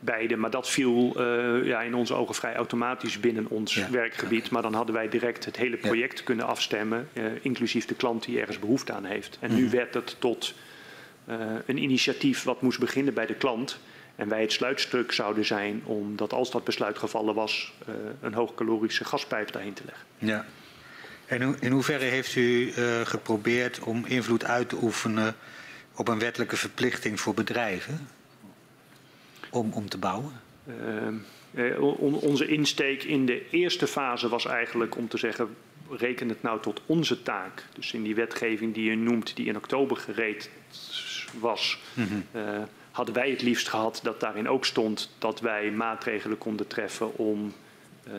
beide. Maar dat viel uh, ja, in onze ogen vrij automatisch binnen ons ja, werkgebied. Okay. Maar dan hadden wij direct het hele project kunnen afstemmen, uh, inclusief de klant die ergens behoefte aan heeft. En mm nu werd het tot uh, een initiatief wat moest beginnen bij de klant. En wij het sluitstuk zouden zijn om dat als dat besluit gevallen was, een hoogcalorische gaspijp daarheen te leggen. Ja. En in hoeverre heeft u uh, geprobeerd om invloed uit te oefenen op een wettelijke verplichting voor bedrijven om, om te bouwen? Uh, eh, on, onze insteek in de eerste fase was eigenlijk om te zeggen, reken het nou tot onze taak. Dus in die wetgeving die u noemt, die in oktober gereed was, mm -hmm. uh, hadden wij het liefst gehad dat daarin ook stond dat wij maatregelen konden treffen om uh,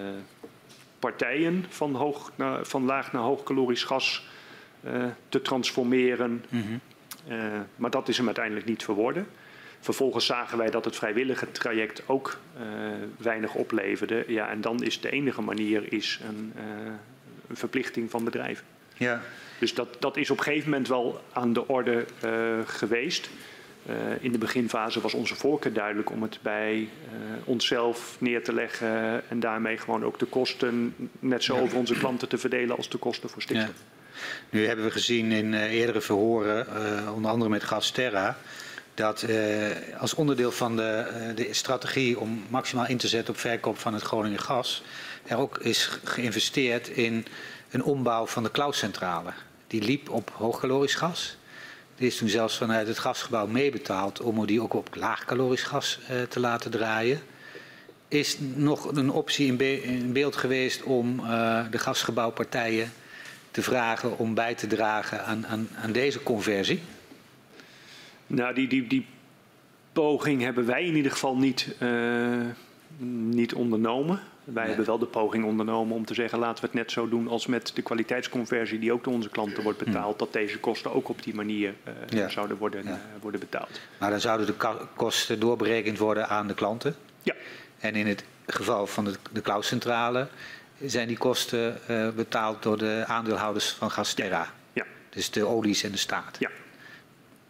partijen van, hoog naar, van laag naar gas uh, te transformeren. Mm -hmm. uh, maar dat is hem uiteindelijk niet verworden. Vervolgens zagen wij dat het vrijwillige traject ook weinig opleverde. Ja, en dan is de enige manier is een, een verplichting van bedrijven. Ja. Dus dat, dat is op een gegeven moment wel aan de orde geweest. Uh, in de beginfase was onze voorkeur duidelijk om het bij uh, onszelf neer te leggen en daarmee gewoon ook de kosten net zo over onze klanten te verdelen als de kosten voor stikstof. Ja. Nu hebben we gezien in uh, eerdere verhoren, onder andere met Gasterra, dat als onderdeel van de, de, strategie om maximaal in te zetten op verkoop van het Groningen gas, er ook is geïnvesteerd in een ombouw van de cloudcentrale. Die liep op hoogkalorisch gas. Die is toen zelfs vanuit het gasgebouw meebetaald om die ook op laagkalorisch gas uh, te laten draaien. Is nog een optie in, be in beeld geweest om uh, de gasgebouwpartijen te vragen om bij te dragen aan, aan, aan deze conversie? Nou, die, die, die poging hebben wij in ieder geval niet, uh, niet ondernomen. Wij hebben wel de poging ondernomen om te zeggen laten we het net zo doen als met de kwaliteitsconversie die ook door onze klanten wordt betaald. Hmm. Dat deze kosten ook op die manier uh, ja. zouden worden, ja. uh, worden betaald. Maar dan zouden de kosten doorberekend worden aan de klanten? Ja. En in het geval van de, de cloudcentrale zijn die kosten uh, betaald door de aandeelhouders van Gasterra? Ja. Dus de olies en de staat? Ja.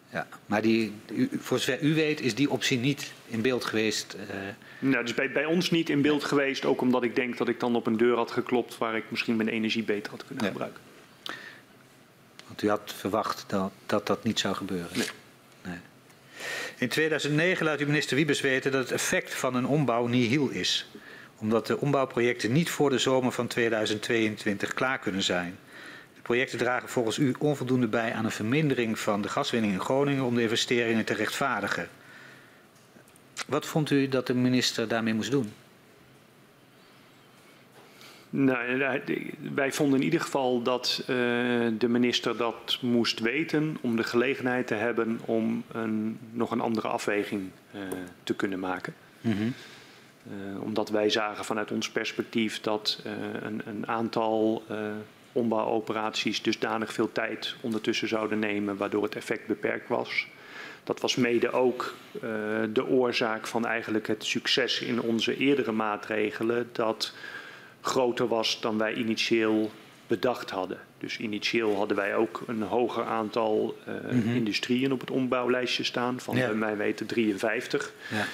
Ja, maar die, u, voor zover u weet is die optie niet in beeld geweest? Uh... Nou, dus bij, bij ons niet in beeld geweest. Ook omdat ik denk dat ik dan op een deur had geklopt waar ik misschien mijn energie beter had kunnen ja. gebruiken. Want u had verwacht dat dat, dat niet zou gebeuren? Nee. nee. In 2009 laat u minister Wiebes weten dat het effect van een ombouw nihil is. Omdat de ombouwprojecten niet voor de zomer van 2022 klaar kunnen zijn projecten dragen volgens u onvoldoende bij aan een vermindering van de gaswinning in Groningen om de investeringen te rechtvaardigen. Wat vond u dat de minister daarmee moest doen? Nou, wij vonden in ieder geval dat uh, de minister dat moest weten om de gelegenheid te hebben om een, nog een andere afweging uh, te kunnen maken. Mm -hmm. uh, omdat wij zagen vanuit ons perspectief dat een, een, aantal ombouwoperaties dusdanig veel tijd ondertussen zouden nemen, waardoor het effect beperkt was. Dat was mede ook uh, de oorzaak van eigenlijk het succes in onze eerdere maatregelen, dat groter was dan wij initieel bedacht hadden. Dus initieel hadden wij ook een hoger aantal uh, mm -hmm. industrieën op het ombouwlijstje staan, van ja. mij weten 53. Ja.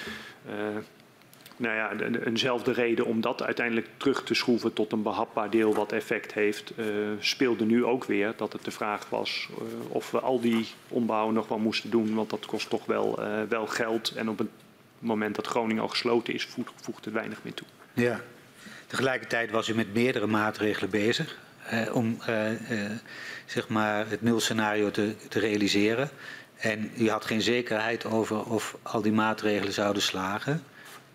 Nou ja, eenzelfde reden om dat uiteindelijk terug te schroeven tot een behapbaar deel wat effect heeft, uh, speelde nu ook weer. Dat het de vraag was uh, of we al die ombouwen nog wel moesten doen, want dat kost toch wel, uh, wel geld. En op het moment dat Groningen al gesloten is, voegt, voegt het weinig meer toe. Ja, tegelijkertijd was u met meerdere maatregelen bezig om zeg maar het nulscenario te, te realiseren. En u had geen zekerheid over of al die maatregelen zouden slagen.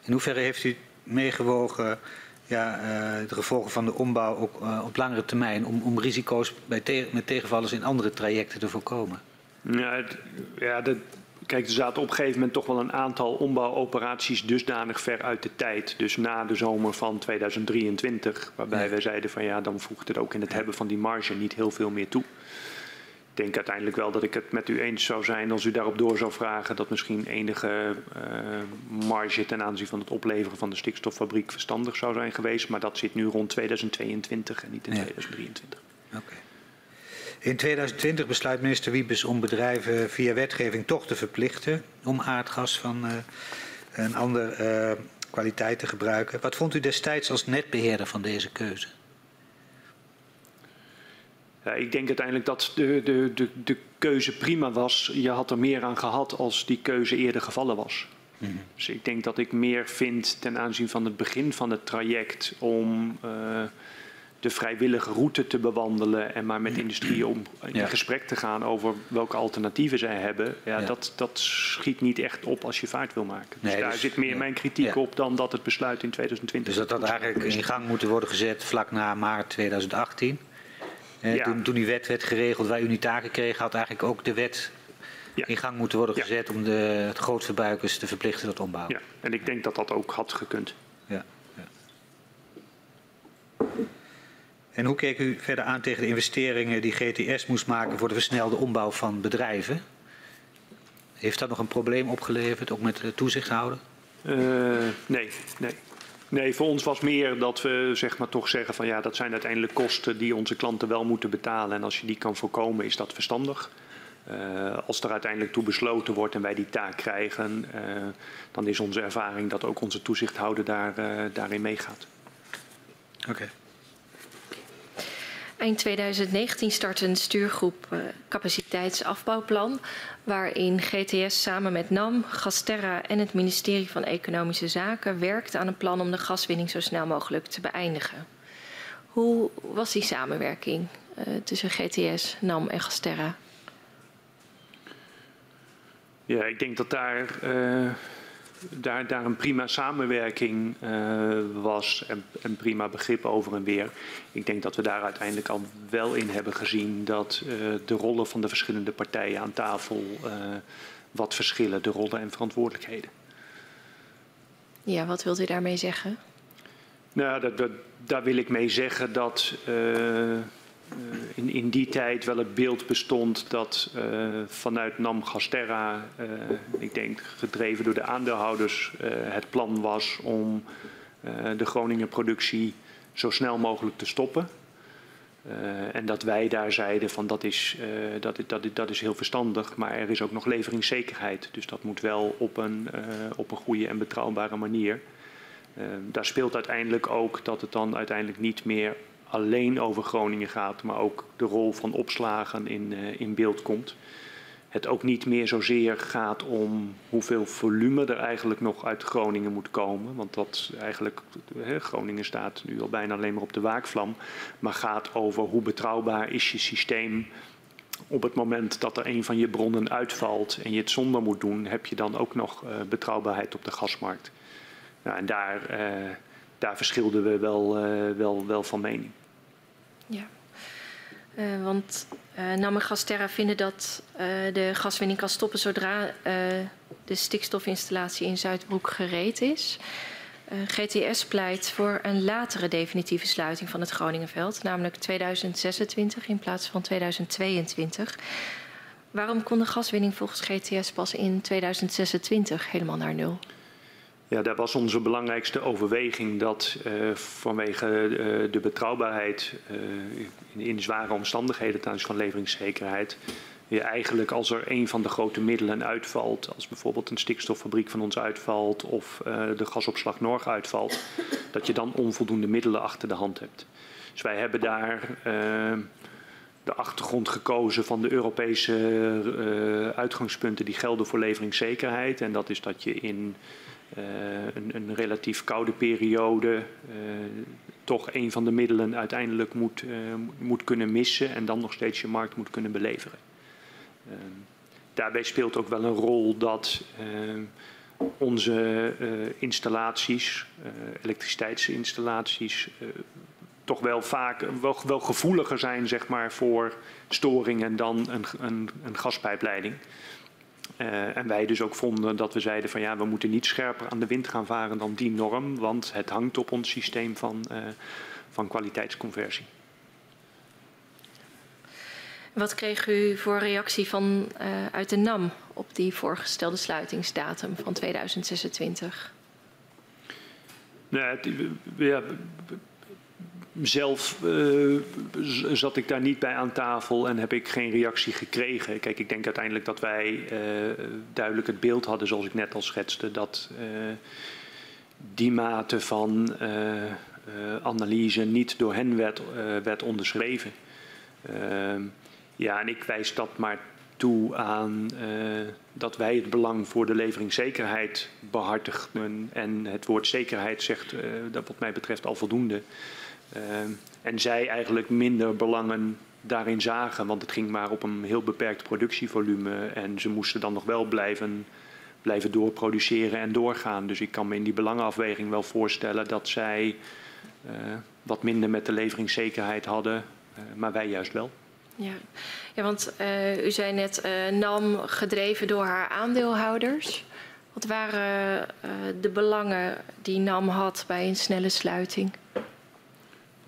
In hoeverre heeft u meegewogen ja, uh, de gevolgen van de ombouw ook uh, op langere termijn om, om risico's bij te met tegenvallers in andere trajecten te voorkomen? Ja, het, ja kijk, er zaten op een gegeven moment toch wel een aantal ombouwoperaties dusdanig ver uit de tijd. Dus na de zomer van 2023, waarbij ja. wij zeiden van ja, dan voegt het ook in het hebben van die marge niet heel veel meer toe denk uiteindelijk wel dat ik het met u eens zou zijn als u daarop door zou vragen dat misschien enige uh, marge ten aanzien van het opleveren van de stikstoffabriek verstandig zou zijn geweest. Maar dat zit nu rond 2022 en niet in ja. 2023. Oké. Okay. In 2020 besluit minister Wiebes om bedrijven via wetgeving toch te verplichten om aardgas van uh, een andere uh, kwaliteit te gebruiken. Wat vond u destijds als netbeheerder van deze keuze? Ja, ik denk uiteindelijk dat de, de, de, de keuze prima was. Je had er meer aan gehad als die keuze eerder gevallen was. Mm -hmm. Dus ik denk dat ik meer vind ten aanzien van het begin van het traject om uh, de vrijwillige route te bewandelen en maar met industrie om in ja. gesprek te gaan over welke alternatieven zij hebben. Ja, ja, Dat, dat schiet niet echt op als je vaart wil maken. Dus nee, daar dus, zit meer mijn kritiek op dan dat het besluit in 2020. Dus dat dat eigenlijk in gang moeten worden gezet vlak na maart 2018? Ja. Toen, toen, die wet werd geregeld waar u die taken kreeg, had eigenlijk ook de wet ja. in gang moeten worden gezet ja. om de grootverbruikers te verplichten tot ombouwen. Ja, en ik denk dat dat ook had gekund. Ja. En hoe keek u verder aan tegen de investeringen die GTS moest maken voor de versnelde ombouw van bedrijven? Heeft dat nog een probleem opgeleverd, ook met de toezichthouder? Uh, nee, nee. Nee, voor ons was meer dat we zeg maar, toch zeggen van ja, dat zijn uiteindelijk kosten die onze klanten wel moeten betalen. En als je die kan voorkomen, is dat verstandig. Uh, als er uiteindelijk toe besloten wordt en wij die taak krijgen, uh, dan is onze ervaring dat ook onze toezichthouder daar, uh, daarin meegaat. Oké. Eind 2019 start een stuurgroep uh, capaciteitsafbouwplan, waarin GTS samen met NAM, Gasterra en het ministerie van Economische Zaken werkt aan een plan om de gaswinning zo snel mogelijk te beëindigen. Hoe was die samenwerking uh, tussen GTS, NAM en Gasterra? Ja, ik denk dat daar, uh, daar, daar een prima samenwerking uh, was en, en, prima begrip over en weer. Ik denk dat we daar uiteindelijk al wel in hebben gezien dat de rollen van de verschillende partijen aan tafel wat verschillen, de rollen en verantwoordelijkheden. Ja, wat wilt u daarmee zeggen? Nou, dat, dat, daar wil ik mee zeggen dat in, in die tijd wel het beeld bestond dat uh, vanuit NAM Gasterra, uh, ik denk gedreven door de aandeelhouders, het plan was om de Groningen productie zo snel mogelijk te stoppen. En dat wij daar zeiden van dat is, dat, dat, is heel verstandig, maar er is ook nog leveringszekerheid. Dus dat moet wel op een, op een goede en betrouwbare manier. daar speelt uiteindelijk ook dat het dan uiteindelijk niet meer alleen over Groningen gaat, maar ook de rol van opslagen in, in beeld komt het ook niet meer zozeer gaat om hoeveel volume er eigenlijk nog uit Groningen moet komen. Want dat eigenlijk, Groningen staat nu al bijna alleen maar op de waakvlam. Maar gaat over hoe betrouwbaar is je systeem op het moment dat er een van je bronnen uitvalt en je het zonder moet doen, heb je dan ook nog uh, betrouwbaarheid op de gasmarkt. Nou, en daar, uh, daar verschilden we wel, wel, wel van mening. Ja. Uh, want uh, NAM en Gasterra vinden dat uh, de gaswinning kan stoppen zodra de stikstofinstallatie in Zuidbroek gereed is. GTS pleit voor een latere definitieve sluiting van het Groningenveld, namelijk 2026 in plaats van 2022. Waarom kon de gaswinning volgens GTS pas in 2026 helemaal naar nul? Ja, daar was onze belangrijkste overweging dat uh, vanwege uh, de betrouwbaarheid uh, in, zware omstandigheden tijdens van leveringszekerheid, je eigenlijk als er een van de grote middelen uitvalt, als bijvoorbeeld een stikstoffabriek van ons uitvalt of de gasopslag Norg uitvalt, dat je dan onvoldoende middelen achter de hand hebt. Dus wij hebben daar de achtergrond gekozen van de Europese uitgangspunten die gelden voor leveringszekerheid. En dat is dat je in een, een, relatief koude periode uh, toch een van de middelen uiteindelijk moet, uh, moet kunnen missen en dan nog steeds je markt moet kunnen beleveren. daarbij speelt ook wel een rol dat onze installaties, elektriciteitsinstallaties, toch wel vaak wel, wel, gevoeliger zijn zeg maar, voor storingen dan een, een, een gaspijpleiding. Uh, en wij dus ook vonden dat we zeiden van ja, we moeten niet scherper aan de wind gaan varen dan die norm, want het hangt op ons systeem van, uh, van kwaliteitsconversie. Wat kreeg u voor reactie van, uh, uit de NAM op die voorgestelde sluitingsdatum van 2026? Nou, ja, zelf uh, zat ik daar niet bij aan tafel en heb ik geen reactie gekregen. Kijk, ik denk uiteindelijk dat wij uh, duidelijk het beeld hadden, zoals ik net al schetste, dat uh, die mate van analyse niet door hen werd, werd onderschreven. Ehm, ja, en ik wijs dat maar toe aan dat wij het belang voor de leveringszekerheid behartigen. En het woord zekerheid zegt, dat wat mij betreft, al voldoende. Uh, en zij eigenlijk minder belangen daarin zagen, want het ging maar op een heel beperkt productievolume en ze moesten dan nog wel blijven, blijven doorproduceren en doorgaan. Dus ik kan me in die belangenafweging wel voorstellen dat zij uh, wat minder met de leveringszekerheid hadden, uh, maar wij juist wel. Ja, ja want uh, u zei net NAM gedreven door haar aandeelhouders. Wat waren de belangen die NAM had bij een snelle sluiting?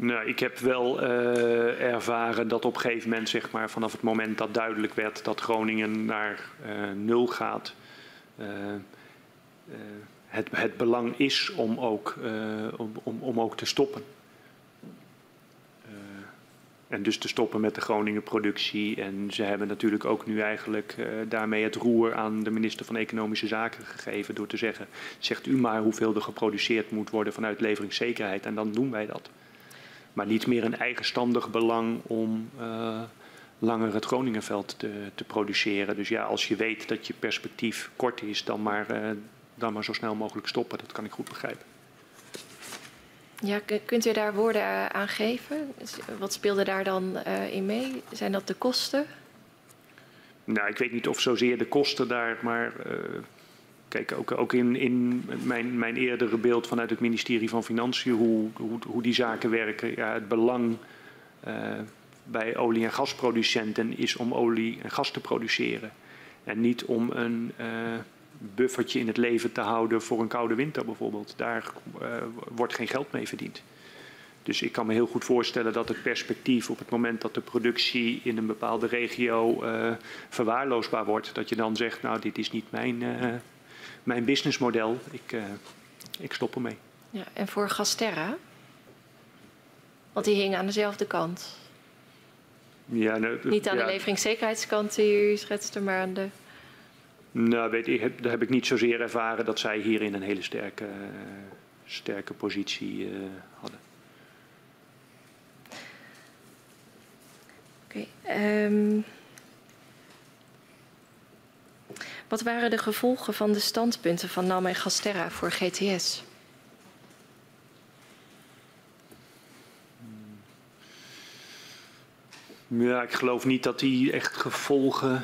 Nou, ik heb wel uh, ervaren dat op een gegeven moment, zeg maar, vanaf het moment dat duidelijk werd dat Groningen naar uh, nul gaat, uh, het, het, belang is om ook, om, om, om, ook te stoppen. en dus te stoppen met de Groningen productie. En ze hebben natuurlijk ook nu eigenlijk daarmee het roer aan de minister van Economische Zaken gegeven door te zeggen, zegt u maar hoeveel er geproduceerd moet worden vanuit leveringszekerheid en dan doen wij dat maar niet meer een eigenstandig belang om uh, langer het Groningenveld te, te, produceren. Dus ja, als je weet dat je perspectief kort is, dan maar, uh, dan maar zo snel mogelijk stoppen. Dat kan ik goed begrijpen. Ja, kunt u daar woorden aan geven? Wat speelde daar dan uh, in mee? Zijn dat de kosten? Nou, ik weet niet of zozeer de kosten daar, maar kijk, ook, ook in, in mijn, mijn eerdere beeld vanuit het ministerie van Financiën, hoe, hoe, hoe die zaken werken. Ja, het belang uh, bij olie- en gasproducenten is om olie en gas te produceren. En niet om een uh, buffertje in het leven te houden voor een koude winter bijvoorbeeld. Daar uh, wordt geen geld mee verdiend. Dus ik kan me heel goed voorstellen dat het perspectief op het moment dat de productie in een bepaalde regio verwaarloosbaar wordt, dat je dan zegt, nou dit is niet mijn, mijn businessmodel, ik, ik stop ermee. Ja, en voor Gasterra? Want die hing aan dezelfde kant. Ja, nou, niet aan ja. de leveringszekerheidskant die u schetste, maar aan de... Nou, weet ik, daar heb ik niet zozeer ervaren dat zij hierin een hele sterke, uh, sterke positie uh, hadden. Oké. Okay, um, wat waren de gevolgen van de standpunten van NAM en Gasterra voor GTS? Ja, ik geloof niet dat die echt gevolgen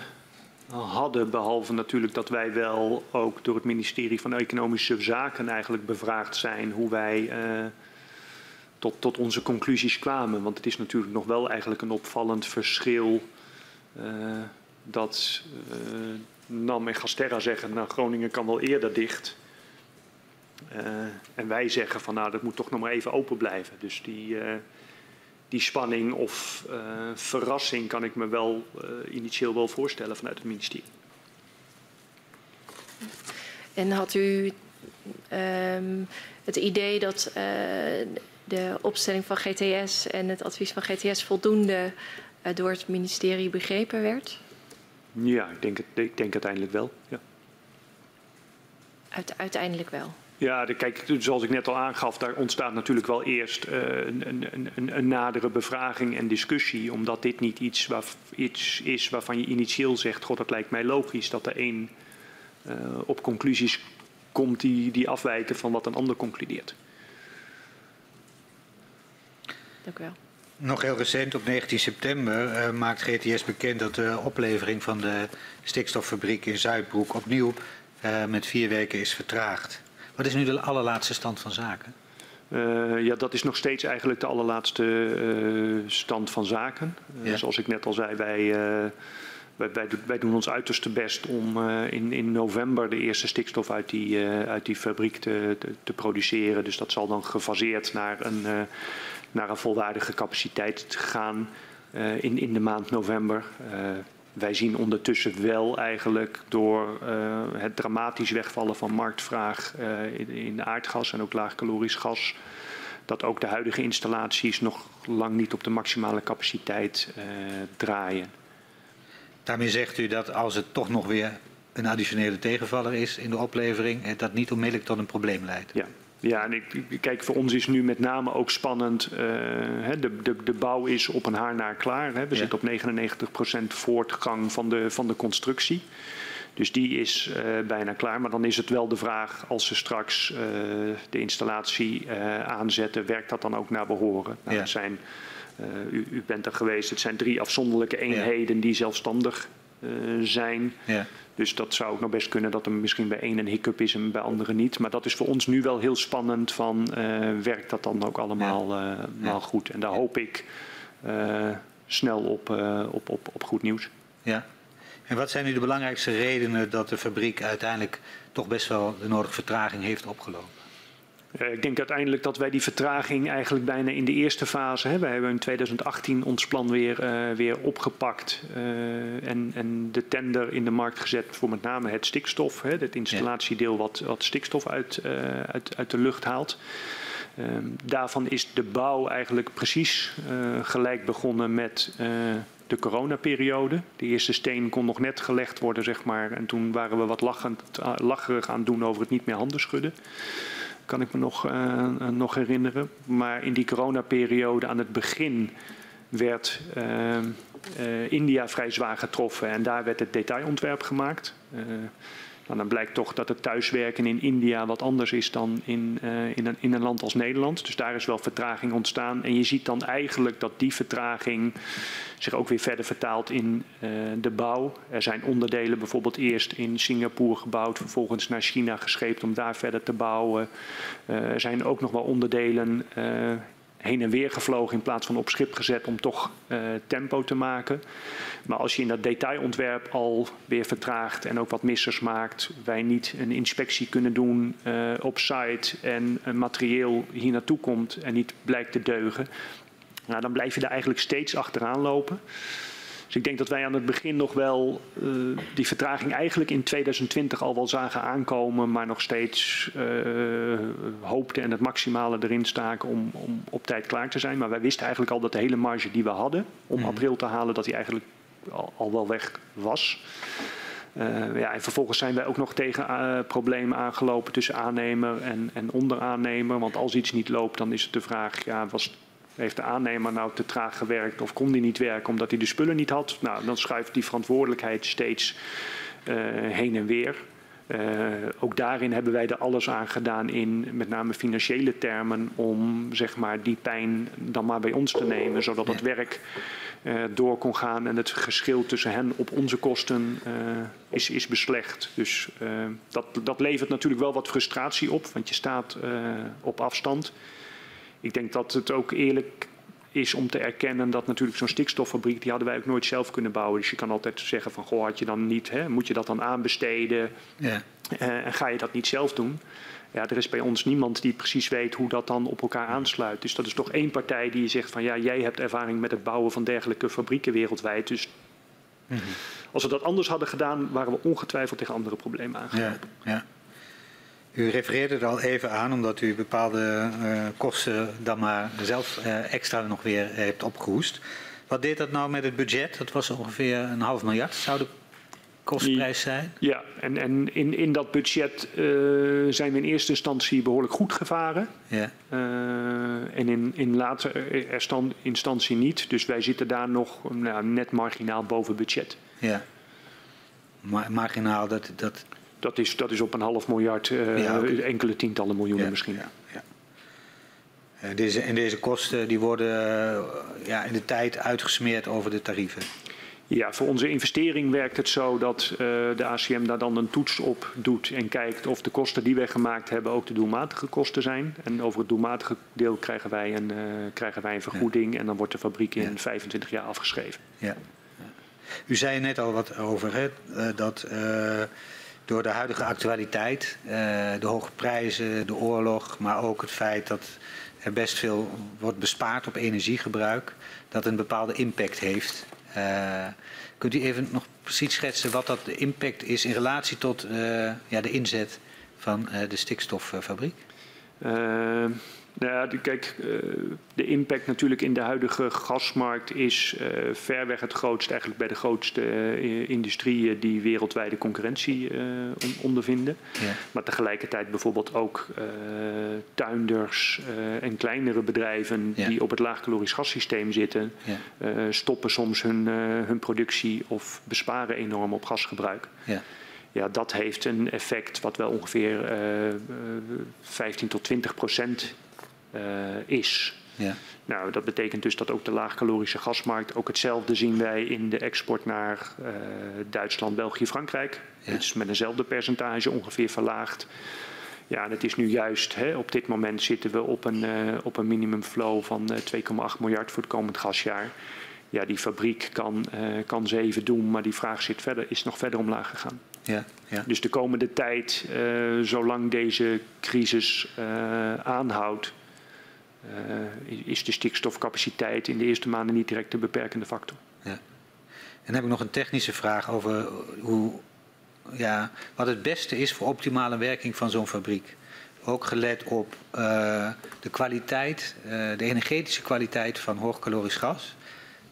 hadden. Behalve natuurlijk dat wij wel ook door het ministerie van Economische Zaken eigenlijk bevraagd zijn hoe wij uh, tot, tot onze conclusies kwamen. Want het is natuurlijk nog wel eigenlijk een opvallend verschil uh, dat uh, NAM en Gasterra zeggen, nou Groningen kan wel eerder dicht. en wij zeggen van nou dat moet toch nog maar even open blijven. Dus die die spanning of uh, verrassing kan ik me wel initieel wel voorstellen vanuit het ministerie. En had u um, het idee dat de opstelling van GTS en het advies van GTS voldoende door het ministerie begrepen werd? Ja, ik denk, het, ik denk uiteindelijk wel. Ja. Uit, uiteindelijk wel. Ja, de, kijk, zoals ik net al aangaf, daar ontstaat natuurlijk wel eerst uh, een, een, een, een, nadere bevraging en discussie. Omdat dit niet iets, waar, iets is waarvan je initieel zegt, god, dat lijkt mij logisch dat er één uh, op conclusies komt die, die afwijken van wat een ander concludeert. Dank u wel. Nog heel recent, op 19 september, uh, maakt GTS bekend dat de oplevering van de stikstoffabriek in Zuidbroek opnieuw met vier weken is vertraagd. Wat is nu de allerlaatste stand van zaken? Uh, ja, dat is nog steeds eigenlijk de allerlaatste stand van zaken. Ja. Zoals ik net al zei, wij, wij, wij, wij, doen ons uiterste best om in, in november de eerste stikstof uit die, uit die fabriek te, te, te, produceren. Dus dat zal dan gefaseerd naar een, naar een volwaardige capaciteit gaan in, in de maand november. Wij zien ondertussen wel eigenlijk door uh, het dramatisch wegvallen van marktvraag in, in, aardgas en ook laagkalorisch gas, dat ook de huidige installaties nog lang niet op de maximale capaciteit uh, draaien. Daarmee zegt u dat als het toch nog weer een additionele tegenvaller is in de oplevering, dat niet onmiddellijk tot een probleem leidt. Ja, ja, en ik, kijk, voor ons is nu met name ook spannend. Uh, de, de, de bouw is op een haar naar klaar. Hè. We ja. zitten op 99% voortgang van de, van de constructie. Dus die is uh, bijna klaar. Maar dan is het wel de vraag, als ze straks uh, de installatie aanzetten, werkt dat dan ook naar behoren? Nou, ja. zijn, u, u, bent er geweest, het zijn drie afzonderlijke eenheden ja. die zelfstandig zijn. Dus dat zou ook nog best kunnen dat er misschien bij één een hiccup is en bij anderen niet. Maar dat is voor ons nu wel heel spannend van uh, werkt dat dan ook allemaal ja. ja. goed. En daar hoop ik uh, snel op, op, op, op goed nieuws. Ja. En wat zijn nu de belangrijkste redenen dat de fabriek uiteindelijk toch best wel de nodige vertraging heeft opgelopen? Uh, ik denk uiteindelijk dat wij die vertraging eigenlijk bijna in de eerste fase hebben. We hebben in 2018 ons plan weer, uh, weer opgepakt uh, en, en, de tender in de markt gezet voor met name het stikstof. Hè, het installatiedeel wat, wat stikstof uit, uit, uit de lucht haalt. Um, daarvan is de bouw eigenlijk precies gelijk begonnen met de coronaperiode. De eerste steen kon nog net gelegd worden, zeg maar. En toen waren we wat lachend, lacherig aan het doen over het niet meer handen schudden kan ik me nog, uh, nog herinneren. Maar in die coronaperiode aan het begin werd uh, India vrij zwaar getroffen en daar werd het detailontwerp gemaakt. Nou, dan blijkt toch dat het thuiswerken in India wat anders is dan in, uh, in, een, in, een, land als Nederland. Dus daar is wel vertraging ontstaan. En je ziet dan eigenlijk dat die vertraging zich ook weer verder vertaalt in uh, de bouw. Er zijn onderdelen bijvoorbeeld eerst in Singapore gebouwd, vervolgens naar China gescheept om daar verder te bouwen. Uh, er zijn ook nog wel onderdelen heen en weer gevlogen in plaats van op schip gezet om toch uh, tempo te maken. Maar als je in dat detailontwerp al weer vertraagt en ook wat missers maakt, wij niet een inspectie kunnen doen uh, op site en een materieel hier naartoe komt en niet blijkt te deugen, nou, dan blijf je daar eigenlijk steeds achteraan lopen. Dus ik denk dat wij aan het begin nog wel uh, die vertraging eigenlijk in 2020 al wel zagen aankomen, maar nog steeds uh, hoopten en het maximale erin staken om, om op tijd klaar te zijn. Maar wij wisten eigenlijk al dat de hele marge die we hadden om mm. april te halen, dat die eigenlijk al, al wel weg was. Uh, ja, en vervolgens zijn wij ook nog tegen uh, problemen aangelopen tussen aannemer en, en onderaannemer. Want als iets niet loopt, dan is het de vraag, ja, was heeft de aannemer nou te traag gewerkt of kon die niet werken omdat hij de spullen niet had? Nou, dan schuift die verantwoordelijkheid steeds uh, heen en weer. Uh, ook daarin hebben wij er alles aan gedaan in met name financiële termen om zeg maar, die pijn dan maar bij ons te nemen, zodat het werk uh, door kon gaan en het geschil tussen hen op onze kosten uh, is, is beslecht. Dus dat, dat levert natuurlijk wel wat frustratie op, want je staat op afstand ik denk dat het ook eerlijk is om te erkennen dat natuurlijk zo'n stikstoffabriek, die hadden wij ook nooit zelf kunnen bouwen. Dus je kan altijd zeggen van, goh, had je dan niet, hè, moet je dat dan aanbesteden? Ja. Uh, en ga je dat niet zelf doen? Ja, er is bij ons niemand die precies weet hoe dat dan op elkaar aansluit. Dus dat is toch één partij die zegt van, ja, jij hebt ervaring met het bouwen van dergelijke fabrieken wereldwijd. Dus mm -hmm. als we dat anders hadden gedaan, waren we ongetwijfeld tegen andere problemen aangelopen. Ja, ja. U refereerde er al even aan, omdat u bepaalde uh, kosten dan maar zelf uh, extra nog weer heeft opgehoest. Wat deed dat nou met het budget? Dat was ongeveer een half miljard, zou de kostprijs zijn? Ja, en, en in, in dat budget uh, zijn we in eerste instantie behoorlijk goed gevaren. Ja. en in, in latere instantie niet. Dus wij zitten daar nog nou, net marginaal boven budget. Ja. Marginaal, dat, dat, dat is, dat is op een half miljard, ja, okay. enkele tientallen miljoenen misschien. Ja, ja. Deze, en deze kosten die worden uh, ja, in de tijd uitgesmeerd over de tarieven? Ja, voor onze investering werkt het zo dat de ACM daar dan een toets op doet en kijkt of de kosten die wij gemaakt hebben ook de doelmatige kosten zijn. En over het doelmatige deel krijgen wij een, krijgen wij een vergoeding en dan wordt de fabriek in 25 jaar afgeschreven. Ja. U zei net al wat over hè, dat door de huidige actualiteit, uh, de hoge prijzen, de oorlog, maar ook het feit dat er best veel wordt bespaard op energiegebruik, dat een bepaalde impact heeft. Uh, kunt u even nog precies schetsen wat dat de impact is in relatie tot uh, ja, de inzet van de stikstoffabriek? Nou ja, kijk, de impact natuurlijk in de huidige gasmarkt is uh, ver weg het grootst, eigenlijk bij de grootste uh, industrieën die wereldwijde concurrentie ondervinden. Ja. Maar tegelijkertijd bijvoorbeeld ook tuinders en kleinere bedrijven ja. die op het laagcalorisch gassysteem zitten, stoppen soms hun, hun productie of besparen enorm op gasgebruik. Ja, dat heeft een effect wat wel ongeveer 15 tot 20 procent is. Ja. Nou, dat betekent dus dat ook de laagcalorische gasmarkt, ook hetzelfde zien wij in de export naar uh, Duitsland, België, Frankrijk. Ja. Het is met eenzelfde percentage ongeveer verlaagd. Ja, en het is nu juist, hè, op dit moment zitten we op een, uh, op een minimumflow van 2,8 miljard voor het komend gasjaar. Ja, die fabriek kan, kan 7 doen, maar die vraag zit verder, is nog verder omlaag gegaan. Ja, ja. Dus de komende tijd, zolang deze crisis aanhoudt, is de stikstofcapaciteit in de eerste maanden niet direct de beperkende factor. Ja. En dan heb ik nog een technische vraag over hoe, ja, wat het beste is voor optimale werking van zo'n fabriek. Ook gelet op uh, de kwaliteit, uh, de energetische kwaliteit van hoogcalorisch gas.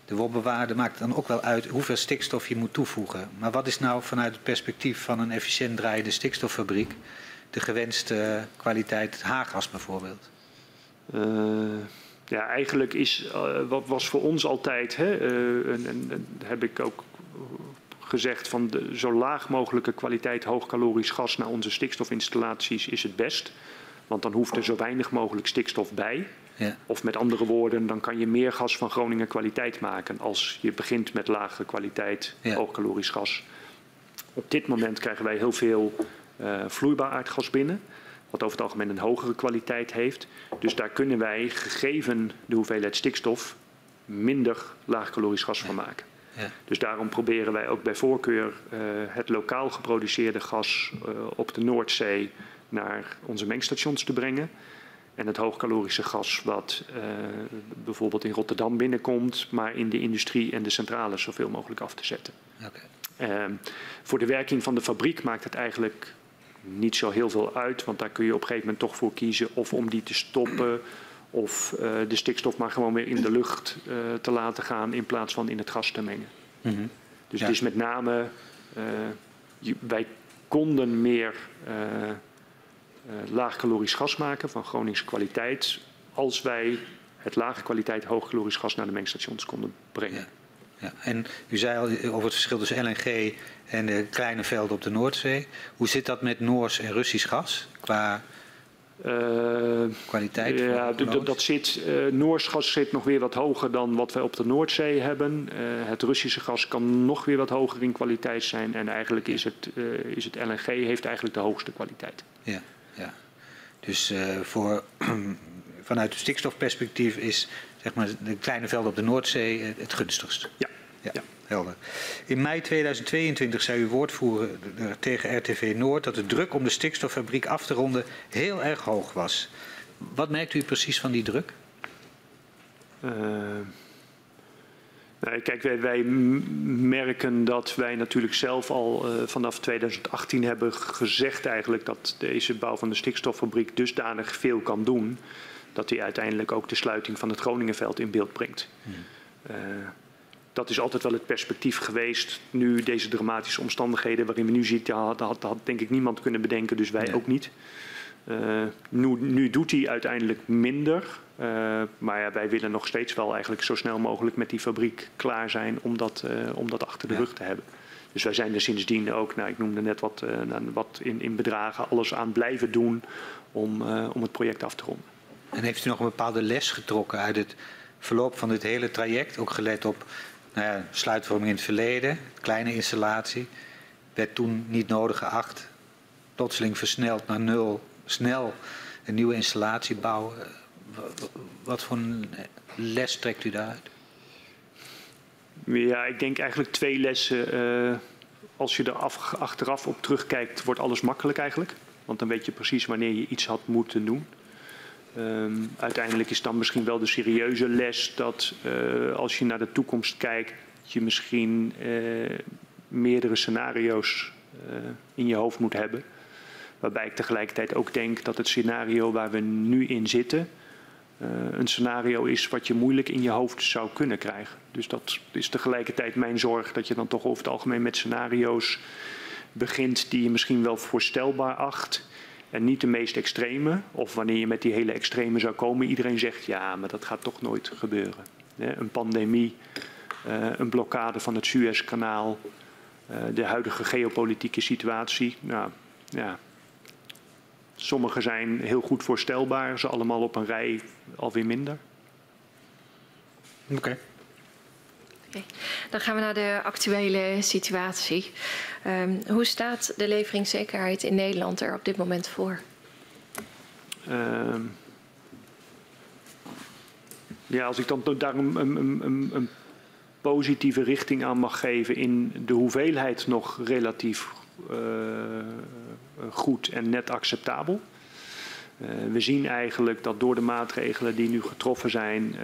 De wolbewaarde maakt dan ook wel uit hoeveel stikstof je moet toevoegen. Maar wat is nou vanuit het perspectief van een efficiënt draaiende stikstoffabriek de gewenste kwaliteit haargas bijvoorbeeld? Uh, ja, eigenlijk is, uh, wat was voor ons altijd, hè, uh, en, en, en, heb ik ook gezegd van de, zo laag mogelijke kwaliteit hoogkalorisch gas naar onze stikstofinstallaties is het best. Want dan hoeft er zo weinig mogelijk stikstof bij. Ja. Of met andere woorden, dan kan je meer gas van Groningen kwaliteit maken als je begint met lage kwaliteit ja. hoogkalorisch gas. Op dit moment krijgen wij heel veel uh, vloeibaar aardgas binnen, wat over het algemeen een hogere kwaliteit heeft. Dus daar kunnen wij, gegeven de hoeveelheid stikstof, minder laagkalorisch gas van maken. Ja. Dus daarom proberen wij ook bij voorkeur uh, het lokaal geproduceerde gas uh, op de Noordzee naar onze mengstations te brengen. En het hoogkalorische gas wat uh, bijvoorbeeld in Rotterdam binnenkomt, maar in de industrie en de centrales zoveel mogelijk af te zetten. Okay. Uh, voor de werking van de fabriek maakt het eigenlijk niet zo heel veel uit, want daar kun je op een gegeven moment toch voor kiezen of om die te stoppen of uh, de stikstof maar gewoon weer in de lucht uh, te laten gaan in plaats van in het gas te mengen. Mm -hmm. Dus ja. het is met name, je, wij konden meer laagkalorisch gas maken van Groningse kwaliteit. Als wij het lage kwaliteit hoogkalorisch gas naar de mengstations konden brengen. Ja. Ja. En u zei al over het verschil tussen LNG en de kleine velden op de Noordzee. Hoe zit dat met Noors en Russisch gas qua uh, kwaliteit? Ja, dat zit, uh, Noors gas zit nog weer wat hoger dan wat wij op de Noordzee hebben. Uh, het Russische gas kan nog weer wat hoger in kwaliteit zijn. En eigenlijk is het, is het LNG heeft eigenlijk de hoogste kwaliteit. Ja. Ja. Dus voor, vanuit het stikstofperspectief is zeg maar, de kleine velden op de Noordzee het gunstigst. Ja. ja. ja. Helder. In mei 2022 zei uw woordvoerder tegen RTV Noord dat de druk om de stikstoffabriek af te ronden heel erg hoog was. Wat merkt u precies van die druk? Uh, nou, kijk, wij, wij, merken dat wij natuurlijk zelf al uh, vanaf 2018 hebben gezegd eigenlijk dat deze bouw van de stikstoffabriek dusdanig veel kan doen dat hij uiteindelijk ook de sluiting van het Groningenveld in beeld brengt. Hmm. Uh, dat is altijd wel het perspectief geweest. Nu deze dramatische omstandigheden waarin we nu zitten, had, had, had denk ik niemand kunnen bedenken, dus wij nee. ook niet. Uh, nu, nu, doet hij uiteindelijk minder. Uh, maar ja, wij willen nog steeds wel eigenlijk zo snel mogelijk met die fabriek klaar zijn om dat, uh, om dat achter de ja. rug te hebben. Dus wij zijn er sindsdien ook, nou, ik noemde net wat, wat in, in, bedragen, alles aan blijven doen om, om het project af te ronden. En heeft u nog een bepaalde les getrokken uit het verloop van dit hele traject? Ook gelet op nou ja, sluitvorming in het verleden, kleine installatie, werd toen niet nodig geacht. Plotseling versneld naar nul, snel een nieuwe installatie bouwen. Wat voor een les trekt u daaruit? Ja, ik denk eigenlijk twee lessen. Uh, als je er af, achteraf op terugkijkt, wordt alles makkelijk eigenlijk. Want dan weet je precies wanneer je iets had moeten doen. Um, uiteindelijk is dan misschien wel de serieuze les dat uh, als je naar de toekomst kijkt, je misschien uh, meerdere scenario's uh, in je hoofd moet hebben. Waarbij ik tegelijkertijd ook denk dat het scenario waar we nu in zitten, een scenario is wat je moeilijk in je hoofd zou kunnen krijgen. Dus dat is tegelijkertijd mijn zorg dat je dan toch over het algemeen met scenario's begint die je misschien wel voorstelbaar acht en niet de meest extreme. Of wanneer je met die hele extreme zou komen, iedereen zegt ja, maar dat gaat toch nooit gebeuren. Een pandemie, eh, een blokkade van het Suezkanaal, eh, de huidige geopolitieke situatie. Nou, ja. Sommige zijn heel goed voorstelbaar, ze allemaal op een rij alweer minder. Oké. Dan gaan we naar de actuele situatie. Um, hoe staat de leveringszekerheid in Nederland er op dit moment voor? Um, ja, als ik dan daar een, een, een, positieve richting aan mag geven in de hoeveelheid nog relatief uh, goed en net acceptabel. Uh, we zien eigenlijk dat door de maatregelen die nu getroffen zijn, uh,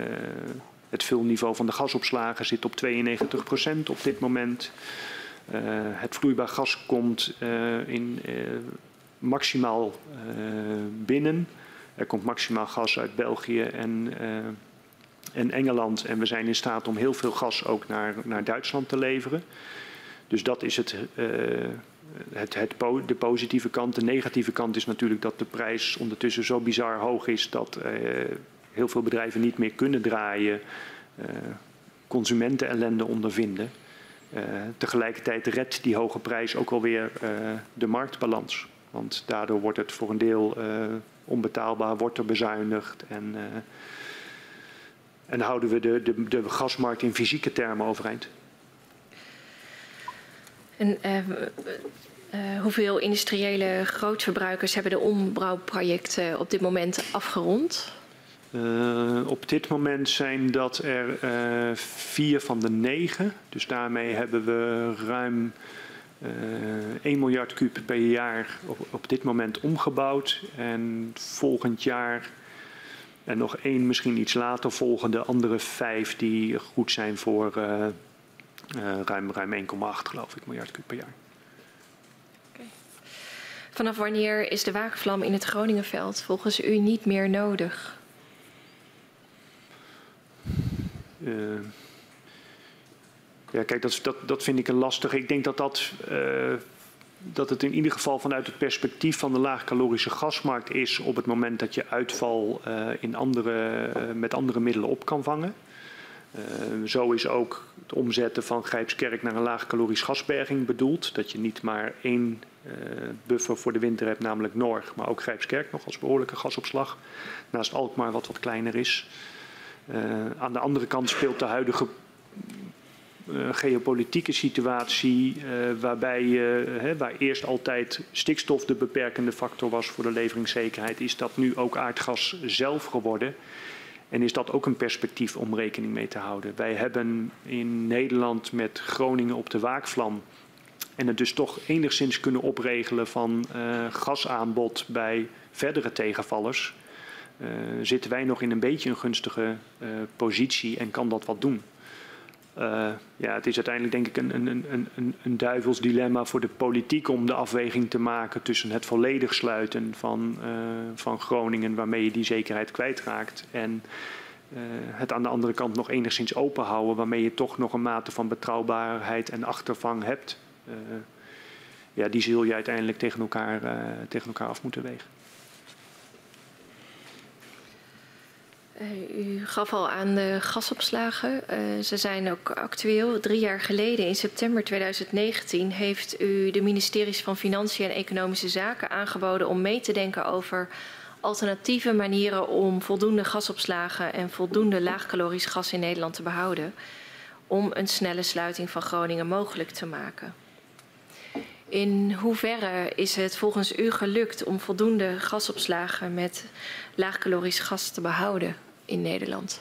het vulniveau van de gasopslagen zit op 92 procent op dit moment. Uh, het vloeibaar gas komt uh, in, uh, maximaal binnen. Er komt maximaal gas uit België en, en Engeland. En we zijn in staat om heel veel gas ook naar, naar Duitsland te leveren. Dus dat is het, het, het, de positieve kant. De negatieve kant is natuurlijk dat de prijs ondertussen zo bizar hoog is dat heel veel bedrijven niet meer kunnen draaien, uh, consumentenellende ondervinden. Uh, tegelijkertijd redt die hoge prijs ook alweer uh, de marktbalans. Want daardoor wordt het voor een deel onbetaalbaar, wordt er bezuinigd en, en houden we de, de, de gasmarkt in fysieke termen overeind. En hoeveel industriële grootverbruikers hebben de ombouwprojecten op dit moment afgerond? Uh, op dit moment zijn dat er uh, vier van de negen. Dus daarmee hebben we ruim uh, eh, 1 miljard kuub per jaar op, op, dit moment omgebouwd. En volgend jaar en nog één misschien iets later volgen de andere vijf die goed zijn voor ruim, ruim 1,8 geloof ik miljard kuub per jaar. Vanaf wanneer is de waakvlam in het Groningenveld volgens u niet meer nodig? Uh, ja, kijk, dat, dat, dat vind ik een lastig. Ik denk dat, dat, uh, dat het in ieder geval vanuit het perspectief van de laagcalorische gasmarkt is op het moment dat je uitval uh, in andere, met andere middelen op kan vangen. zo is ook het omzetten van Grijpskerk naar een laagcalorisch gasberging bedoeld. Dat je niet maar één buffer voor de winter hebt, namelijk Norg, maar ook Grijpskerk nog als behoorlijke gasopslag. Naast Alkmaar wat wat kleiner is. Uh, aan de andere kant speelt de huidige uh, geopolitieke situatie, uh, waarbij hè, waar eerst altijd stikstof de beperkende factor was voor de leveringszekerheid, is dat nu ook aardgas zelf geworden. En is dat ook een perspectief om rekening mee te houden. Wij hebben in Nederland met Groningen op de waakvlam en het dus toch enigszins kunnen opregelen van gasaanbod bij verdere tegenvallers uh, zitten wij nog in een beetje een gunstige uh, positie en kan dat wat doen. Uh, ja, het is uiteindelijk denk ik een, een, een, een, een duivels dilemma voor de politiek om de afweging te maken tussen het volledig sluiten van, van Groningen, waarmee je die zekerheid kwijtraakt, en het aan de andere kant nog enigszins open houden, waarmee je toch nog een mate van betrouwbaarheid en achtervang hebt. ja, die zul je uiteindelijk tegen elkaar, tegen elkaar af moeten wegen. U gaf al aan de gasopslagen. Uh, ze zijn ook actueel. Drie jaar geleden, in september 2019, heeft u de ministeries van Financiën en Economische Zaken aangeboden om mee te denken over alternatieve manieren om voldoende gasopslagen en voldoende laagcalorisch gas in Nederland te behouden. Om een snelle sluiting van Groningen mogelijk te maken. In hoeverre is het volgens u gelukt om voldoende gasopslagen met laagcalorisch gas te behouden? In Nederland?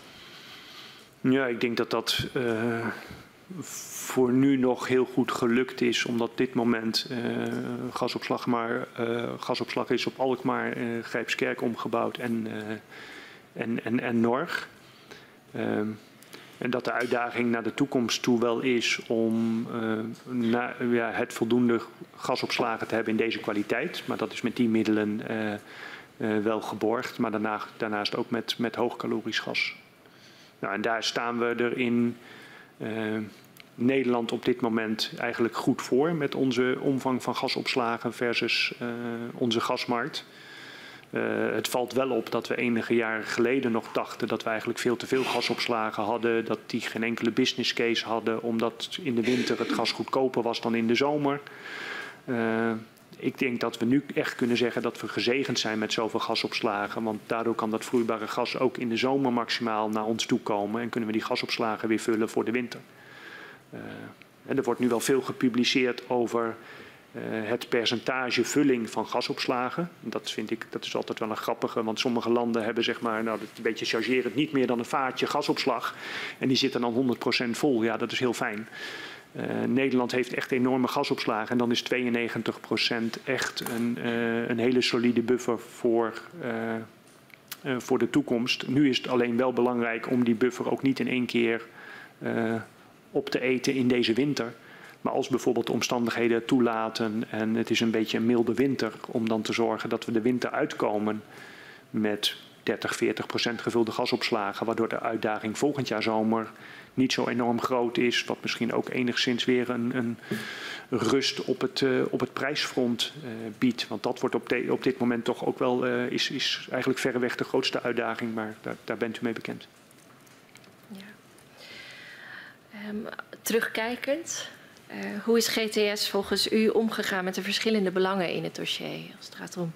Ja, ik denk dat dat uh, voor nu nog heel goed gelukt is, omdat dit moment uh, gasopslag, maar, uh, gasopslag is op Alkmaar, Grijpskerk omgebouwd en, en, en, en Norg. Ehm, en dat de uitdaging naar de toekomst toe wel is om ja, het voldoende gasopslagen te hebben in deze kwaliteit. Maar dat is met die middelen wel geborgd, maar daarna, daarnaast ook met, met hoogcalorisch gas. Nou, en daar staan we er in uh, Nederland op dit moment eigenlijk goed voor met onze omvang van gasopslagen versus uh, onze gasmarkt. het valt wel op dat we enige jaren geleden nog dachten dat we eigenlijk veel te veel gasopslagen hadden, dat die geen enkele business case hadden, omdat in de winter het gas goedkoper was dan in de zomer ik denk dat we nu echt kunnen zeggen dat we gezegend zijn met zoveel gasopslagen. Want daardoor kan dat vloeibare gas ook in de zomer maximaal naar ons toe komen. En kunnen we die gasopslagen weer vullen voor de winter. Uh, en er wordt nu wel veel gepubliceerd over uh, het percentage vulling van gasopslagen. Dat vind ik, dat is altijd wel een grappige, want sommige landen hebben zeg maar, nou een beetje chargerend, niet meer dan een vaatje gasopslag. En die zitten dan 100% vol. Ja, dat is heel fijn. Uh, Nederland heeft echt enorme gasopslagen en dan is 92% echt een, uh, een, hele solide buffer voor, uh, voor de toekomst. Nu is het alleen wel belangrijk om die buffer ook niet in één keer op te eten in deze winter. Maar als bijvoorbeeld de omstandigheden toelaten en het is een beetje een milde winter, om dan te zorgen dat we de winter uitkomen met 30, 40 procent gevulde gasopslagen, waardoor de uitdaging volgend jaar zomer niet zo enorm groot is. Wat misschien ook enigszins weer een, een rust op het, uh, op het prijsfront uh, biedt. Want dat wordt op, op dit moment toch ook wel, uh, is, is eigenlijk verreweg de grootste uitdaging. Maar daar, daar bent u mee bekend. Ja. Um, terugkijkend, hoe is GTS volgens u omgegaan met de verschillende belangen in het dossier? Als het gaat om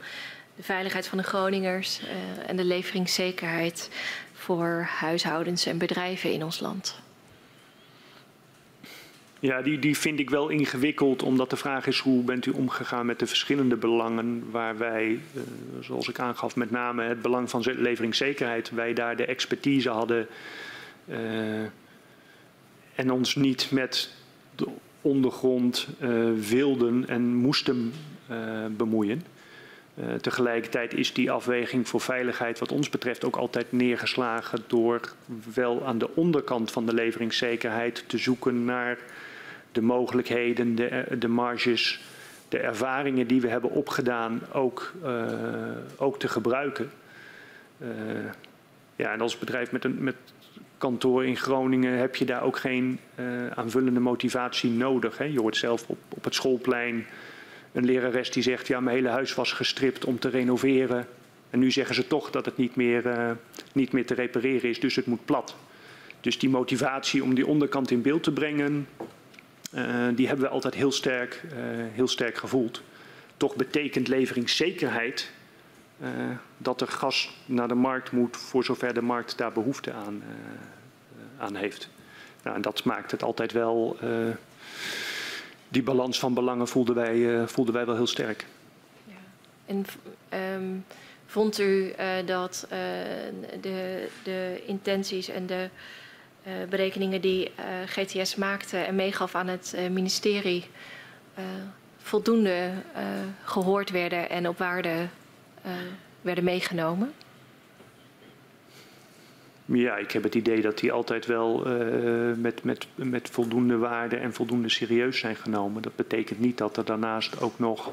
de veiligheid van de Groningers en de leveringszekerheid voor huishoudens en bedrijven in ons land. Ja, die, die vind ik wel ingewikkeld, omdat de vraag is hoe bent u omgegaan met de verschillende belangen waar wij, uh, zoals ik aangaf, met name het belang van leveringszekerheid, wij daar de expertise hadden uh, en ons niet met de ondergrond uh, wilden en moesten bemoeien. Tegelijkertijd is die afweging voor veiligheid wat ons betreft ook altijd neergeslagen door wel aan de onderkant van de leveringszekerheid te zoeken naar de mogelijkheden, de, de marges, de ervaringen die we hebben opgedaan ook, uh, ook te gebruiken. Uh, ja, en als bedrijf met een met kantoor in Groningen heb je daar ook geen aanvullende motivatie nodig. Hè. Je hoort zelf op, op het schoolplein een lerares die zegt, ja, mijn hele huis was gestript om te renoveren. En nu zeggen ze toch dat het niet meer, niet meer te repareren is, dus het moet plat. Dus die motivatie om die onderkant in beeld te brengen, die hebben we altijd heel sterk, uh, heel sterk gevoeld. Toch betekent leveringszekerheid dat er gas naar de markt moet voor zover de markt daar behoefte aan, aan heeft. Nou, en dat maakt het altijd wel die balans van belangen voelden wij, voelden wij wel heel sterk. Ja. En um, vond u dat de, de intenties en de berekeningen die GTS maakte en meegaf aan het ministerie voldoende gehoord werden en op waarde werden meegenomen? Ja, ik heb het idee dat die altijd wel met, met, met voldoende waarde en voldoende serieus zijn genomen. Dat betekent niet dat er daarnaast ook nog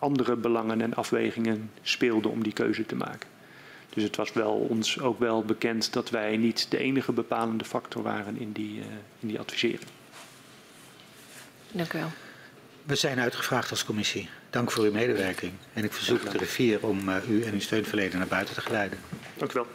andere belangen en afwegingen speelden om die keuze te maken. Dus het was wel ons ook wel bekend dat wij niet de enige bepalende factor waren in die, uh, in die advisering. Dank u wel. We zijn uitgevraagd als commissie. Dank voor uw medewerking. En ik verzoek de rivier om uh, u en uw steunverlener naar buiten te geleiden. Dank u wel.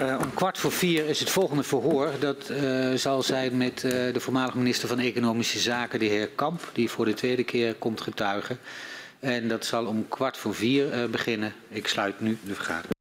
Uh, om kwart voor vier is het volgende verhoor. Dat uh, zal zijn met uh, de voormalige minister van Economische Zaken, de heer Kamp, die voor de tweede keer komt getuigen. En dat zal om kwart voor vier beginnen. Ik sluit nu de vergadering.